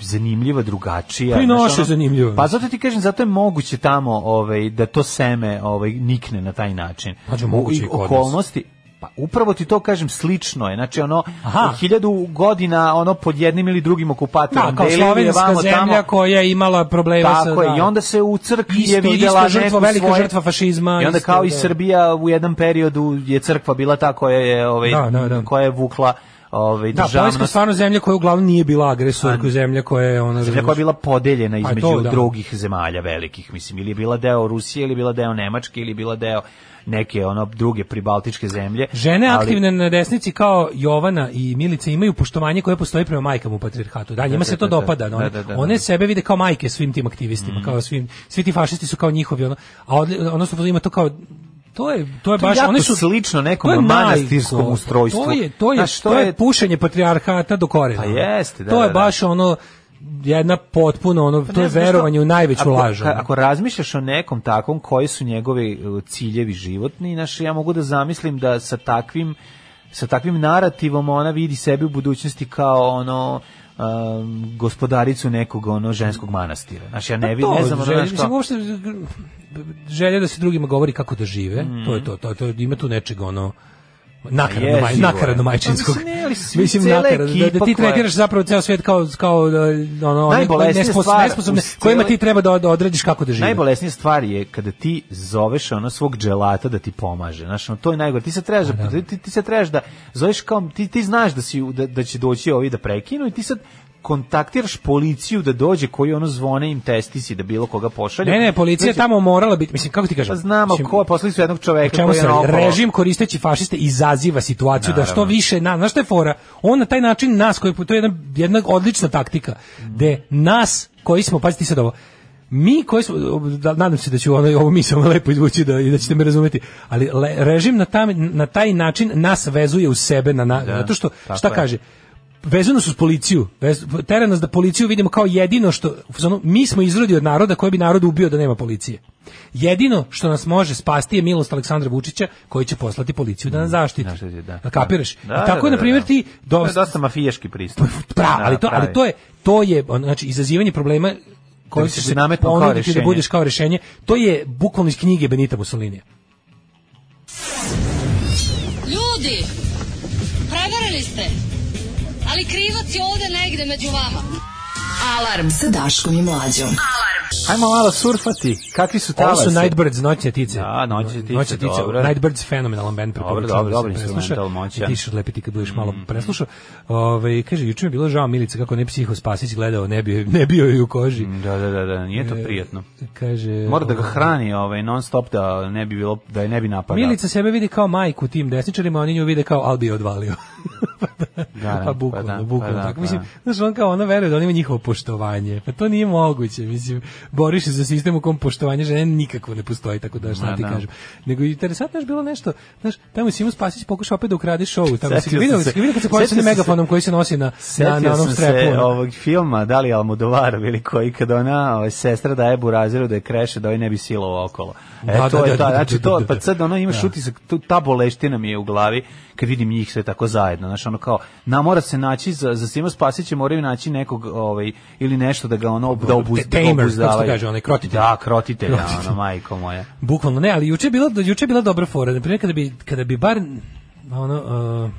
Speaker 3: zanimljiva, drugačija. Pa
Speaker 2: i naša zanimljiva.
Speaker 3: Pa zato ti kažem, zato je moguće tamo ovaj, da to seme ovaj, nikne na taj način.
Speaker 2: Znači, moguće i
Speaker 3: kod okolnosti, nas Pa upravo ti to kažem slično je. Znači ono Aha. hiljadu godina ono pod jednim ili drugim okupatorom.
Speaker 2: Da, je slovenska zemlja tamo,
Speaker 3: koja je imala problema tako sa... Tako je, da. i onda se u crkvi isto, je videla
Speaker 2: isto žrtva, velika svoje, žrtva fašizma.
Speaker 3: I onda isto, kao da. i Srbija u jednom periodu je crkva bila ta koja je, ovaj, da, da, da. koja je vukla ovaj
Speaker 2: da, to
Speaker 3: je
Speaker 2: stvarno zemlja koja uglavnom nije bila agresor, koja pa, zemlja koja je ona
Speaker 3: zemlja koja je bila podeljena pa između to, da. drugih zemalja velikih, mislim, ili je bila deo Rusije ili je bila deo Nemačke ili je bila deo neke ono druge pribaltičke zemlje.
Speaker 2: Žene ali... aktivne na desnici kao Jovana i Milica imaju poštovanje koje postoji prema majkama u patrijarhatu. Da, da njima da, se to da, dopada. One, one sebe vide kao majke svim tim aktivistima, mm. kao svim, svi ti fašisti su kao njihovi, ono, a odli, ono su, ima to kao to je to je to baš jako
Speaker 3: one
Speaker 2: su
Speaker 3: slično nekom to manastirskom ustrojstvu.
Speaker 2: To je to je, Znaš, to, je, je pušenje patrijarhata do korena.
Speaker 3: Pa jeste, da.
Speaker 2: To je da, baš da. ono jedna potpuno ono pa to je verovanje što, u najveću ako, lažu. Ka,
Speaker 3: ako razmišljaš o nekom takvom koji su njegovi uh, ciljevi životni, naši ja mogu da zamislim da sa takvim sa takvim narativom ona vidi sebe u budućnosti kao ono um, gospodaricu nekog ono ženskog manastira. Znači ja pa ne, pa to, ne znam
Speaker 2: želj, što... uopšte, želja da se drugima govori kako da žive, mm. to je to, to, to, ima tu nečeg ono nakaradno, maj, nakaradno majčinskog.
Speaker 3: Ne, pa mislim, mislim
Speaker 2: nakaradno, da, da ti tretiraš zapravo ceo svet kao, kao da, ono, nesposobne,
Speaker 3: nesposobne kojima
Speaker 2: ti treba da, da odrediš kako da žive.
Speaker 3: Najbolesnija stvar je kada ti zoveš ono svog dželata da ti pomaže. Znaš, ono, to je najgore. Ti se trebaš pa, da-, da, ti, ti se trebaš da zoveš kao, ti, ti znaš da, si, da, da će doći ovi da prekinu i ti sad kontaktiraš policiju da dođe koji ono zvone im testisi da bilo koga pošalje.
Speaker 2: Ne, ne, policija Sveći, znači, tamo morala biti, mislim kako ti kažem. Pa
Speaker 3: znamo
Speaker 2: mislim,
Speaker 3: ko je poslali su jednog čoveka čemu
Speaker 2: koji je okolo. režim koristeći fašiste izaziva situaciju Naravno. da što više na, znaš šta je fora? On na taj način nas koji to je jedna, jedna odlična taktika, mm. de nas koji smo pazite sad ovo mi koji smo, da, nadam se da ću ono, ovo misao lepo izvući da, i da ćete me razumeti, ali le, režim na, tam, na taj način nas vezuje u sebe, na, na da, zato što, šta je. kaže, vezano su s policiju. Tera nas da policiju vidimo kao jedino što mi smo izrodi od naroda koji bi narod ubio da nema policije. Jedino što nas može spasti je milost Aleksandra Vučića koji će poslati policiju da nas mm, zaštiti. Da, da. da. Kapiraš? Da, I da, tako da, na primjer ti
Speaker 3: do... To je dosta mafijaški pristup.
Speaker 2: Pra, ali to, ali to je to je znači izazivanje problema koji se nametno kao rešenje. Da budeš kao rešenje. To je bukvalno iz knjige Benita Mussolinija. Ljudi, proverili ste
Speaker 3: ali krivac je ovde negde među vama. Alarm sa Daškom i Mlađom. Alarm. Ajmo malo surfati. Kakvi su talasi?
Speaker 2: Ovo su Nightbirds, noćne tice. Da,
Speaker 3: noćne tice, noćne tice. Dobro.
Speaker 2: Nightbirds fenomenalan
Speaker 3: band. Dobro, dobro, da dobro, instrumental moća.
Speaker 2: I ti ćeš odlepiti kad budeš malo mm. preslušao. Ove, ovaj, kaže, juče mi je bilo žao Milica kako ne psiho Spasić gledao, ne bio, ne bio je u koži. Mm,
Speaker 3: da, da, da, da, nije to e, prijatno. kaže, Mora da ga ovaj, hrani ovaj, non stop da ne bi, bilo, da je ne bi napadao.
Speaker 2: Milica sebe vidi kao majku tim desničarima, oni nju vide kao Albi je odvalio. da Da, da, pa da, pa bukvalno, pa da, bukvalno. Pa da, tako. Pa mislim, da. znaš, on kao, ona veruje da on ima njihovo poštovanje. Pa to nije moguće, mislim. Boriš se za sistem u kom poštovanje žene nikakvo ne postoji, tako da šta ti kažem. Nego interesantno je bilo nešto, znaš, tamo Simu Spasić pokušao opet da ukrade show, tamo si vidio, se, vidio kad se počeo megafonom koji se nosi na, na, na onom strepu. Se
Speaker 3: ovog filma, da li Almodovarov ili koji, kad ona ovaj, sestra daje buraziru da je kreše, da ovaj ne bi silovao okolo. E, da, to da, je da, ta, znači to, pa sad ono imaš utisak, ta boleština mi je u glavi, kad vidim njih sve tako zajedno, znaš, ono kao, na, mora se naći, za, za Simo Spasića moraju naći nekog, ovaj, ili nešto da ga ono, da obuz, da Tamer, da kako
Speaker 2: kaže, onaj krotitelj.
Speaker 3: Da, krotitelj, da, krotitelj. ono, majko moja.
Speaker 2: Bukvalno, ne, ali juče bilo bila, juče je bila dobra fora, na primjer, kada bi, kada bi bar, ono, uh,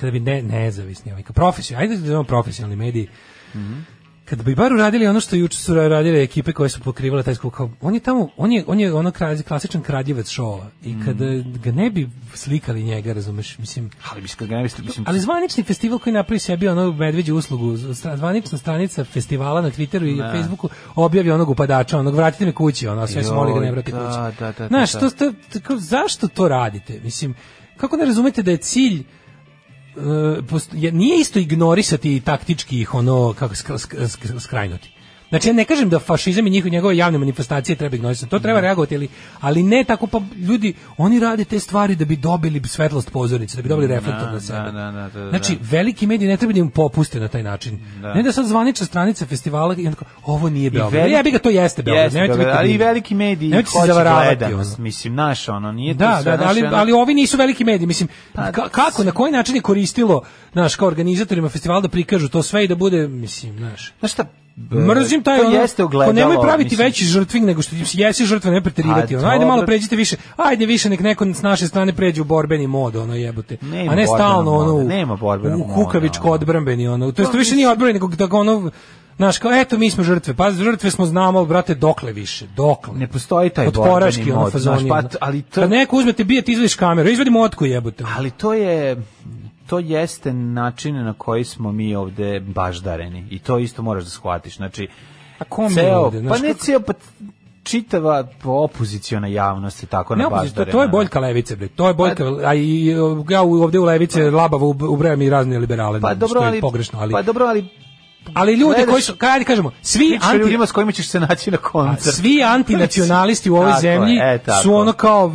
Speaker 2: kada bi ne, nezavisni, ovaj, profesionalni, ajde da profesionalni mediji, Mm -hmm kad bi bar uradili ono što juče su radile ekipe koje su pokrivale taj skup, kao, on je tamo, on je, on je ono kralj, klasičan kraljevac šova i mm. kad eh, ga ne bi slikali njega, razumeš, mislim... Ali, bi
Speaker 3: ga ne bi, mislim, ali
Speaker 2: zvanični festival koji napravi sebi ono medveđu uslugu, zvanična stranica festivala na Twitteru i na Facebooku objavi onog upadača, onog vratite me kući, ono, sve se moli da ne vrati da, kući. Da, da, da, Znaš, da. to, to, to, zašto to radite? Mislim, kako ne razumete da je cilj E, post, je, nije isto ignorisati taktički ih ono kako skrajnuti Znači ja ne kažem da fašizam i njihove njegove javne manifestacije treba ignorisati. To treba da. reagovati, ali, ali ne tako pa ljudi oni rade te stvari da bi dobili svetlost pozornice, da bi dobili da, reflektor na da, sebe. Znači veliki mediji ne treba da im popuste na taj način. Ne da sad zvaniča stranica festivala i onako, ovo nije Beograd. Ja bih ga to jeste Beograd.
Speaker 3: ali i veliki
Speaker 2: mediji
Speaker 3: hoće gleda. Mislim
Speaker 2: naš ono nije to da,
Speaker 3: da,
Speaker 2: ali, ali ovi nisu veliki mediji, mislim pa kako na koji način je koristilo naš kao organizatorima festivala da prikažu to sve i da bude mislim, znaš.
Speaker 3: Znaš šta, Da, da. Mrzim taj to ono, jeste ogledalo.
Speaker 2: Pa nemoj praviti mislim. veći žrtving nego što ti jesi žrtva, ne preterivati. Ono, ajde malo pređite više. Ajde više nek neko s naše strane pređe u borbeni mod, ono jebote. Nema A ne stalno ono u, nema borbenog u kukavičko odbrambeni ono. To jest to više nije odbrani nego tako ono Znaš, kao, eto, mi smo žrtve. Pa žrtve smo znamo, brate, dokle više? Dokle?
Speaker 3: Ne postoji taj
Speaker 2: borbeni mod. znaš, pa, ali to... Kad neko uzmete, bijete, izvediš kameru, izvedi motku, jebote.
Speaker 3: Ali to je, to jeste način na koji smo mi ovde baždareni i to isto moraš da shvatiš. Znači, A kom ceo, ovde? Pa Znaš, pa ne kako... ceo, pa čitava opoziciona javnost i tako ne, na baš to,
Speaker 2: to je boljka levice bre to je pa- boljka pa, a i ja ovde u levice pa, labavo ubrajam i razne liberale pa, dobro, ali, pogrešno ali
Speaker 3: pa dobro ali
Speaker 2: Ali ljudi koji su, kada kažemo, svi anti... ljudima s kojima ćeš
Speaker 3: se naći na koncert.
Speaker 2: Svi antinacionalisti u ovoj tako zemlji e, je, e, su ono kao,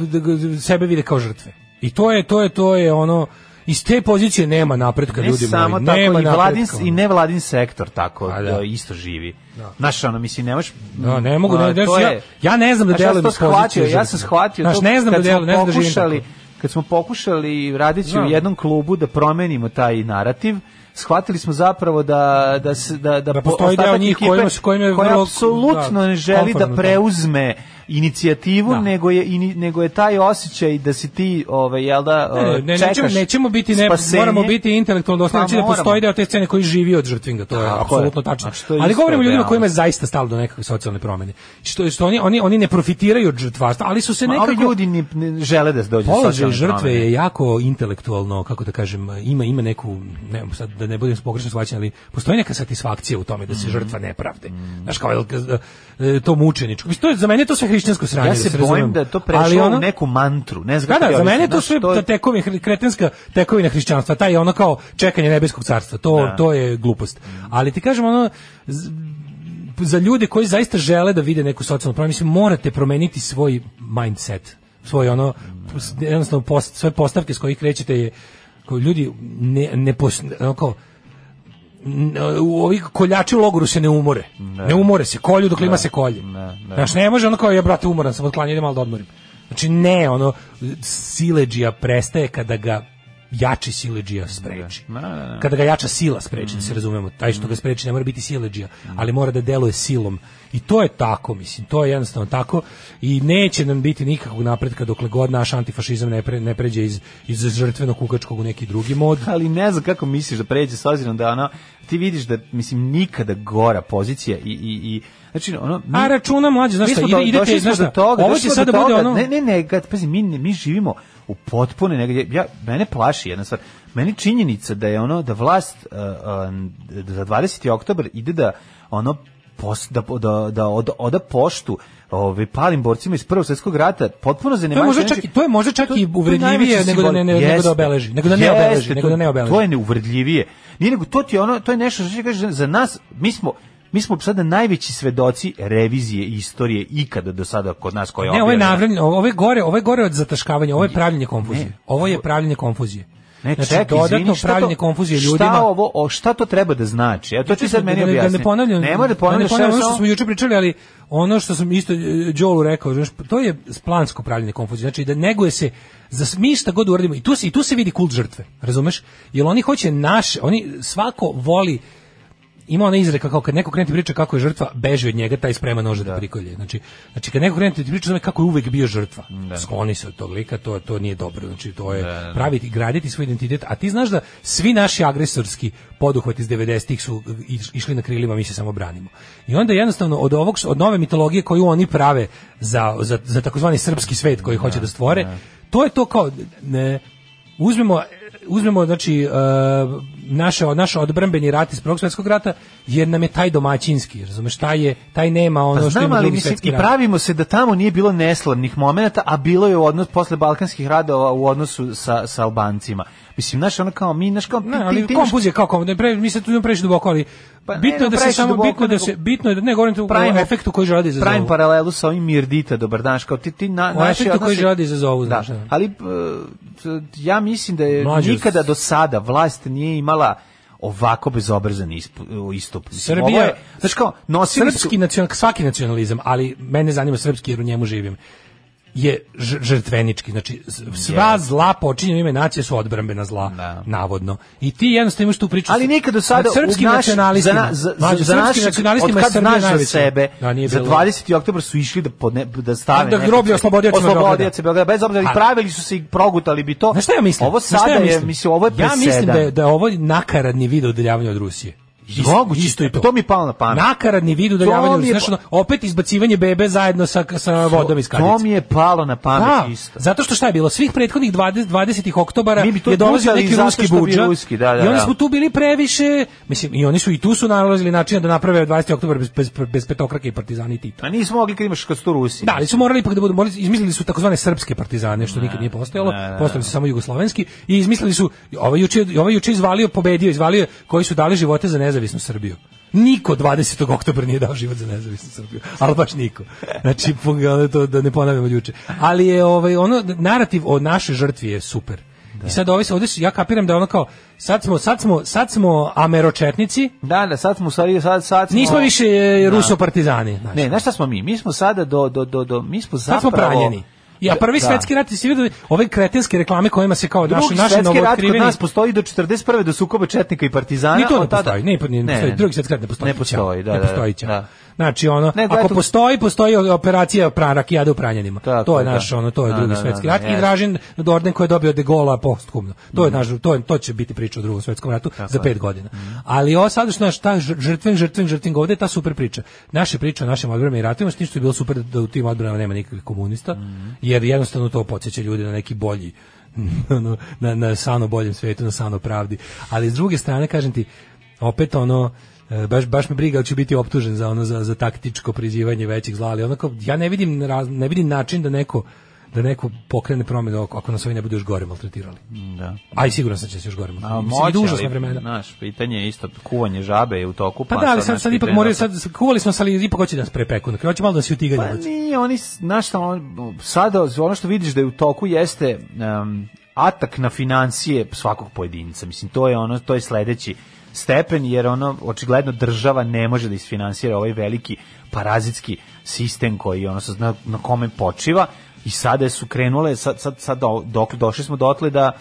Speaker 2: sebe vide kao žrtve. I to je, to je, to je ono iz te pozicije nema napretka
Speaker 3: ne
Speaker 2: ljudi samo moji. Tako, nema i vladin
Speaker 3: i nevladin sektor tako A, da. E, isto živi. Da. Naš ono mislim nemaš
Speaker 2: da, ne mogu ne, da, ja, ja ne znam da delujem
Speaker 3: ja shvatio, ja sam shvatio Znaš, to. ne znam da delujem, ne znam da živim. Kad smo pokušali raditi u jednom klubu da promenimo taj narativ, shvatili smo zapravo da da da
Speaker 2: da, da postoji deo njih kojima, kojima je koji
Speaker 3: apsolutno da, ne želi da, da. preuzme inicijativu, da. nego, je, ini, nego je taj osjećaj da si ti, ovaj je da,
Speaker 2: ne, ne, čekaš nećemo, nećemo biti, ne, spasenje. moramo biti intelektualno pa osnovni, znači da postoji deo te scene koji živi od žrtvinga, to da, je apsolutno tačno. Ali govorimo o ljudima da. kojima je zaista stalo do nekakve socijalne promene. Što, što oni, oni, oni ne profitiraju od žrtvarstva, ali su se Ma, nekako...
Speaker 3: ljudi ne, ne žele da dođe Položaj
Speaker 2: žrtve
Speaker 3: promene.
Speaker 2: je jako intelektualno, kako da kažem, ima, ima neku, ne, sad da ne budem pogrešno shvaćen, ali postoji neka satisfakcija u tome da se mm. žrtva nepravde. Mm. Znaš, kao e, to mučeničko. Mislim, to je, za mene to sve hrišćansko sranje.
Speaker 3: Ja da se da bojim da to prešlo ono, u neku mantru. Ne
Speaker 2: znam da, da, za mene to sve to... tekovina kretenska tekovina hrišćanstva, taj ono kao čekanje nebeskog carstva. To da. to je glupost. Ali ti kažem ono za ljude koji zaista žele da vide neku socijalnu promenu, mislim morate promeniti svoj mindset, svoj ono jednostavno post, sve postavke s kojih krećete je koji ljudi ne ne, pos, ono kao, u ovi koljači u logoru se ne umore. Ne, ne umore se, kolju dok ima se kolje. Ne, ne. Znaš, ne može ono kao, ja brate umoran sam od klanja, idem malo da odmorim. Znači ne, ono, sileđija prestaje kada ga jači sileđija spreči. Da, da, da. Kada ga jača sila spreči, mm. da se mhm. razumemo, taj što ga mhm. spreči ne mora biti sileđija, mm. ali mora da deluje silom. I to je tako, mislim, to je jednostavno tako i neće nam biti nikakvog napretka dokle god naš antifašizam ne, pre, ne pređe iz, iz žrtveno kukačkog u neki drugi mod.
Speaker 3: Ali ne znam kako misliš da pređe s obzirom da ono, ti vidiš da, mislim, nikada gora pozicija i, i, i Znači, ono, mi,
Speaker 2: a računa mlađe, znaš šta, ide, idete,
Speaker 3: znaš
Speaker 2: šta,
Speaker 3: do da ovo će sad da bude ono... Ne, ne, ne, pazi, mi, mi živimo u potpune negdje ja mene plaši jedna stvar meni činjenica da je ono da vlast uh, uh, za 20. oktobar ide da ono post, da, da, da od, oda poštu ovaj palim borcima iz Prvog svetskog rata potpuno zanemajući.
Speaker 2: To može možda
Speaker 3: čak i
Speaker 2: to je može čak to, i uvredljivije nego da ne, ne jeste, nego da, da obeleži, nego da ne jeste, obeleži, to, nego da ne obeleži.
Speaker 3: To je neuvredljivije. Nije nego to ti ono to je nešto što kaže za nas mi smo mi smo sada najveći svedoci revizije istorije ikada do sada kod nas
Speaker 2: koja
Speaker 3: Ne, ovo je
Speaker 2: navren, ovo je gore, ovo je gore od zataškavanja, ovo je pravljenje konfuzije. Ovo je pravljenje konfuzije.
Speaker 3: Ne, znači, čekaj, dodatno izvini,
Speaker 2: šta to, konfuzije ljudima.
Speaker 3: Šta ovo, o, šta to treba da znači? Eto, to ti sad da meni objasni. Da ne ponavljam, Nemoj da ponavljam, da ne ponavljam
Speaker 2: ono što smo juče pričali, ali ono što sam isto Đolu e, rekao, znači, to je plansko pravljenje konfuzije. Znači, da neguje se za mi šta god uradimo. I tu se, i tu se vidi kult žrtve, razumeš? Jer oni hoće naše, oni svako voli ima ona izreka kao kad neko krene ti priča kako je žrtva, beži od njega, taj sprema nože da, da prikolje. Znači, znači kad neko krene ti priča kako je uvek bio žrtva, da. skloni se od tog lika, to, to nije dobro. Znači, to je da, da. praviti, graditi svoj identitet. A ti znaš da svi naši agresorski poduhvat iz 90-ih su išli na krilima, mi se samo branimo. I onda jednostavno od ovog, od nove mitologije koju oni prave za, za, za takozvani srpski svet koji hoće da, da stvore, da. to je to kao, ne, uzmemo, uzmemo znači, uh, naše, naš odbrambeni rat iz Prvog svjetskog rata, jer nam je taj domaćinski, razumeš, taj, je, taj nema ono pa
Speaker 3: znam, što ima ali I pravimo se da tamo nije bilo neslavnih momenata, a bilo je u odnos posle balkanskih radova u odnosu sa, sa Albancima. Mislim, znaš, ono kao, mi, znaš, kao...
Speaker 2: Ne, ti, ali ti, kompuz je kao kompuz, ne, pre, mi se tu imamo previše duboko, ali pa, bitno ne, je da se samo, duboko, bitno je da se, bitno je da, ne, govorim tu pravim, o efektu koji radi za Pravim
Speaker 3: paralelu sa ovim Mirdita, dobar dan, kao ti, ti na, o
Speaker 2: efektu koji radi za da zovu,
Speaker 3: da,
Speaker 2: znaš.
Speaker 3: Da, ali ja mislim da je nikada do sada vlast nije imala ovako bezobrazan istup.
Speaker 2: Srbija, znači kao, nosili srpski nacional, svaki nacionalizam, ali mene zanima srpski jer u njemu živim je žrtvenički. Znači, sva zla počinjena ime nacije su odbrambena zla, da. navodno. I ti jednostavno imaš tu priču.
Speaker 3: Ali nikad do sada... Srpskim
Speaker 2: naš, nacionalistima.
Speaker 3: Za, za, za, za naš, nacionalistima od kad je sebe, da, za 20. oktobar su išli da, podne,
Speaker 2: da
Speaker 3: stave... Da
Speaker 2: groblje
Speaker 3: oslobodioce Beograda. Beograda. Bez obzira, i pravili su se i progutali bi to. Znaš
Speaker 2: šta ja mislim? Ovo sada ja mislim? je, mislim, ovo je pre Ja mislim da je, da je ovo nakaradni vid odeljavanja od Rusije.
Speaker 3: Moguće, isto i to. to mi palo na pamet.
Speaker 2: Nakaradni vid udaljavanja, je... znaš, pa- opet izbacivanje bebe zajedno sa, sa vodom iz kadice.
Speaker 3: To mi je palo na pamet da, isto.
Speaker 2: Zato što šta je bilo, svih prethodnih 20, 20. oktobara je dolazio neki ruski budžet. ruski, da, da, i oni da. su tu bili previše, mislim, i oni su i tu su nalazili načina da naprave 20. oktobar bez, bez, bez petokrake i partizani i Tita.
Speaker 3: A nisu mogli kad imaš kad
Speaker 2: su
Speaker 3: Rusi.
Speaker 2: Da, ali su morali ipak da budu, morali, izmislili su takozvane srpske partizane, što ne, nikad nije postojalo, ne, postojali su samo jugoslovenski i izmislili su, ovaj juče, ovaj juče izvalio, pobedio, izvalio koji su dali živote za nezavisnost nezavisnu Srbiju. Niko 20. oktobra nije dao život za nezavisnu Srbiju, ali baš niko. Znači, to da ne ponavljamo juče. Ali je ovaj, ono, narativ o našoj žrtvi je super. Da. I sad ovaj, ovdje, ja kapiram da ono kao, sad smo, sad smo, sad smo ameročetnici.
Speaker 3: Da, da, sad smo, sad, sad smo...
Speaker 2: Nismo više eh, da. rusopartizani. Znači.
Speaker 3: Ne, znaš šta smo mi? Mi smo sada do, do, do, do mi smo zapravo... Sad smo praljeni.
Speaker 2: Ja prvi da. svetski rat se vidi ove kretenske reklame kojima se kao naše naše novo rat kod nas
Speaker 3: postoji do 41. do sukoba četnika i partizana. a
Speaker 2: to ne postoji, ne, pa ne, ne, ne, drugi svetski rat ne postoji.
Speaker 3: Ne postoji, da, da, da, da.
Speaker 2: Znači ono, ne, ako postoji, postoji operacija prarak i jade u pranjenima. Tako, to je da. naš da. ono, to je da, drugi da, da svetski rat i Dražin Dorden koji je dobio de Gola posthumno. To je mm. naš to je, to će biti priča o drugom svetskom ratu tako, za pet godina. Mm. Ali ovo sad što naš ta žrtven žrtven žrtven ovde ta super priča. Naše priče o našim odbranama i ratovima što je bilo super da u tim odbranama nema nikakvih komunista, mm. jer jednostavno to podsjeća ljude na neki bolji na, na sano boljem svetu, na sano pravdi. Ali s druge strane, kažem ti, opet ono, E, baš, baš me briga, da će biti optužen za ono za, za taktičko prizivanje većih zla, ali onako, ja ne vidim, raz, ne vidim način da neko da neko pokrene promjenu ako nas ovi ne budu još gore maltretirali. Da. Aj, i sigurno sam da će se još gore maltretirali. Moći, ali, vremena.
Speaker 3: Naš, pitanje je isto kuvanje žabe je u toku.
Speaker 2: Pa, pa da, ali sad, sad ipak moraju, sad kuvali smo, ali ipak hoće da nas prepeku. Dakle, hoće malo da se utiganje.
Speaker 3: Pa nije, oni, znaš šta, sad, ono što vidiš da je u toku jeste um, atak na financije svakog pojedinca. Mislim, to je ono, to je sledeći stepen, jer ono, očigledno država ne može da isfinansira ovaj veliki parazitski sistem koji ono, na, na kome počiva i sada su krenule, sad, sad, sad do, dok, došli smo dotle da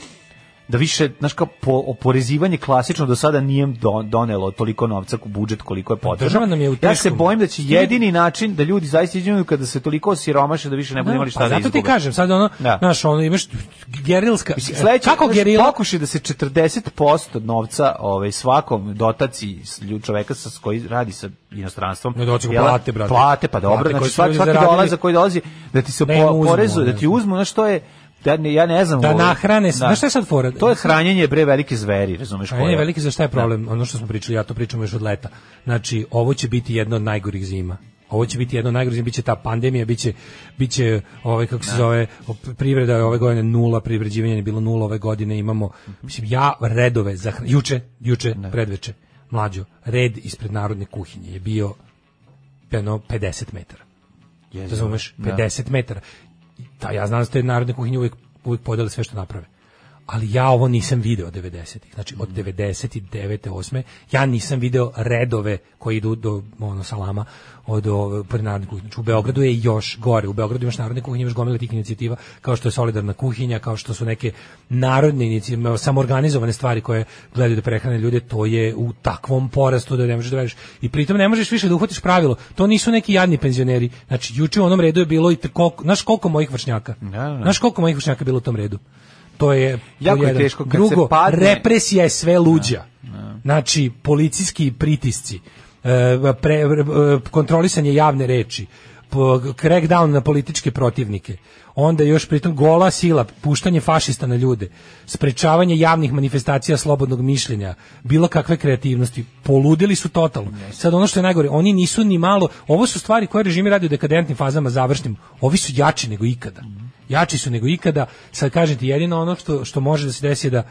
Speaker 3: da više, znaš kao, po, oporezivanje klasično do sada nije donelo toliko novca u budžet koliko je pa, potrebno. Država nam je u Ja se bojim da će jedini način da ljudi zaista iđu kada se toliko siromaše da više ne budu da, imali šta da, pa da Zato ti kažem,
Speaker 2: sad ono, da. znaš, ono, imaš gerilska, Sledeće, kako gerila?
Speaker 3: Pokuši da se 40% novca ovaj, svakom dotaciji čoveka sa koji radi sa inostranstvom.
Speaker 2: Ne doći plate, brate.
Speaker 3: Plate, pa dobro, plate, znači svaki, svaki dolaza koji dolazi, da ti se porezu, da ti uzmu, znaš, to je,
Speaker 2: da
Speaker 3: ne, ja ne znam da nahrane Da. Znaš šta je sad fora? To je hranjenje bre velike
Speaker 2: zveri,
Speaker 3: razumeš koje. Ne,
Speaker 2: velike
Speaker 3: za
Speaker 2: šta je da. problem? Da. Ono što smo pričali, ja to pričam još od leta. Znači, ovo će biti jedna od najgorih zima. Ovo će biti jedno najgore, biće ta pandemija, biće biće ovaj kako se da. zove privreda ove godine nula, privređivanja, je bilo nula ove godine, imamo mhm. mislim ja redove za juče, juče da. predveče. Mlađo, red ispred narodne kuhinje je bio peno 50 metara. Razumeš? 50 metara ta, da, ja znam da ste narodne kuhinje uvijek, uvijek podeli sve što naprave ali ja ovo nisam video 90-ih. Znači, od 99. Mhm. 8. ja nisam video redove koji idu do ono, salama od pred narodne kuhinje. Znači, u Beogradu je još gore. U Beogradu imaš narodne kuhinje, imaš gomila tih inicijativa, kao što je solidarna kuhinja, kao što su neke narodne inicijative, samorganizovane stvari koje gledaju da prehrane ljude, to je u takvom porastu da ne možeš da veriš. I pritom ne možeš više da uhvatiš pravilo. To nisu neki jadni penzioneri. Znači, juče u onom redu je bilo i koliko, znaš koliko mojih vršnjaka? Da, da. Znaš koliko mojih vršnjaka bilo u tom redu? To je
Speaker 3: jako je teško kad drugo, se
Speaker 2: padne. represija je sve luđa. Da, da. Znači policijski pritisci, eh, pre, eh, kontrolisanje javne reči, crackdown na političke protivnike onda još pritom gola sila, puštanje fašista na ljude, sprečavanje javnih manifestacija slobodnog mišljenja, bilo kakve kreativnosti, poludili su totalno. Sad ono što je najgore, oni nisu ni malo, ovo su stvari koje režimi radi u dekadentnim fazama završnim, ovi su jači nego ikada. Mhm. Jači su nego ikada, sad kažete jedino ono što, što može da se desi je da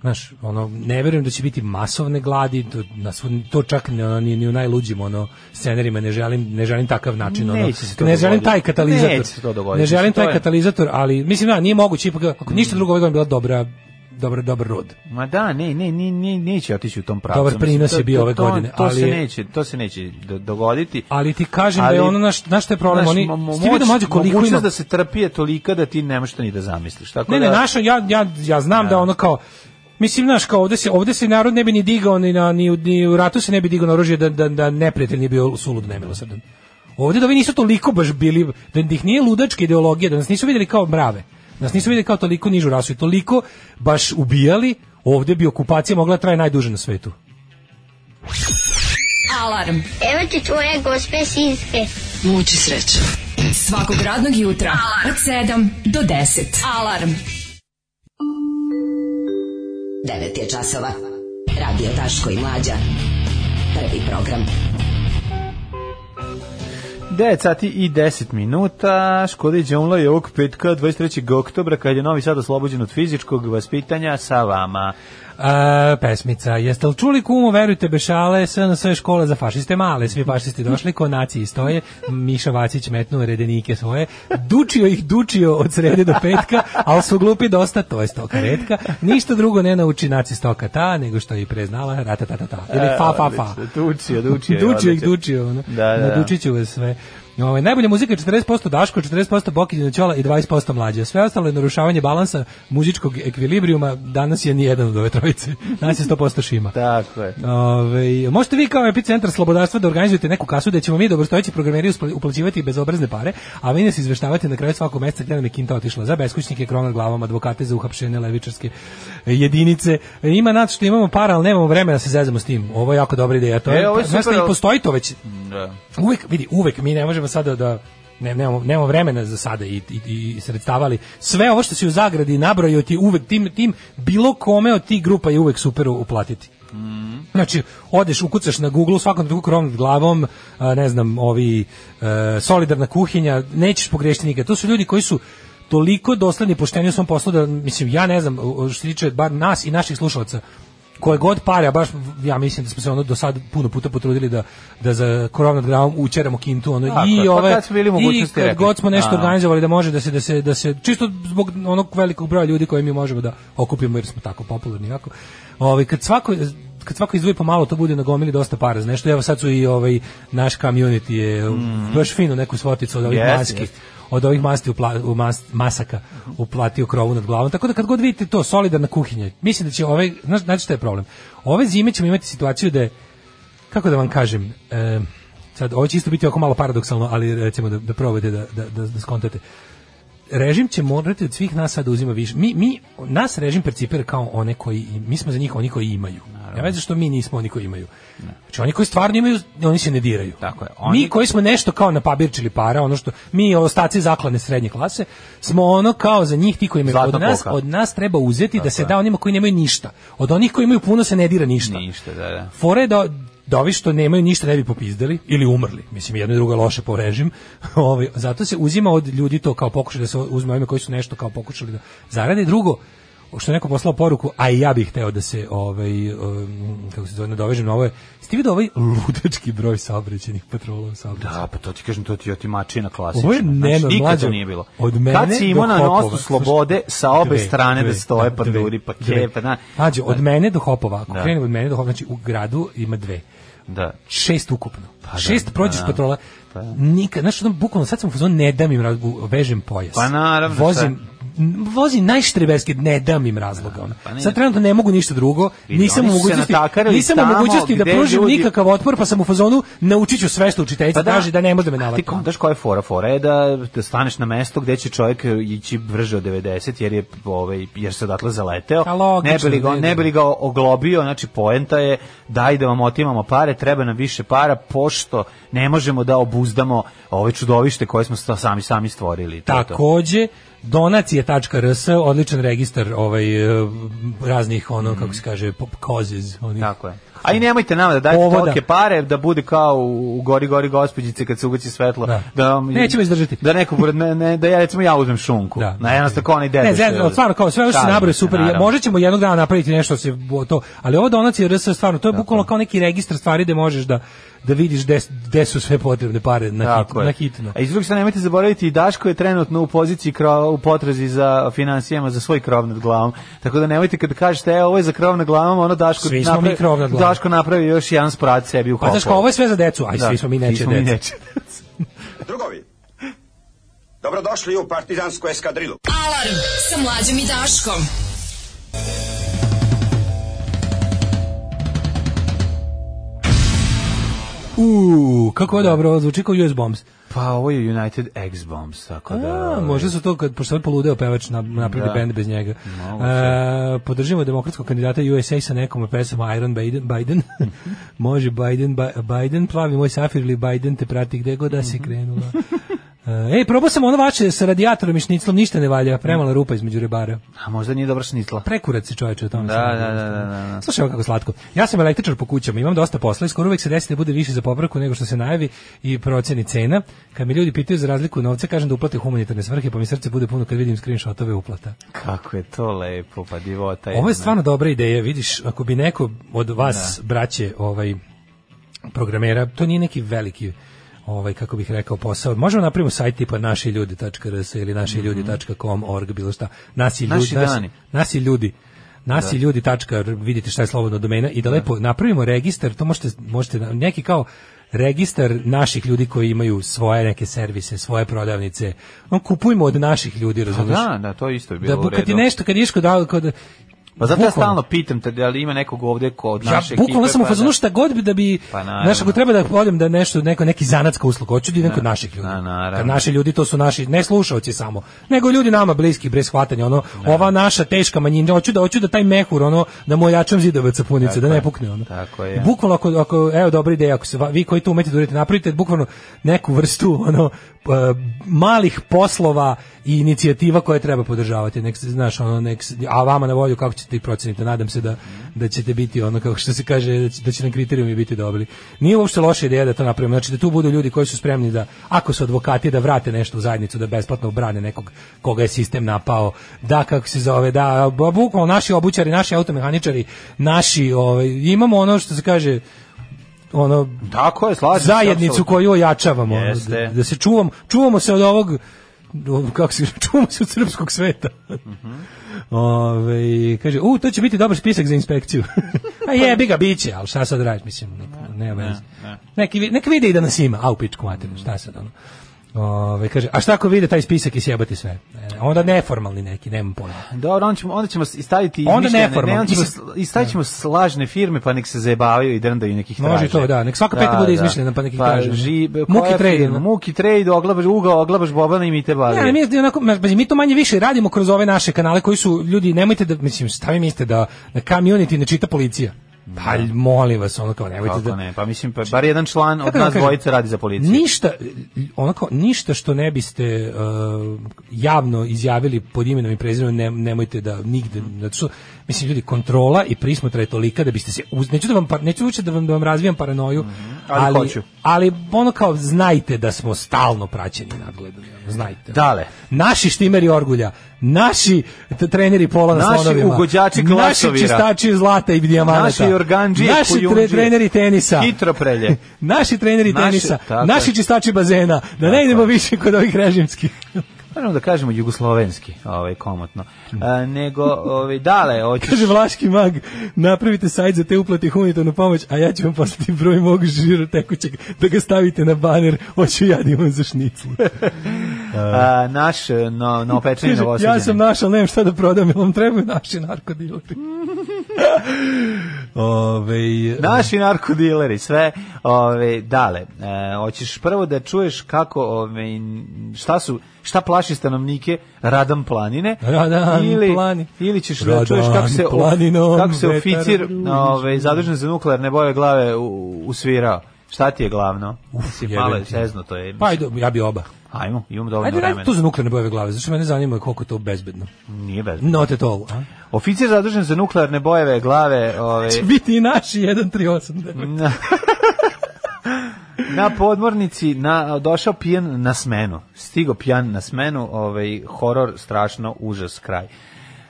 Speaker 2: znaš, ono, ne verujem da će biti masovne gladi, to, na, to čak ne, ono, ni, ni u najluđim ono, scenarima, ne želim, ne želim takav način. Neće ono, se to ne želim taj katalizator. Neće se to dogoditi. Ne želim taj je... katalizator, ali mislim da, nije moguće, ipak, ako ništa drugo, ovaj bila dobra dobar dobar rod.
Speaker 3: Ma da, ne, ne, ne, ne neće otići u tom pravcu. Dobar
Speaker 2: prinos je bio ove
Speaker 3: to,
Speaker 2: godine,
Speaker 3: to, ali se neće, to se neće dogoditi.
Speaker 2: Ali ti kažem ali, da je ono naš naš taj problem, naš, oni ti vidim da mlađe koliko ima
Speaker 3: da se trpije je tolika da ti ne možeš ni da zamisliš. Tako ne, da, ne, našo
Speaker 2: ja ja ja znam da, da ono kao Mislim, znaš, kao ovde se, ovde se narod ne bi ni digao, ni, na, ni, ni u ratu se ne bi digao na oružje da, da, da neprijatelj nije bio sulud nemilosrdan. Ovde da vi nisu toliko baš bili, da ih nije ludačka ideologija, da nas nisu videli kao brave. Da nas nisu vidjeli kao toliko nižu rasu i toliko baš ubijali, ovde bi okupacija mogla da traje najduže na svetu. Alarm. Evo ti tvoje gospe sinske. Muči sreće. Svakog radnog jutra Alarm. od 7 do 10. Alarm.
Speaker 3: 9 je časova. Radio Taško i Mlađa. Prvi program. 9 sati i 10 minuta, Škoda Đumla je ovog petka 23. oktobra kad je Novi Sad oslobođen od fizičkog vaspitanja sa vama.
Speaker 2: A, pesmica. Jeste li čuli kumu, verujte, bešale, sve škole za fašiste male, svi fašisti došli, ko naciji stoje, Miša Vacić metnuo redenike svoje, dučio ih, dučio od srede do petka, ali su glupi dosta, to je stoka redka, ništa drugo ne nauči naci stoka ta, nego što je i preznala, rata ta ta ta, ili fa fa fa.
Speaker 3: Dučio, dučio.
Speaker 2: dučio ih, dučio, ono. da, da. da. Nadučit ću sve. Ovaj najbolja muzika je 40% Daško, 40% Bokić Ćola i 20% mlađe. Sve ostalo je narušavanje balansa muzičkog ekvilibrijuma. Danas je ni jedan od ove trojice. Danas je 100% Šima.
Speaker 3: Tako je.
Speaker 2: Ove, možete vi kao epicentar slobodarstva da organizujete neku kasu da ćemo mi dobrostojeći programeri uplaćivati bezobrazne pare, a vi nas izveštavate na kraju svakog meseca gde nam je kinta otišla za beskućnike, krona glavama, advokate za uhapšene levičarske e, jedinice. E, ima nad što imamo para, al nemamo vremena da se zezamo s tim. Ovo je jako dobra ideja. To je, e, ovo je da super, znači, ali... postoji to već. Da. Uvek, vidi, uvek mi ne možemo stvarno sada da ne, nemamo, nemamo vremena za sada i, i, i sredstavali. Sve ovo što si u zagradi nabrojio ti uvek tim, tim bilo kome od tih grupa je uvek super uplatiti. Mm. Znači, odeš, ukucaš na Google, svakom drugu krov glavom, a, ne znam, ovi a, e, solidarna kuhinja, nećeš pogrešiti nikad. To su ljudi koji su toliko dosledni pošteni u svom poslu da, mislim, ja ne znam, što se tiče bar nas i naših slušalaca, koje god pare, a baš ja mislim da smo se ono do sad puno puta potrudili da da za korov nad glavom učeramo kintu ono Tako, i
Speaker 3: pa
Speaker 2: ove pa kad i
Speaker 3: kad god
Speaker 2: smo nešto a. Da. organizovali da može da se da se da se čisto zbog onog velikog broja ljudi koje mi možemo da okupimo jer smo tako popularni jako. Ovaj kad svako kad svako izdvoji pomalo to bude nagomili dosta para znaš, nešto. Evo sad su i ovaj naš community je mm. baš fino neku svoticu od ovih yes, maski. Yes od ovih masti upla, u mas, masaka uplatio krovu nad glavom. Tako da kad god vidite to solidarna kuhinja, mislim da će ovaj znaš, znači šta je problem. Ove zime ćemo imati situaciju da kako da vam kažem, e, sad ovo će isto biti oko malo paradoksalno, ali recimo da da probajte da da da, da skontate režim će morati od svih nas sad da uzima više. Mi, mi, nas režim percipira kao one koji, mi smo za njih oni koji imaju. Naravno. Ja već što mi nismo oni koji imaju. Ne. Znači oni koji stvarno imaju, oni se ne diraju. Tako je. Oni... Mi koji smo nešto kao na papirčili para, ono što mi ostaci zaklane srednje klase, smo ono kao za njih ti koji imaju Zlatna od nas, poka. od nas treba uzeti da Tako da se je. da onima koji nemaju ništa. Od onih koji imaju puno se ne dira
Speaker 3: ništa. Ništa,
Speaker 2: da, da. Fore
Speaker 3: da
Speaker 2: da ovi što nemaju ništa ne bi popizdeli ili umrli, mislim jedno i drugo loše po režim, ovi, ovaj, zato se uzima od ljudi to kao pokušaj da se uzme ovima koji su nešto kao pokušali da zarade. Drugo, što je neko poslao poruku, a i ja bih hteo da se ovaj um, kako se zove nadovežem na ovo je stivi da ovaj ludački broj saobraćajnih patrola saobraćaj.
Speaker 3: Da, pa to ti kažem to ti otimači na klasično. Ovo je ne, znači, mlađe, nije bilo. Od mene Kad si imao na nosu slobode sa obe dve, strane dve, da stoje pa duri pa kepa, na.
Speaker 2: Da. Mađo, od da. mene do Hopova, ako da. krenu od mene do Hopova, znači u gradu ima dve. Da. Šest ukupno. Pa da, šest da, prođeš pa da, patrola. Pa. Da. Nikad, znaš, bukvalno sad sam u fazonu ne dam im vežem pojas.
Speaker 3: Pa naravno.
Speaker 2: Vozim, vozi najštreberski, ne dam im razloga. Da, Ona. Pa Sad trenutno ne mogu ništa drugo, vidi, nisam u mogućnosti, nisam u mogućnosti da pružim ljudi... nikakav otpor, pa sam u fazonu naučiću ću sve što učiteljica pa traži da, da ne može da me
Speaker 3: navati. Ti kontaš koja je fora? Fora je da, da staneš na mesto gde će čovjek ići brže od 90, jer je ovaj, jer se odatle zaleteo. Logično, ne bili ga, da, da, ne bili ga oglobio, znači poenta je daj da vam otimamo pare, treba nam više para, pošto ne možemo da obuzdamo ove čudovište koje smo sami sami stvorili.
Speaker 2: Takođe, donacije.rs, odličan registar ovaj, e, raznih, ono, mm. kako se mhm. kaže, causes.
Speaker 3: Onih. Tako je. A i nemojte nama da dajete Povoda. tolke pare da bude kao u, gori gori gospođice kad se ugaci svetlo. Da. da
Speaker 2: Nećemo izdržati.
Speaker 3: Da neko pored ne, ne, da ja recimo ja uzmem šunku. Da. Na jedan kao onaj
Speaker 2: dede. Ne, zezno, stvarno kao sve što se nabraje super. Naravno. Možda ćemo jednog dana napraviti nešto se to, ali ovo donacije RS stvarno to je bukvalno kao neki registar stvari gde možeš da da vidiš gde su sve potrebne pare na, Tako hit, na hitno. A
Speaker 3: iz druge strane, nemojte zaboraviti, Daško je trenutno u poziciji krov, u potrazi za financijama za svoj krov nad glavom. Tako da nemojte kada kažete, e, ovo je za krov nad glavom, ono Daško, svi smo napravi, mi krov nad
Speaker 2: glavom.
Speaker 3: Daško napravi još jedan sprat sebi u pa
Speaker 2: kopu.
Speaker 3: Pa znaš
Speaker 2: ovo je sve za decu, aj, da, svi smo mi neće smo decu. Mi Drugovi, dobrodošli u partizansku eskadrilu. Alarm sa mlađom i Daškom. U, kako je dobro, zvuči kao US Bombs.
Speaker 3: Pa ovo je United X Bombs, tako da. A, ovaj.
Speaker 2: možda su to kad pošto je poludeo pevač na napravili da. bend bez njega. E, podržimo demokratskog kandidata USA sa nekom pesmom Iron Biden. Biden. Može Biden, Biden plavi moj safir ili Biden te prati gde god da si mhm. krenula. Ej, probao sam ono vače sa radijatorom i šniclom, ništa ne valja, premala rupa između rebara.
Speaker 3: A možda nije dobra šnicla.
Speaker 2: Prekurac je čoveče o tome.
Speaker 3: Da, da, da, da, da.
Speaker 2: Slušaj, kako slatko. Ja sam električar po kućama, imam dosta posla i skoro uvek se desi da bude više za popravku nego što se najavi i proceni cena. Kad mi ljudi pitaju za razliku novca, kažem da uplate humanitarne svrhe, pa mi srce bude puno kad vidim screenshotove uplata.
Speaker 3: Kako je to lepo, pa divota.
Speaker 2: Ovo je stvarno dobra ideja, vidiš, ako bi neko od vas, da. braće, ovaj programera, to nije neki veliki ovaj kako bih rekao posao. Možemo napravimo sajt tipa naši ljudi.rs ili naši ljudi.com org bilo šta. Nasi ljudi, naši, ljudi. Nasi ljudi nasi da. ljudi tačka, vidite šta je slobodna domena i da, da lepo napravimo registar, to možete, možete neki kao registar naših ljudi koji imaju svoje neke servise, svoje prodavnice. On kupujemo od naših ljudi, pa razumiješ?
Speaker 3: Da, da, to isto je da bilo da, u redu. Kad
Speaker 2: ti nešto, kad iško da, kod,
Speaker 3: Pa zato ja stalno pitam te da li ima nekog ovdje ko od naše ekipe.
Speaker 2: bukvalno sam u fazonu da- šta god bi da bi pa naš ako treba da odem da nešto neko neki zanatska usluga hoću da kod naših ljudi. Na, Kad naši ljudi to su naši ne slušaoci samo, nego ljudi nama bliski bez shvatanja, ono na. ova naša teška manjina hoću da hoću da taj mehur ono da mu jačam zidove sapunice tako da ne pukne ono.
Speaker 3: Tako je.
Speaker 2: Bukvalno ako, ako evo dobra ideja ako se vi koji to umete da uradite napravite bukvalno neku vrstu ono E, malih poslova i inicijativa koje treba podržavati. Nek znaš ono nek a vama na volju kako ćete i proceniti. Nadam se da da ćete biti ono kako što se kaže da će, da će na kriterijumi biti dobili. Nije uopšte loša ideja da to napravimo. Znači da tu budu ljudi koji su spremni da ako su advokati da vrate nešto u zajednicu da besplatno obrane nekog koga je sistem napao. Da kako se zove, da bukvalno naši obućari, naši automehaničari, naši ovaj imamo ono što se kaže ono
Speaker 3: tako je
Speaker 2: slažem zajednicu koju ojačavamo da, da, se čuvamo čuvamo se od ovog kako se čuvamo se od srpskog sveta mm -hmm. Ove, kaže, u, to će biti dobar spisak za inspekciju. A je, bi ga biće, ali šta sad radiš, mislim, ne, ne, ne, ne. Neki, nek vide i da nas ima, a u pičku materiju, šta sad ono. Ove, kaže, a šta ako vide taj spisak i sjebati sve? E, onda neformalni neki, nemam pojma.
Speaker 3: Dobro, onda ćemo,
Speaker 2: onda
Speaker 3: ćemo staviti onda
Speaker 2: neformalni.
Speaker 3: Ne, onda ćemo, i stavit ćemo da. slažne firme, pa nek se zajebavaju i drndaju nekih traže. Može
Speaker 2: to, da. Nek svaka peta da, bude da. izmišljena, pa nekih pa, traže.
Speaker 3: Ži, muki trade. Muki trade, oglabaš, ugao, oglabaš Bobana i mi te bavimo. Ja,
Speaker 2: mi, onako, mi to manje više radimo kroz ove naše kanale koji su, ljudi, nemojte da, mislim, stavim iste da na community ne čita policija. Pa molim vas, ono kao nemojte da ne,
Speaker 3: pa mislim pa znači, bar jedan član od da nas dvojice radi za policiju.
Speaker 2: Ništa onako ništa što ne biste uh, javno izjavili pod imenom i prezimenom ne, nemojte da nigde znači mislim ljudi kontrola i prismotra je tolika da biste se uz... neću da vam par... neću da vam da vam razvijam paranoju, mm -hmm. ali, ali, ali ono kao znajte da smo stalno praćeni nadgledani, znajte. Dale, naši štimeri orgulja, naši treneri pola na naši ugođači glasovira, naši čistači zlata i dijamanata, naši organđije, naši tre treneri tenisa, hitroprelje, naši treneri naši, tenisa, naši čistači bazena, da ne idemo više kod ovih režimskih.
Speaker 3: Moramo da kažemo jugoslovenski, ovaj komotno. A, nego, ovaj dale,
Speaker 2: hoćeš. Kaže vlaški mag, napravite sajt za te uplate humanitarnu pomoć, a ja ću vam poslati broj mog žiro tekućeg da ga stavite na baner, hoću ja da imam za šniclu.
Speaker 3: a, naš no no
Speaker 2: pečeni novosađeni. Ja sam naš, al nemam šta da prodam, jel vam trebaju naši narkodileri.
Speaker 3: Ove, naši narkodileri, sve, ove, dale, e, hoćeš prvo da čuješ kako, ove, šta su šta plaši stanovnike Radan planine
Speaker 2: Radan
Speaker 3: ili
Speaker 2: plani.
Speaker 3: ili ćeš da čuješ kako se planinom, kako se oficir ovaj zadužen za nuklearne boje glave usvirao. Šta ti je glavno?
Speaker 2: Uf, malo je sezno
Speaker 3: to je.
Speaker 2: Pa ajde, ja bi oba.
Speaker 3: Ajmo, imamo dovoljno Ajde,
Speaker 2: vremena.
Speaker 3: Ajde,
Speaker 2: tu za nuklearne bojeve glave, zašto mene zanima koliko je to bezbedno.
Speaker 3: Nije
Speaker 2: bezbedno. Not at all. A?
Speaker 3: Oficir zadužen za nuklearne bojeve glave...
Speaker 2: Ove... Će biti i naši 138.
Speaker 3: na podmornici na došao pijan na smenu. Stigo pijan na smenu, ovaj horor strašno užas kraj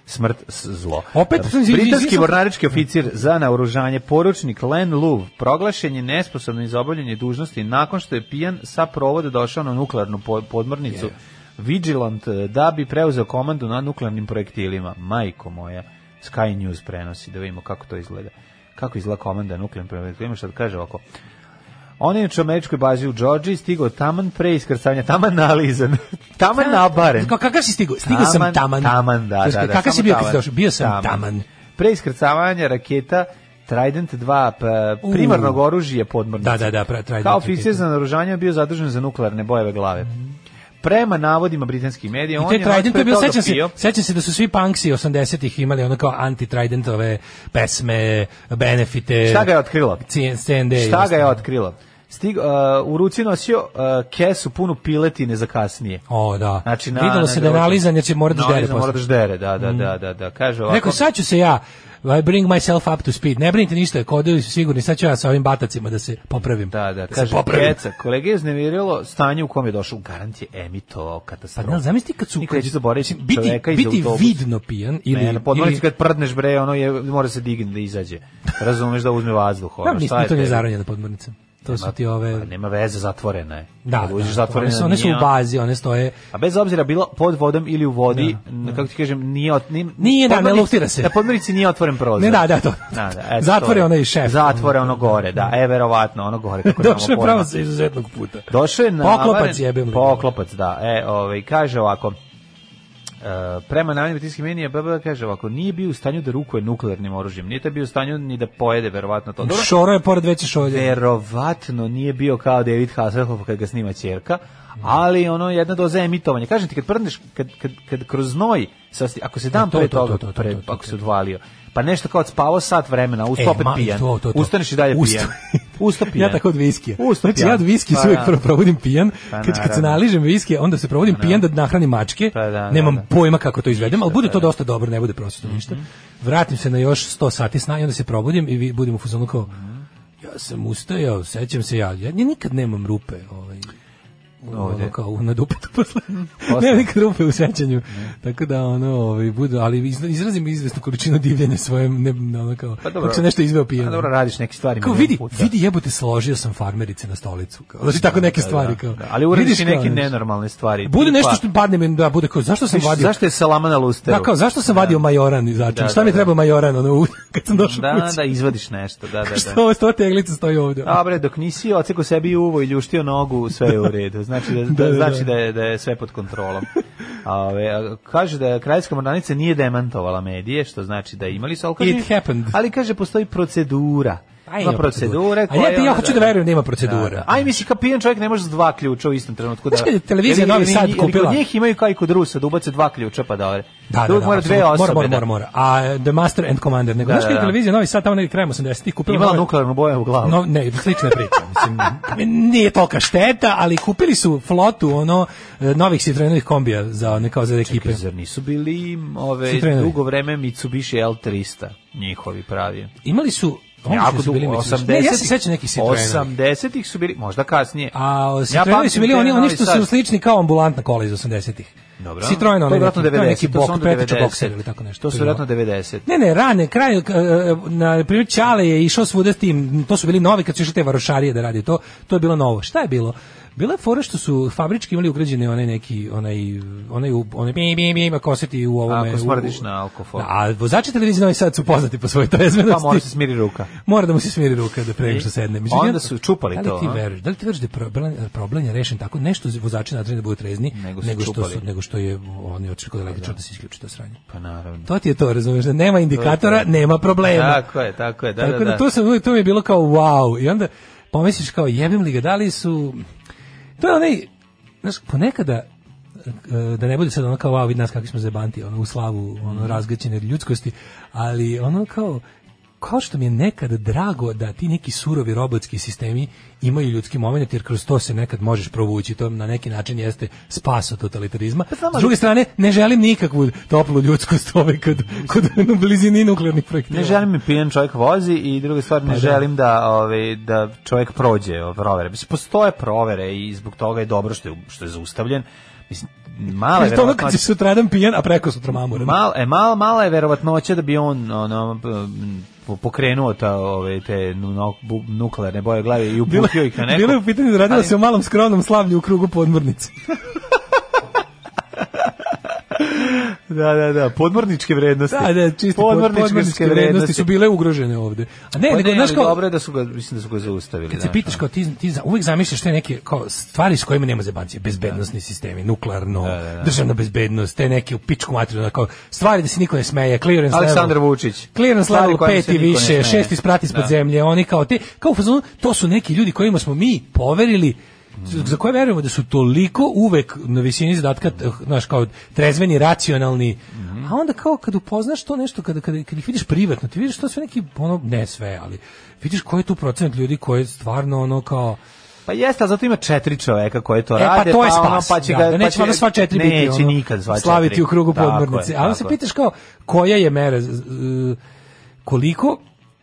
Speaker 3: smrt zlo.
Speaker 2: Opet
Speaker 3: britanski mornarički oficir za naoružanje poručnik Len Luv proglašen je nesposobnim za obavljanje dužnosti nakon što je pijan sa provoda došao na nuklearnu podmornicu yeah. Vigilant eh, da bi preuzeo komandu nad nuklearnim projektilima. Majko moja, Sky News prenosi da vidimo kako to izgleda. Kako izgleda komanda nuklearnim projektilima, što da kaže ovako. On je u američkoj bazi u Džordžiji stigao taman pre iskrcavanja, taman nalizan, taman nabaren.
Speaker 2: Kako kakav si stigao? Stigao sam taman. Taman, da, da. da kakav si bio kad došao? Bio sam taman. taman.
Speaker 3: Pre iskrcavanja raketa Trident 2 pa, primarnog uh. oružja podmornice. Da, da, da, pra, Trident. Kao oficir za naoružanje bio zadržan za nuklearne bojeve glave. Mm. Prema navodima britanskih medija, on je Trident je bio
Speaker 2: sećam se, sećam se da su svi punksi 80-ih imali ono kao anti Tridentove pesme, benefite.
Speaker 3: Šta ga je otkrilo?
Speaker 2: CND.
Speaker 3: Šta ga je otkrilo? stig, uh, u ruci nosio uh, kesu punu piletine za kasnije.
Speaker 2: O, da. Znači, na, Videlo se da, znači da na jer će morati ždere.
Speaker 3: Na morati ždere, da, da, da, mm. da, da, da. Kaže
Speaker 2: ovako. Rekao, sad ću se ja, I ovaj, bring myself up to speed. Ne brinite ništa, kodili su sigurni, sad ću ja sa ovim batacima da se popravim.
Speaker 3: Da, da, da kaže, keca, kolege je znemirilo stanje u kom je došao, garant je emito katastrofa.
Speaker 2: Pa, ne, zamisli kad
Speaker 3: su... Nikad zaboraviti
Speaker 2: biti, biti vidno pijan ili... Ne, na
Speaker 3: ili... kad prdneš bre, ono je, mora se digni da izađe. Razumeš da uzme vazduh. Ono, ja,
Speaker 2: nisam da to ne na podmornica. To nema, su ti ove... Pa
Speaker 3: nema veze, zatvorena je. Da, Kada da,
Speaker 2: zatvorena, one, su, one su u bazi, one stoje...
Speaker 3: A bez obzira bilo pod vodom ili u vodi, da, kako ti kažem, nije... od
Speaker 2: nije, nije da, ne luftira se.
Speaker 3: Na da, podmirici nije otvoren prozor. Ne,
Speaker 2: da, da, to. Da, da, eto, Zatvore onaj šef.
Speaker 3: Zatvore ono gore, da, e, verovatno, ono gore.
Speaker 2: Kako Došao je pravo sa izuzetnog puta.
Speaker 3: Došao je na...
Speaker 2: Poklopac jebem.
Speaker 3: Poklopac, da. E, ovaj, kaže ovako, Eh, prema navodnim pritiskim menija BB kaže ovako, nije bio u stanju da rukuje nuklearnim oružjem, nije da bio u stanju ni da pojede verovatno to. Dobro,
Speaker 2: Šoro je pored veće šolje.
Speaker 3: Verovatno nije bio kao David Hasselhoff kad ga snima ćerka, ali ono jedna doza emitovanja. Kažem ti kad prdneš kad, kad, kad kroz noj e, ako se to, pre toga ako se odvalio pa nešto kao spavao sat vremena,
Speaker 2: e, uz opet e, pijan. To,
Speaker 3: to, to. Ustaneš i dalje Ust... pijan.
Speaker 2: Usta pijan. ja tako od viskija. Usta znači, ja od viskija pa, uvijek da. prvo provodim pijan. Pa, kad, kad se naližem viskije, onda se provodim pa, pijan da, da nahranim mačke. Pa, da, da Nemam da, da. pojma kako to izvedem, ali bude to dosta dobro, ne bude prosto mhm. ništa. Mm -hmm. Vratim se na još 100 sati sna i onda se probudim i budem u fazonu kao mhm. ja sam ustajao, sećam se ja, ja nikad nemam rupe, ovaj ovde. kao na dupetu posle. Nema nikad rupe u sećanju. Tako da ono, ovaj budu, ali izrazim izvesnu količinu divljenja svojem ne ono kao pa dobro, kako nešto izveo pijan. Pa
Speaker 3: dobro radiš
Speaker 2: neke
Speaker 3: stvari.
Speaker 2: Kao vidi, puta. vidi jebote složio sam farmerice na stolicu. Kao. Znači tako da, neke stvari kao.
Speaker 3: Da, da, da. ali uradiš i neke nenormalne stvari.
Speaker 2: Bude nešto što padne mi da bude kao zašto sam Viš, vadio.
Speaker 3: Zašto je salama na lusteru? Da kao
Speaker 2: zašto sam da. vadio majoran i začin. Da, šta mi da, treba majoran ono kad sam došao
Speaker 3: da, Da, izvadiš nešto, da, da, da. Što sto teglica stoji ovde. A bre, dok nisi ocekao sebi uvo i ljuštio nogu, sve je u redu znači da, da, da, da, da, znači da je, da je sve pod kontrolom. Ove, kaže da krajska mornarica nije demantovala medije, što znači da imali su, ali, It happened. ali kaže postoji procedura
Speaker 2: Pa ima procedure. A ja, ja hoću da verujem da ima da, procedure. Da,
Speaker 3: Aj misli kao pijan čovjek ne može s dva ključa u istom trenutku
Speaker 2: da. Znači, televizija Novi Sad kupila. Kod
Speaker 3: njih imaju kao i kod Rusa da ubace dva ključa pa
Speaker 2: da ore. Da, da, da, mora dve osobe. Mora, mora, mora, A The Master and Commander, nego znači da, televizija Novi Sad tamo negde krajem 80-ih kupila
Speaker 3: imala nuklearnu boju u glavu. No,
Speaker 2: ne, slična priča, mislim. Nije tolika šteta, ali kupili su flotu ono novih Citroenovih kombija za neka za ekipe.
Speaker 3: Zar nisu bili ove dugo vreme Mitsubishi L300 njihovi pravi.
Speaker 2: Imali su
Speaker 3: Jako dugo, 80. Ne, ja se sećam nekih 80-ih su bili, možda kasnije.
Speaker 2: A Citroeni ja su bili oni, oni što su slični kao ambulantna kola iz 80-ih. Dobro. Citroen, oni neki, 90, neki bok, petiča bokser ili tako nešto. To su verovatno 90. Ne, ne, rane, kraj, e, e, na primjer Čale je išao svuda s tim, to su bili novi kad su išli te varošarije da radi to, to je bilo novo. Šta je bilo? Bila je fora što su fabrički imali ugrađene one neki onaj onaj onaj bi bi bi ima koseti u ovome.
Speaker 3: Ako smrdiš na alkohol. Da,
Speaker 2: a vozači televizije ovaj sad su poznati po svojoj trezvenosti.
Speaker 3: Pa mora se smiri ruka. Mora
Speaker 2: da mu se smiri ruka da pre nego što e, sedne.
Speaker 3: Mislim, onda su čupali da li to.
Speaker 2: Ti veruješ, da li ti veruješ da je problem, da problem je rešen tako nešto vozači na nadređeni da budu trezni nego, nego što su, nego što je oni očekivali da električar pa da se da. isključi to sranje.
Speaker 3: Pa naravno.
Speaker 2: To ti je to, razumeš,
Speaker 3: da
Speaker 2: nema indikatora, nema problema.
Speaker 3: Tako je, tako je, da, tako da, da.
Speaker 2: to sam, to mi je bilo kao wow. I onda pomisliš kao jebem li ga, da li su To je onaj, znaš, ponekada e, da ne bude sad ono kao, wow, vidi nas kakvi smo zebanti, ono, u slavu, ono, razgrećene ljudskosti, ali ono kao, kao što mi je nekad drago da ti neki surovi robotski sistemi imaju ljudski moment jer kroz to se nekad možeš provući to na neki način jeste spas od totalitarizma pa S druge strane ne želim nikakvu toplu ljudsku stove ovaj, kod kod blizini nuklearnih projekta.
Speaker 3: ne želim pijen čovjek vozi i druga stvar ne pa da. želim da. da ove ovaj, da čovjek prođe ovaj, provere mislim postoje provere i zbog toga je dobro što je što je zaustavljen
Speaker 2: mislim mala je verovatnoća. kad si sutradan pijan, a preko sutra mamuran. Mal,
Speaker 3: e, mal, mala je verovatnoća da bi on ono, pokrenuo ta ove te nuklearne boje glave i uputio ih
Speaker 2: na neko. Bilo je u pitanju da radilo ali... se o malom skromnom slavlju u krugu podmornice. da, da, da, podmorničke vrednosti. Da, da, čiste podmorničke, podmorničke vrednosti. su bile ugrožene ovde.
Speaker 3: A ne, pa nego, ne, znaš kao... Dobro je da su ga, mislim da su ga zaustavili.
Speaker 2: Kad da, se pitaš da. kao ti, ti uvek zamišljaš te neke kao, stvari s kojima nema zebancije, bezbednosni da. sistemi, nuklearno, da, da, da, državna bezbednost, te neke u pičku materiju, kao, stvari da se niko ne smeje,
Speaker 3: clearance Aleksandar Vučić. Clearance level
Speaker 2: 5 i više, 6 isprati ispod zemlje, oni kao ti, kao u to su neki ljudi kojima smo mi poverili za koje verujemo da su toliko uvek na visini zadatka, eh, znaš, kao trezveni, racionalni, a onda kao kad upoznaš to nešto, kada, kada, kada ih vidiš privatno, ti vidiš to sve neki, ono, ne sve, ali vidiš koji je tu procenat ljudi koji je stvarno ono kao,
Speaker 3: pa jeste, ali zato ima četiri čoveka koji to e, pa rade.
Speaker 2: Pa to je pa spas. Pa, ono, pa će da, ga, da, da neće pa će, sva četiri neće biti. Neće ono, nikad sva četiri. Slaviti u krugu podmrnice. Ali se pitaš kao, koja je mera, koliko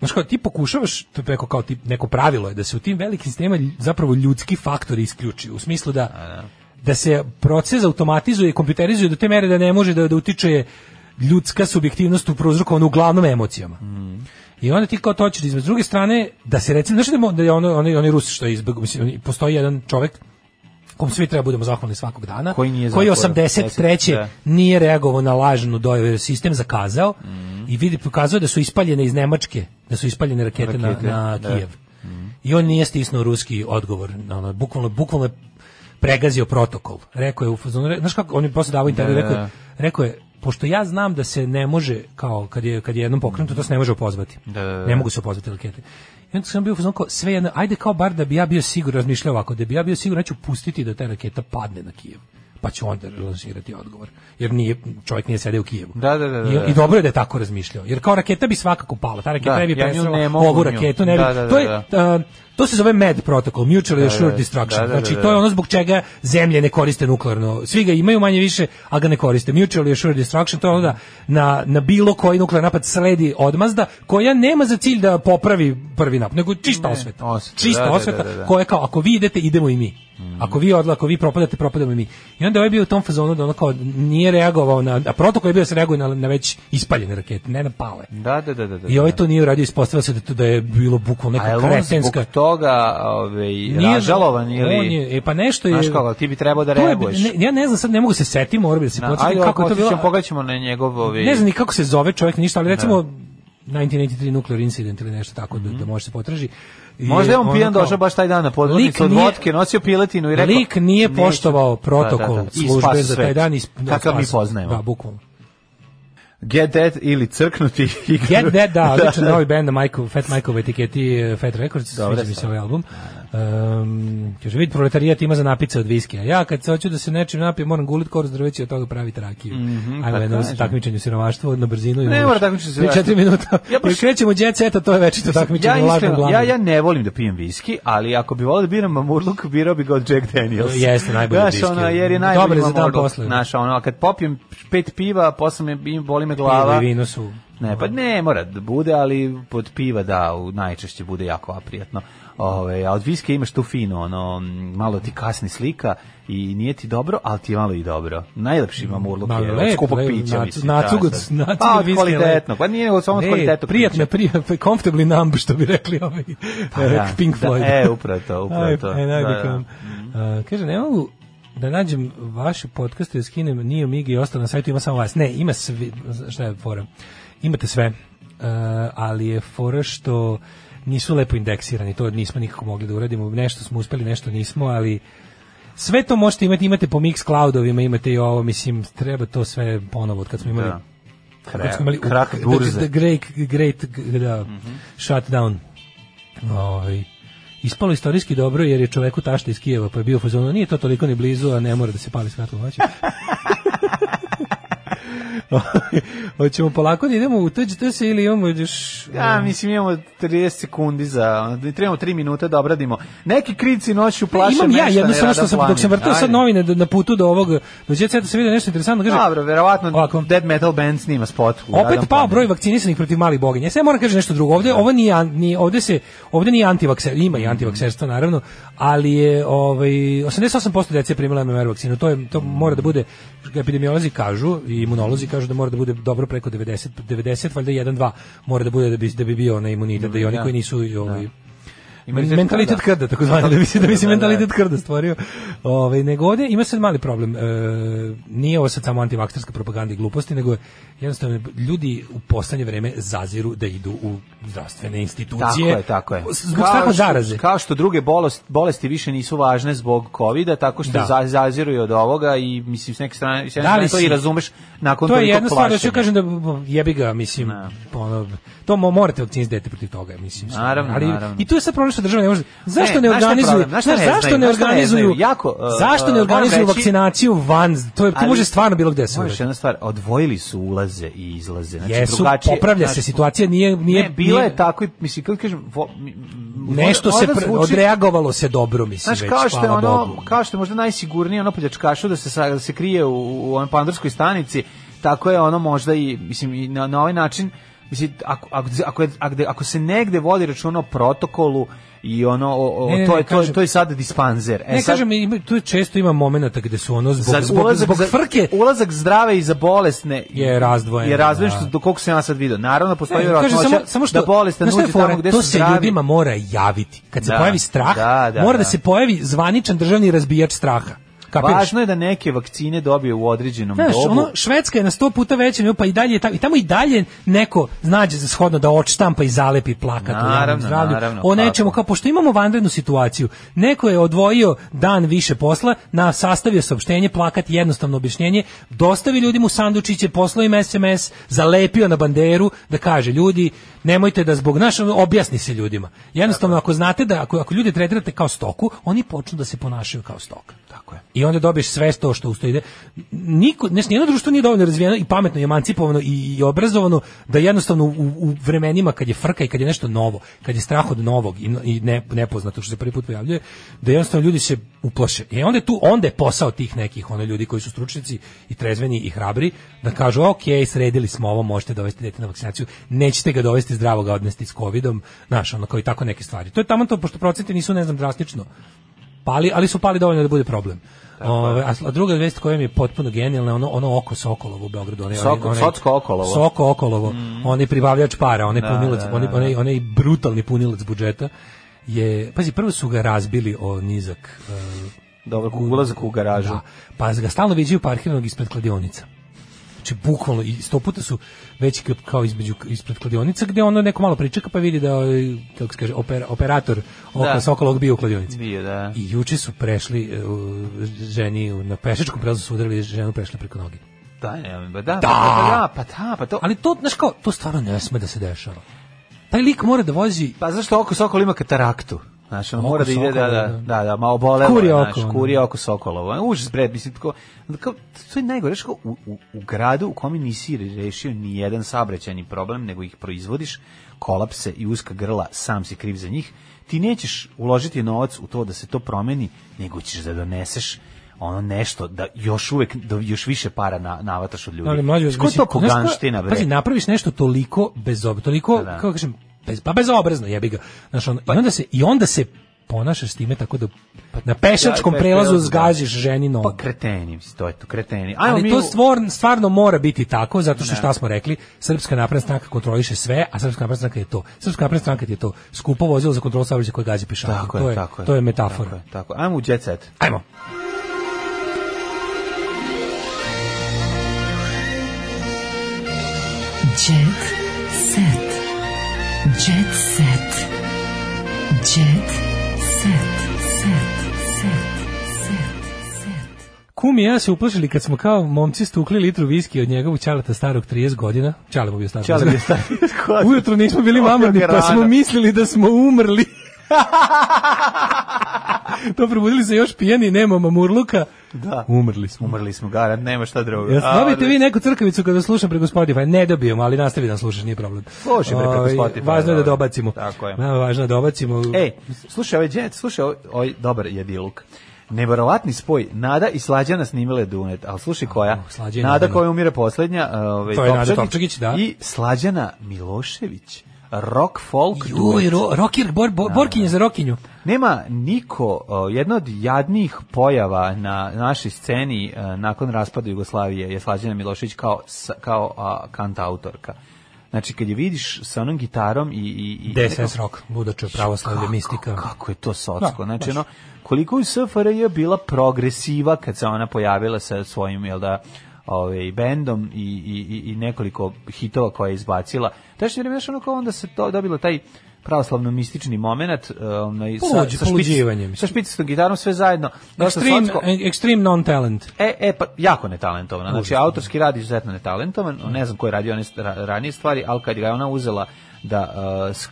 Speaker 2: Znaš kao, ti pokušavaš, to je kao, kao ti, neko pravilo je, da se u tim velikim sistemima zapravo ljudski faktori isključi, u smislu da, da, da se proces automatizuje i kompjuterizuje do te mere da ne može da, da utiče ljudska subjektivnost u prouzrokovanu uglavnom emocijama. Mm. I onda ti kao to hoćeš da s druge strane da se recimo znači da je ono onaj onaj Rus što je izbeg, mislim postoji jedan čovjek kom svi treba budemo zahvalni svakog dana,
Speaker 3: koji, nije
Speaker 2: koji 83. Da. nije reagovao na lažnu dojavu, sistem zakazao mm -hmm. i vidi, pokazao da su ispaljene iz Nemačke, da su ispaljene rakete, rakete na, na da. Kijev. Mm -hmm. I on nije stisnuo ruski odgovor, ono, bukvalno, bukvalno je pregazio protokol. Rekao je u fazonu, znaš kako, on je posle davao intervju, rekao, da, rekao je, da pošto ja znam da se ne može kao kad je kad je jednom pokrenuto to se ne može opozvati. Da. da, da. Ne mogu se opozvati rakete. Ja sam bio fuzon sve jedno, ajde kao bar da bi ja bio siguran, razmišljao ovako, da bi ja bio siguran da ću pustiti da ta raketa padne na Kijev pa ću onda lansirati odgovor. Jer nije, čovjek nije sedeo u Kijevu.
Speaker 3: Da, da, da, da I, da.
Speaker 2: I, dobro je da je tako razmišljao. Jer kao raketa bi svakako pala. Ta raketa da, ne bi ja ovu raketu. Ne bi, to je, uh, to se zove MED protokol, Mutually Assured Destruction. Znači, to je ono zbog čega zemlje ne koriste nuklearno. Svi ga imaju manje više, ali ga ne koriste. Mutual Assured Destruction, to je ono da na, na bilo koji nuklearni napad sledi odmazda, koja nema za cilj da popravi prvi napad, nego čista ne, osveta. osveta. Čista da, osveta, da, da, koja kao, ako vi idete, idemo i mi. Mhm. Ako vi odlako, vi propadate, propadamo i mi. I onda je ovaj bio u tom fazonu da onako nije reagovao na a protokol je bio da se reaguje na, na već ispaljene rakete, ne na pale.
Speaker 3: Da, da, da, da. da
Speaker 2: I ovaj da. to nije uradio, ispostavilo se da to da je bilo bukvalno neka kretenska. A
Speaker 3: toga, ovaj ražalovan ili on je, e pa nešto je. Znaš kako, ti bi trebao da reaguješ. Ne,
Speaker 2: ja ne znam sad ne mogu se setiti, moram da se
Speaker 3: podsetim da kako je to bilo. Ajde, pogledaćemo na njegov
Speaker 2: ovaj. Ne znam ni kako se zove čovjek ništa, ali recimo da. 1993 nuclear incident ili nešto tako mm -hmm. da, mhm. da može se potraži.
Speaker 3: I Možda je on pijan kao... došao baš taj dan na podvodnicu od vodke, nosio piletinu
Speaker 2: i
Speaker 3: da rekao...
Speaker 2: Lik nije poštovao neću. protokol da, da, da službe za taj dan. Isp...
Speaker 3: Kakav mi poznajemo. Da,
Speaker 2: bukvalno.
Speaker 3: Get Dead ili Crknuti.
Speaker 2: Get Dead, da, da odličan novi band na Michael, Fat Michael etiketi eh, Fat Records, Dobre, sviđa mi se ovaj album. Um, kaže, vidi, proletarijat ima za napice od viskija. Ja kad se hoću da se nečim napijem, moram gulit koru drveće od toga pravi rakiju. Mm -hmm, Ajmo
Speaker 3: jedno
Speaker 2: takmičenje siromaštvo na brzinu. Ne, ne mora takmičenje siromaštvo. Četiri minuta. Ja baš... krećemo jet eto, to je večito takmičenje.
Speaker 3: Ja, iskreno, ja, ja ne volim da pijem viski, ali ako bi volio da biram mamurluk, birao bi ga od Jack Daniels.
Speaker 2: E, jeste, najbolji Znaš, viski.
Speaker 3: Ono, jer je najbolji Dobre, za dan posle. Znaš, ono, kad popijem pet piva, posle me boli me glava.
Speaker 2: Pivo i vino su
Speaker 3: Ne, pa ne, mora da bude, ali pod piva da, najčešće bude jako aprijatno. Ove, a od viske imaš tu fino, ono, malo ti kasni slika i nije ti dobro, ali ti je malo i dobro. Najlepši imam
Speaker 2: mm,
Speaker 3: urlog je lep, od skupog lep, pića, nac, mislim. Da, da. pa, viske kvalitetno, lep. pa nije samo ne, kvalitetno
Speaker 2: prijatne, pića. Prijatne, comfortably numb, što bi rekli ovaj pa, da, Pink da, Floyd.
Speaker 3: Da, e, upravo to, upravo
Speaker 2: to. aj, e, da, da. Uh, kaže, ne mogu da nađem vaše podcaste, da skinem nije Migi i ostalo na sajtu, ima samo vas. Ne, ima sve, šta je fora? Imate sve, uh, ali je fora što nisu lepo indeksirani, to nismo nikako mogli da uradimo, nešto smo uspeli, nešto nismo, ali sve to možete imati, imate po mix cloudovima, imate i ovo, mislim, treba to sve ponovo, od kad smo imali... Da. Kre, smo imali
Speaker 3: krak da, burze. The, da,
Speaker 2: great, great da, mm -hmm. shutdown. Ovaj ispalo istorijski dobro jer je čoveku tašta iz Kijeva pa je bio fazonu, nije to toliko ni blizu a ne mora da se pali svetlo hoće Hoćemo polako da idemo u tuđi to se ili imamo još...
Speaker 3: Ja, da, um, mislim imamo 30 sekundi za... Da trebamo 3 minuta da obradimo. Neki krici noću plaše
Speaker 2: Imam ja jedno samo što sam, dok sam vrtao sad novine da- na putu do ovog... Do djeca sam vidio nešto interesantno.
Speaker 3: Kaže, Dobro, verovatno ovako. Dead Metal Band snima spot.
Speaker 2: Opet pao broj vakcinisanih protiv malih boginja. Sve moram kažem nešto drugo. Ovde, ovo nije, ni, ovde se, ovde nije antivakser, ima i mm. antivakserstvo naravno, ali je ovaj, 88% dece primila MMR vakcinu. To, je, to mora da bude, epidemiolozi kažu i infektolozi kažu da mora da bude dobro preko 90 90 valjda 1 2 mora da bude da bi da bi bio na imunitet da i oni da. koji nisu da. ovaj mentalitet da. krda, tako zvani, da bi se, da bi se mentalitet krda stvorio. Ovaj nego ovdje ima se mali problem. E, nije ovo sad samo antivakterska propaganda i gluposti, nego jednostavno ljudi u poslednje vreme zaziru da idu u zdravstvene institucije. Tako
Speaker 3: je, tako je. Zbog kao zaraze. Kao što druge bolesti, bolesti više nisu važne zbog kovida, tako što da. zaziruju od ovoga i mislim s neke strane, s da strane to si, i razumeš, nakon
Speaker 2: to je
Speaker 3: jedna stvar
Speaker 2: da ću kažem da jebi ga mislim ne. Da. ono to morate vakcinisati da protiv toga mislim
Speaker 3: naravno, ali naravno.
Speaker 2: i tu je sad problem što država ne može zašto ne, ne organizuju zašto ne e, organizuju jako zašto ne organizuju vakcinaciju van to je to može stvarno bilo gde se
Speaker 3: može jedna stvar odvojili su ulaze i izlaze
Speaker 2: znači Jesu, drugačije popravlja se situacija nije
Speaker 3: nije ne, bila je tako i mislim kako kažem vo,
Speaker 2: nešto se odreagovalo se dobro mislim znači kao što
Speaker 3: ono kao što možda najsigurnije ono pljačkašu da se da se krije u, u onoj pandurskoj stanici tako je ono možda i mislim i na, na ovaj način mislim ako ako ako, ako se negde vodi računo protokolu i ono o, o,
Speaker 2: ne, ne,
Speaker 3: to je kažem, to je sad dispanzer. E ne
Speaker 2: sad, kažem tu često ima momenata gde su ono zbog zbog, ulazak, zbog frke
Speaker 3: ulazak zdrave i za bolesne
Speaker 2: je razdvojen.
Speaker 3: Je razdvojen da. što do kog se ja sad video. Naravno postoji
Speaker 2: verovatnoća samo, samo da što da bolestan uđe tamo gde to su se ljudima mora javiti. Kad se da, pojavi strah, da, da, mora da, da. se pojavi zvaničan državni razbijač straha.
Speaker 3: Kapiraš? Važno je da neke vakcine dobije u određenom Znaš, dobu. Ono,
Speaker 2: Švedska je na 100 puta veća, pa i dalje i tamo i dalje neko znađe za shodno da odštampa i zalepi plakat
Speaker 3: naravno, u zdravlju. Naravno,
Speaker 2: o nečemu, kao pošto imamo vanrednu situaciju, neko je odvojio dan više posla, na sastavio saopštenje, plakat, jednostavno objašnjenje, dostavi ljudima u sandučiće, poslao im SMS, zalepio na banderu da kaže ljudi, nemojte da zbog naš objasni se ljudima. Jednostavno ako znate da ako, ako ljude tretirate kao stoku, oni počnu da se ponašaju kao stoka. Tako je. I i onda dobiješ sve to što usto ide. Niko, ne, nijedno društvo nije dovoljno razvijeno i pametno, i emancipovano i, i obrazovano da jednostavno u, u, vremenima kad je frka i kad je nešto novo, kad je strah od novog i, i ne, nepoznato što se prvi put pojavljuje, da jednostavno ljudi se uplaše. I e, onda je tu, onda je posao tih nekih ono ljudi koji su stručnjaci i trezveni i hrabri da kažu ok, sredili smo ovo, možete da dovesti dete na vakcinaciju, nećete ga dovesti zdravoga odnesti s covidom, znaš, ono kao i tako neke stvari. To je tamo to, pošto procenti nisu, ne znam, drastično pali, ali su pali dovoljno da bude problem. Ove, a, a druga vest koja mi je potpuno genijalna, ono ono oko Sokolovo u Beogradu, onaj Soko,
Speaker 3: onaj Soko Okolovo.
Speaker 2: Soko Okolovo, mm. onaj pribavljač para, oni da, punilac, da, da, onaj, da. onaj, onaj brutalni punilac budžeta je pazi prvo su ga razbili o nizak uh, e,
Speaker 3: Dobar, ulazak u garažu.
Speaker 2: Da, pa ga stalno viđaju parkiranog ispred kladionica znači bukvalno i 100 puta su veći kao između ispred kladionica gde ono neko malo pričeka pa vidi da e, kako se kaže oper, operator oko da. Sokolog bio u kladionici.
Speaker 3: Bio, da.
Speaker 2: I juče su prešli uh, ženi na pešačkom prelazu su udarili ženu prešla preko noge.
Speaker 3: Da, ba, da, da. Pa, da, pa da, pa to.
Speaker 2: Ali to, znaš kao, to stvarno ne sme da se dešava. Taj lik mora da vozi...
Speaker 3: Pa zašto oko Sokol ima kataraktu? Znaš, on mora da ide, da, da, da, da, malo bolelo,
Speaker 2: kuri oko,
Speaker 3: znaš, kuri oko Sokolovo. Užas, bret, mislim, tako, kao, to je najgore, što u, u, u gradu u kome nisi rešio ni jedan sabrećani problem, nego ih proizvodiš, kolapse i uska grla, sam si kriv za njih, ti nećeš uložiti novac u to da se to promeni, nego ćeš da doneseš ono nešto da još uvek da još više para na navataš od ljudi. Ali mlađe,
Speaker 2: to poganština bre. Pazi, napraviš nešto toliko bez toliko da, da. kako kažem bez, pa bezobrazno jebi ga. Znaš, on, pa, i, onda se, I onda se ponašaš s time tako da pa, na pešačkom ja, prelazu da. zgaziš ženi nogu.
Speaker 3: Pa kreteni, to je to, kreteni.
Speaker 2: Ajmo Ali mi... to stvarno, stvarno mora biti tako, zato što ne. šta smo rekli, Srpska napredna stranka kontroliše sve, a Srpska napredna stranka je to. Srpska napredna stranka je to. Skupo vozilo za kontrolu saobraćaja koje gađa pešačke. Tako to je, tako je, to je metafora. Tako
Speaker 3: je, tako je. Ajmo u jet set.
Speaker 2: Ajmo. Jet set. Jet set. Jet set. Set. Set. Kum i ja se uplašili kad smo kao momci stukli litru viski od njegovog čaleta starog 30 godina. Čale mu bio star.
Speaker 3: Čale bio star. Ujutro
Speaker 2: nismo bili mamrni, pa smo mislili da smo umrli. to probudili se još pijeni, nema mamurluka. Da. Umrli smo.
Speaker 3: Umrli smo, garant, nema šta drugo.
Speaker 2: Jel dobite vi neku crkavicu kada slušam preko Spotify? Ne dobijem, ali nastavi da slušaš, nije problem.
Speaker 3: Slušaj preko ovaj, Spotify.
Speaker 2: Važno je da dobacimo. Tako je. Nama važno je da dobacimo.
Speaker 3: Ej, slušaj ovaj jet, slušaj ovaj, ovaj dobar jediluk. Neverovatni spoj. Nada i Slađana snimile duet, ali slušaj koja. Slađana, Nada koja umire poslednja, ovaj, to je Nada Topčagić, da. I Slađana Milošević rock folk Juj,
Speaker 2: ro, rocker, bor, bor, da, borkinje da. za rokinju.
Speaker 3: Nema niko, jedna od jadnih pojava na našoj sceni e, nakon raspada Jugoslavije je Slađana Milošić kao, kao a, kantautorka. Znači, kad je vidiš sa onom gitarom i... i,
Speaker 2: i DSS rock, buduće pravoslavlje mistika.
Speaker 3: Kako je to socko. Da, znači, baš. ono, koliko u SFRJ je bila progresiva kad se ona pojavila sa svojim, jel da, ovaj bendom i, i, i nekoliko hitova koje je izbacila. Tačno vreme još ono kao onda se to dobilo taj pravoslavno mistični momenat um, e, sa,
Speaker 2: sa
Speaker 3: špic, sa špicom gitarom sve zajedno
Speaker 2: extreme, extreme non talent
Speaker 3: e, e pa jako netalentovana znači Užasno. autorski radi izuzetno netalentovan mm. ne znam koji je radio one ranije stvari al kad ga je ona uzela da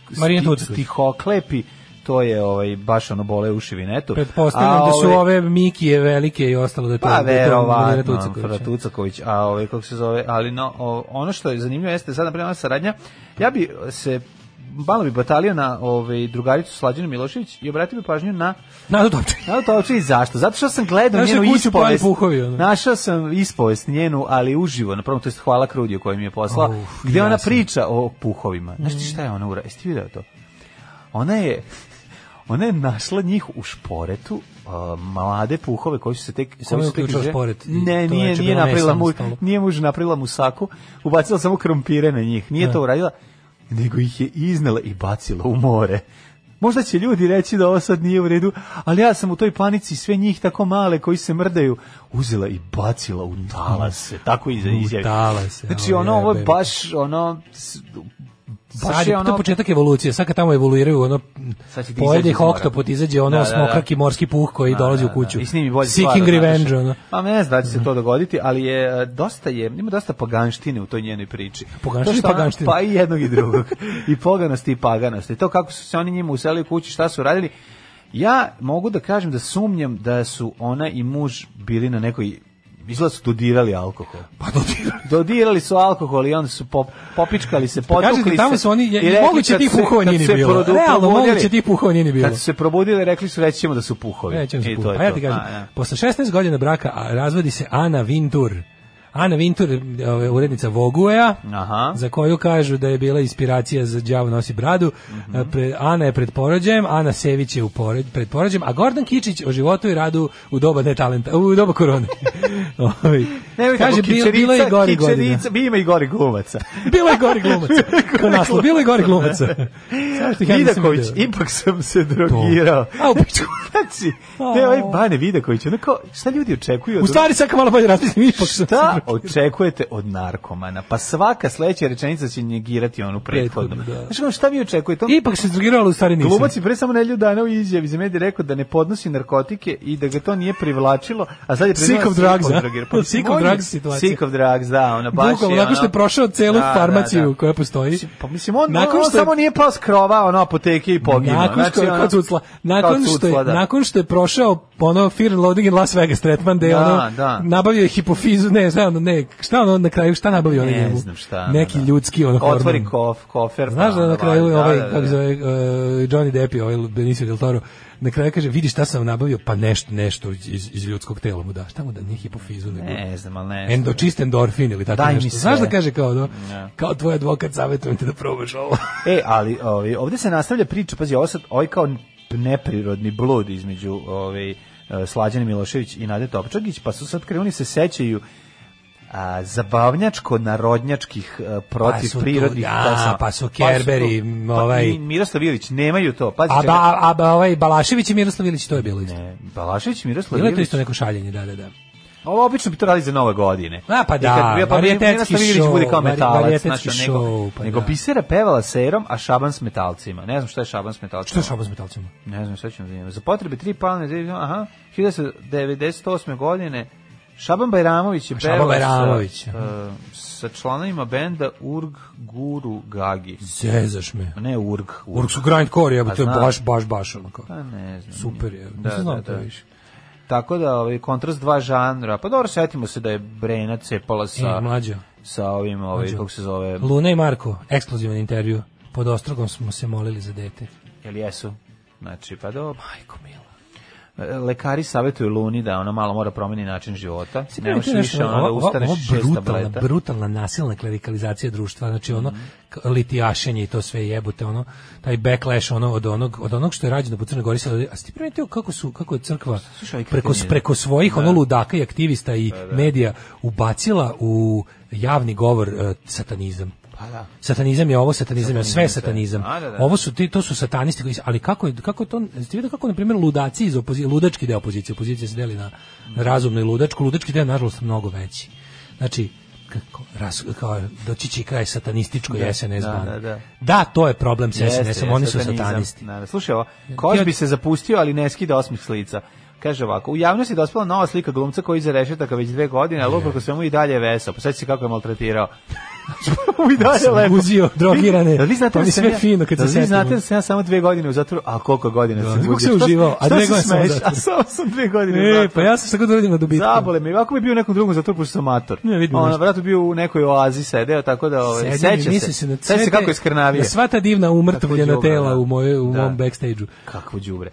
Speaker 2: uh, sti, stihoklepi to je ovaj baš ono bole uši vinetu. Pretpostavljam da su ovaj, ove Mikije velike i ostalo
Speaker 3: da to pa, da verovatno, Tucaković. A ovaj
Speaker 2: kako se zove, ali no o, ono što je zanimljivo jeste sad na saradnja. Ja bi se malo bi batalio na ovaj drugaricu Slađanu
Speaker 3: Milošević i
Speaker 2: obratio bi pažnju na Nadu Topčić. Nadu Topčić zašto? Zato što sam gledao Naša njenu ispovest. Puhovi, ono. Našao sam ispovest njenu, ali uživo, na prvom to jest hvala Krudiju koji mi je poslao, Uf, gdje ona priča o puhovima. Znaš ti šta je ona ura? Jesi video to? Ona
Speaker 3: je Ona je našla njih u šporetu, uh, mlade puhove koji su se tek
Speaker 2: samo
Speaker 3: je
Speaker 2: uključio šporet.
Speaker 3: Ne, nije nije napravila mu nije muž napravila mu saku, ubacila samo krompire na njih. Nije ne. to da. uradila, nego ih je iznela i bacila u more. Možda će ljudi reći da ovo sad nije u redu, ali ja sam u toj panici sve njih tako male koji se mrdaju uzela i bacila u talase, tako i izjavila. Znači ono, ovo je baš ono
Speaker 2: baš je ono... To početak evolucije, sad kad tamo evoluiraju, ono, da pojede ih oktopot, da izađe ono da, da, smokraki morski puh koji dolazi u kuću. I snimi bolje Seeking revenge, ono.
Speaker 3: Pa ne znam da će se to dogoditi, ali je e, dosta je, ima dosta paganštine u toj njenoj priči. Paganštine,
Speaker 2: paganštine.
Speaker 3: Pa i jednog i drugog. I poganosti i paganosti. To kako su se oni njima uselili u kući, šta su radili, Ja mogu da kažem da sumnjam da su ona i muž bili na nekoj Izgleda su dodirali alkohol. Pa dodirali. dodirali su alkohol i onda su pop, popičkali se,
Speaker 2: potukli Kažete, tamo su oni, je, moguće ti puhova nije bilo. Produk, Realno, moguće ti puhova nije bilo.
Speaker 3: Kad su se probudili, rekli su, reći da su puhovi. Rećemo
Speaker 2: da su puhovi. A pa ja ti kažem, a, ja. posle 16 godina braka razvodi se Ana Vintur Ana Vintur, urednica Voguea, Aha. za koju kažu da je bila inspiracija za Đavo nosi bradu. Mm -hmm. Pre, Ana je pred porođajem, Ana Sević je u pored, pred porođajem, a Gordon Kičić o životu i radu u doba ne talenta, u doba korone.
Speaker 3: ne, Kaže, bilo, bilo je gori godina. Ima i gori glumaca.
Speaker 2: bilo je gori glumaca. Kao naslov, bilo je gori glumaca.
Speaker 3: Vidaković, ipak sam se drogirao. To.
Speaker 2: A u pičku. znači,
Speaker 3: ne, ovaj Bane Vidaković, onako, šta ljudi očekuju?
Speaker 2: U stvari, sad malo bolje razmislim,
Speaker 3: ipak sam se očekujete od narkomana. Pa svaka sledeća rečenica će negirati onu prethodnu. Da. Znaš, šta vi očekujete? On...
Speaker 2: Ipak se drogiralo, u stvari
Speaker 3: nisam. Glumac
Speaker 2: je
Speaker 3: pre samo nedelju dana u izjavi za medije rekao da ne podnosi narkotike i da ga to nije privlačilo, a sad je
Speaker 2: Sick of drugs. sick da. pa of drugs situacija. Sick
Speaker 3: of drugs, da, ona
Speaker 2: baš Bukalo, je. Nakon što je prošao celu da, da farmaciju da, da. koja postoji.
Speaker 3: Pa mislim, on, nakon što samo nije pao skrova, krova, ono, apoteke i poginuo. Nakon što,
Speaker 2: znači, cucla. Nakon što, je, znači, da. nakon što je prošao ono Fear Loading in Las Vegas tretman, da, ono, nabavio je hipofizu, ne znam, ono, ne, šta ono na kraju, šta
Speaker 3: nabavio ono njemu? Ne znam šta.
Speaker 2: Da, Neki da. ljudski ono
Speaker 3: hormon. Otvori kof, kofer.
Speaker 2: Znaš da pa na kraju, da, ovaj, da, da, kako da. zove, uh, Johnny Depp i ovaj Benicio Del Toro, na kraju kaže, vidi šta sam nabavio, pa nešto, nešto iz, iz ljudskog tela mu daš. Tamo da nije hipofizu.
Speaker 3: Nego, ne znam, al ne znam.
Speaker 2: Endo, čist endorfin ili tako Daj nešto. Mi Znaš da kaže kao, da, kao tvoj advokat, savjetujem te da probaš ovo.
Speaker 3: e, ali ovaj, ovde se nastavlja priča, pazi, ovo sad, ovaj kao neprirodni blud između ovaj, e, Slađan Milošević i Nade Topčagić, pa su sad krenuli se sećaju a, zabavnjačko narodnjačkih a, e, protiv pa prirodnih
Speaker 2: to, da, sam, pa su Kerberi pa su pa,
Speaker 3: ovaj pa, Miroslav Ilić nemaju to
Speaker 2: pazi a, ba, a ba, ovaj Balašević i Miroslav Ilić to je bilo isto ne Balašević i Miroslav Ilić to isto neko šaljenje da da da Ovo obično bi to radili za nove godine. A pa da, Nekad, pa varijetetski show. bude kao metalac, znači, nego, show, pa nego da. Bisera pevala serom, a Šaban s metalcima. Ne znam šta je Šaban s metalcima. Šta je Šaban s metalcima? Ne znam šta ćemo da zanimati. Za potrebe tri palne, aha, 1998. godine Šaban Bajramović je Šaban Bajramović. Sa, e, sa članovima benda Urg Guru Gagi. Zezaš me. Ne Urg. Urg, Urg su grindcore, jebote, to pa je baš, baš, baš onako. Pa ne znam. Super je, da, znam da, to da. više. Tako da, ovaj, kontrast dva žanra. Pa dobro, setimo se da je Brena cepala sa... E, mlađo. Sa ovim, ovaj, kako se zove... Luna i Marko, ekskluzivan intervju. Pod ostrogom smo se molili za dete. Jel jesu? Znači, pa dobro. Majko mila lekari savetuju Luni da ona malo mora promeniti način života. Si ne može više ona da ustaneš brutalna, brutalna nasilna klerikalizacija društva, znači ono mhm. litijašenje i to sve jebute, ono taj backlash ono od onog od onog što je rađeno po Crnoj Gori, a ste primetio kako su kako je crkva preko preko svojih da. ono ludaka i aktivista i da, da. medija ubacila u javni govor e, satanizam da. Satanizam je ovo, satanizam je sve satanizam. A, da, da. Ovo su ti to su satanisti koji ali kako kako to ste videli kako na primjer ludaci iz opozicije, ludački deo opozicije, opozicija se deli na, na razumno i ludačko, ludački deo nažalost mnogo veći. Znači kako, ras, kao, doći će kraj satanističkoj da, SNS da, da, da. da, to je problem s SNS-om, oni su satanisti. Da, da. Slušaj ovo, Koš bi se zapustio, ali ne skida osmih slica. Kaže ovako, u javnosti je dospela nova slika glumca koji je iza rešetaka već dve godine, ali uprko mu i dalje je vesao. Pa se kako je maltretirao. I dalje lepo. Uzio drogirane. Da vi znate da sve ja, fino kad se setim. Da vi znate da sam ja samo dve godine u zatvoru, a koliko godina da, sam uzio? se uživao, a dve godine sam u zatvoru. A samo sam dve godine e, pa ja sam sad uradio na dobitku. Zabole me, ovako bi bio nekom drugom zatvoru, pošto sam mator. Ne, vidim. On vratu bio u nekoj oazi sedeo, tako da ovaj, seća se. se na sve, se kako je skrnavio. Na sva ta divna umrtvljena tela da. u, moje, u da. mom backstageu. Kakvo đubre.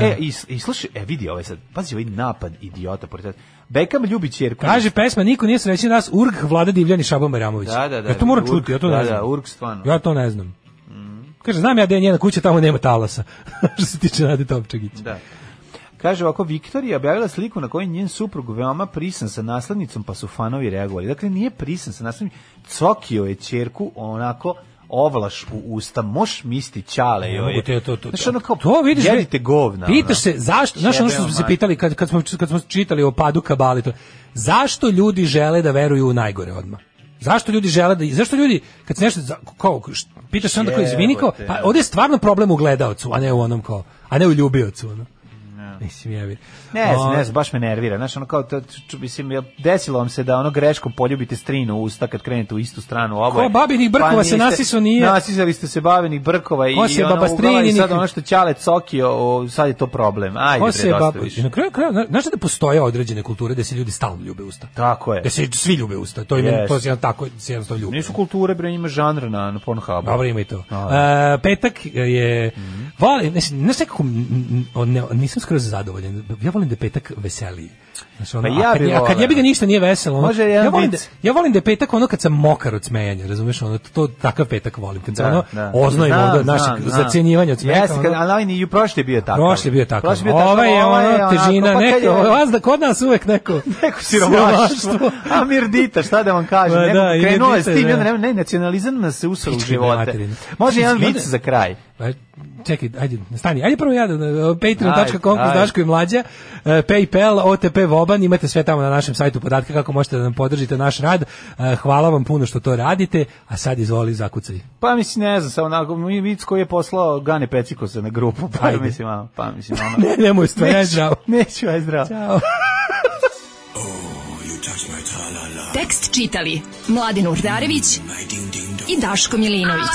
Speaker 2: E, i, i slušaj, e, vidi ovaj sad, pazi ovaj napad idiota, pored Beckham ljubi ćerku. Kaže pesma niko nije srećan nas Urg Vlada Divljani Šaban Bajramović. Da, da, da. Ja to moram čuti, ja to da, ne da, znam. Da, Urg stvarno. Ja to ne znam. Mhm. Kaže znam ja da je njena kuća tamo nema talasa. Što se tiče Nade Topčagić. Da. Kaže ovako, Viktorija objavila sliku na kojoj njen suprug veoma prisan sa naslednicom, pa su fanovi reagovali. Dakle, nije prisan sa naslednicom, cokio je čerku onako ovlaš u usta, moš misti ćale joj. Mogu te to to. Znaš, ono kao, to vidiš, jedite govna. Pitaš se zašto, znaš ono što smo se pitali kad, kad, smo, kad smo čitali o padu kabali, to, zašto ljudi žele da veruju u najgore odmah? Zašto ljudi žele da zašto ljudi kad se nešto kao pitaš se onda kao izvini kao pa ovde je stvarno problem u gledaocu, a ne u onom kao, a ne u ljubiocu ono. No. Mislim jebi. Ne znam, ne znam, baš me nervira. Znaš, ono kao, to, mislim, desilo vam se da ono greškom poljubite strinu u usta kad krenete u istu stranu oboje. Ko babinih brkova pa se nasiso nije. Nasisali ste se babinih brkova i, se, ono, uglavnom, i sad ono što ćale coki, o, sad je to problem. Ajde, Ko se bab... Na kraju, kraju, znaš da postoje određene kulture da se ljudi stalno ljube usta. Tako je. Da se svi ljube usta. To je yes. to se tako se jednostavno ljube. Nisu kulture, bre, ima žanr na, na Pornhubu. Dobro, ima i to. A, uh, e, petak je... Mm -hmm. Volim, ne, nekako, nisam skroz zadovoljen. Ja volim da petak veseliji pa ja a kad, a kad ja bi ga ništa nije veselo, ono, Može ja, volim da, ja volim da je petak ono kad sam mokar od smejanja, razumiješ, ono, to, takav petak volim, kad da, ono da. oznojimo da, od našeg da, zacjenjivanja od smeha. Jesi, ono, ali ovaj i prošli bio takav. Prošli bio takav. Prošli bio takav. Ovaj je ovaj ono, težina, pa neko, vas da kod nas uvek neko, neko siromaštvo. a mir dita, šta da vam kažem, pa neko da, krenuo je s tim, da. ne, ne, nacionalizam nas se usao u živote. Može jedan vic za kraj. Pa, čekaj, ajde, stani, ajde prvo ja, da- patreon.com, Daško i mlađa, e, Paypal, OTP, Boban, imate sve tamo na našem sajtu podatke kako možete da nam podržite naš rad. E, hvala vam puno što to radite, a sad izvoli zakucaj. Pa mislim ne znam, samo onako Mic koji je poslao Gane Pecikosa na grupu, pa Ajde. mislim, ono, pa mislim ono. ne, nemoj stvar, neću, aj zdravo. Neću, aj zdravo. Ćao. Oh, Tekst čitali Mladin Urdarević i Daško Milinović.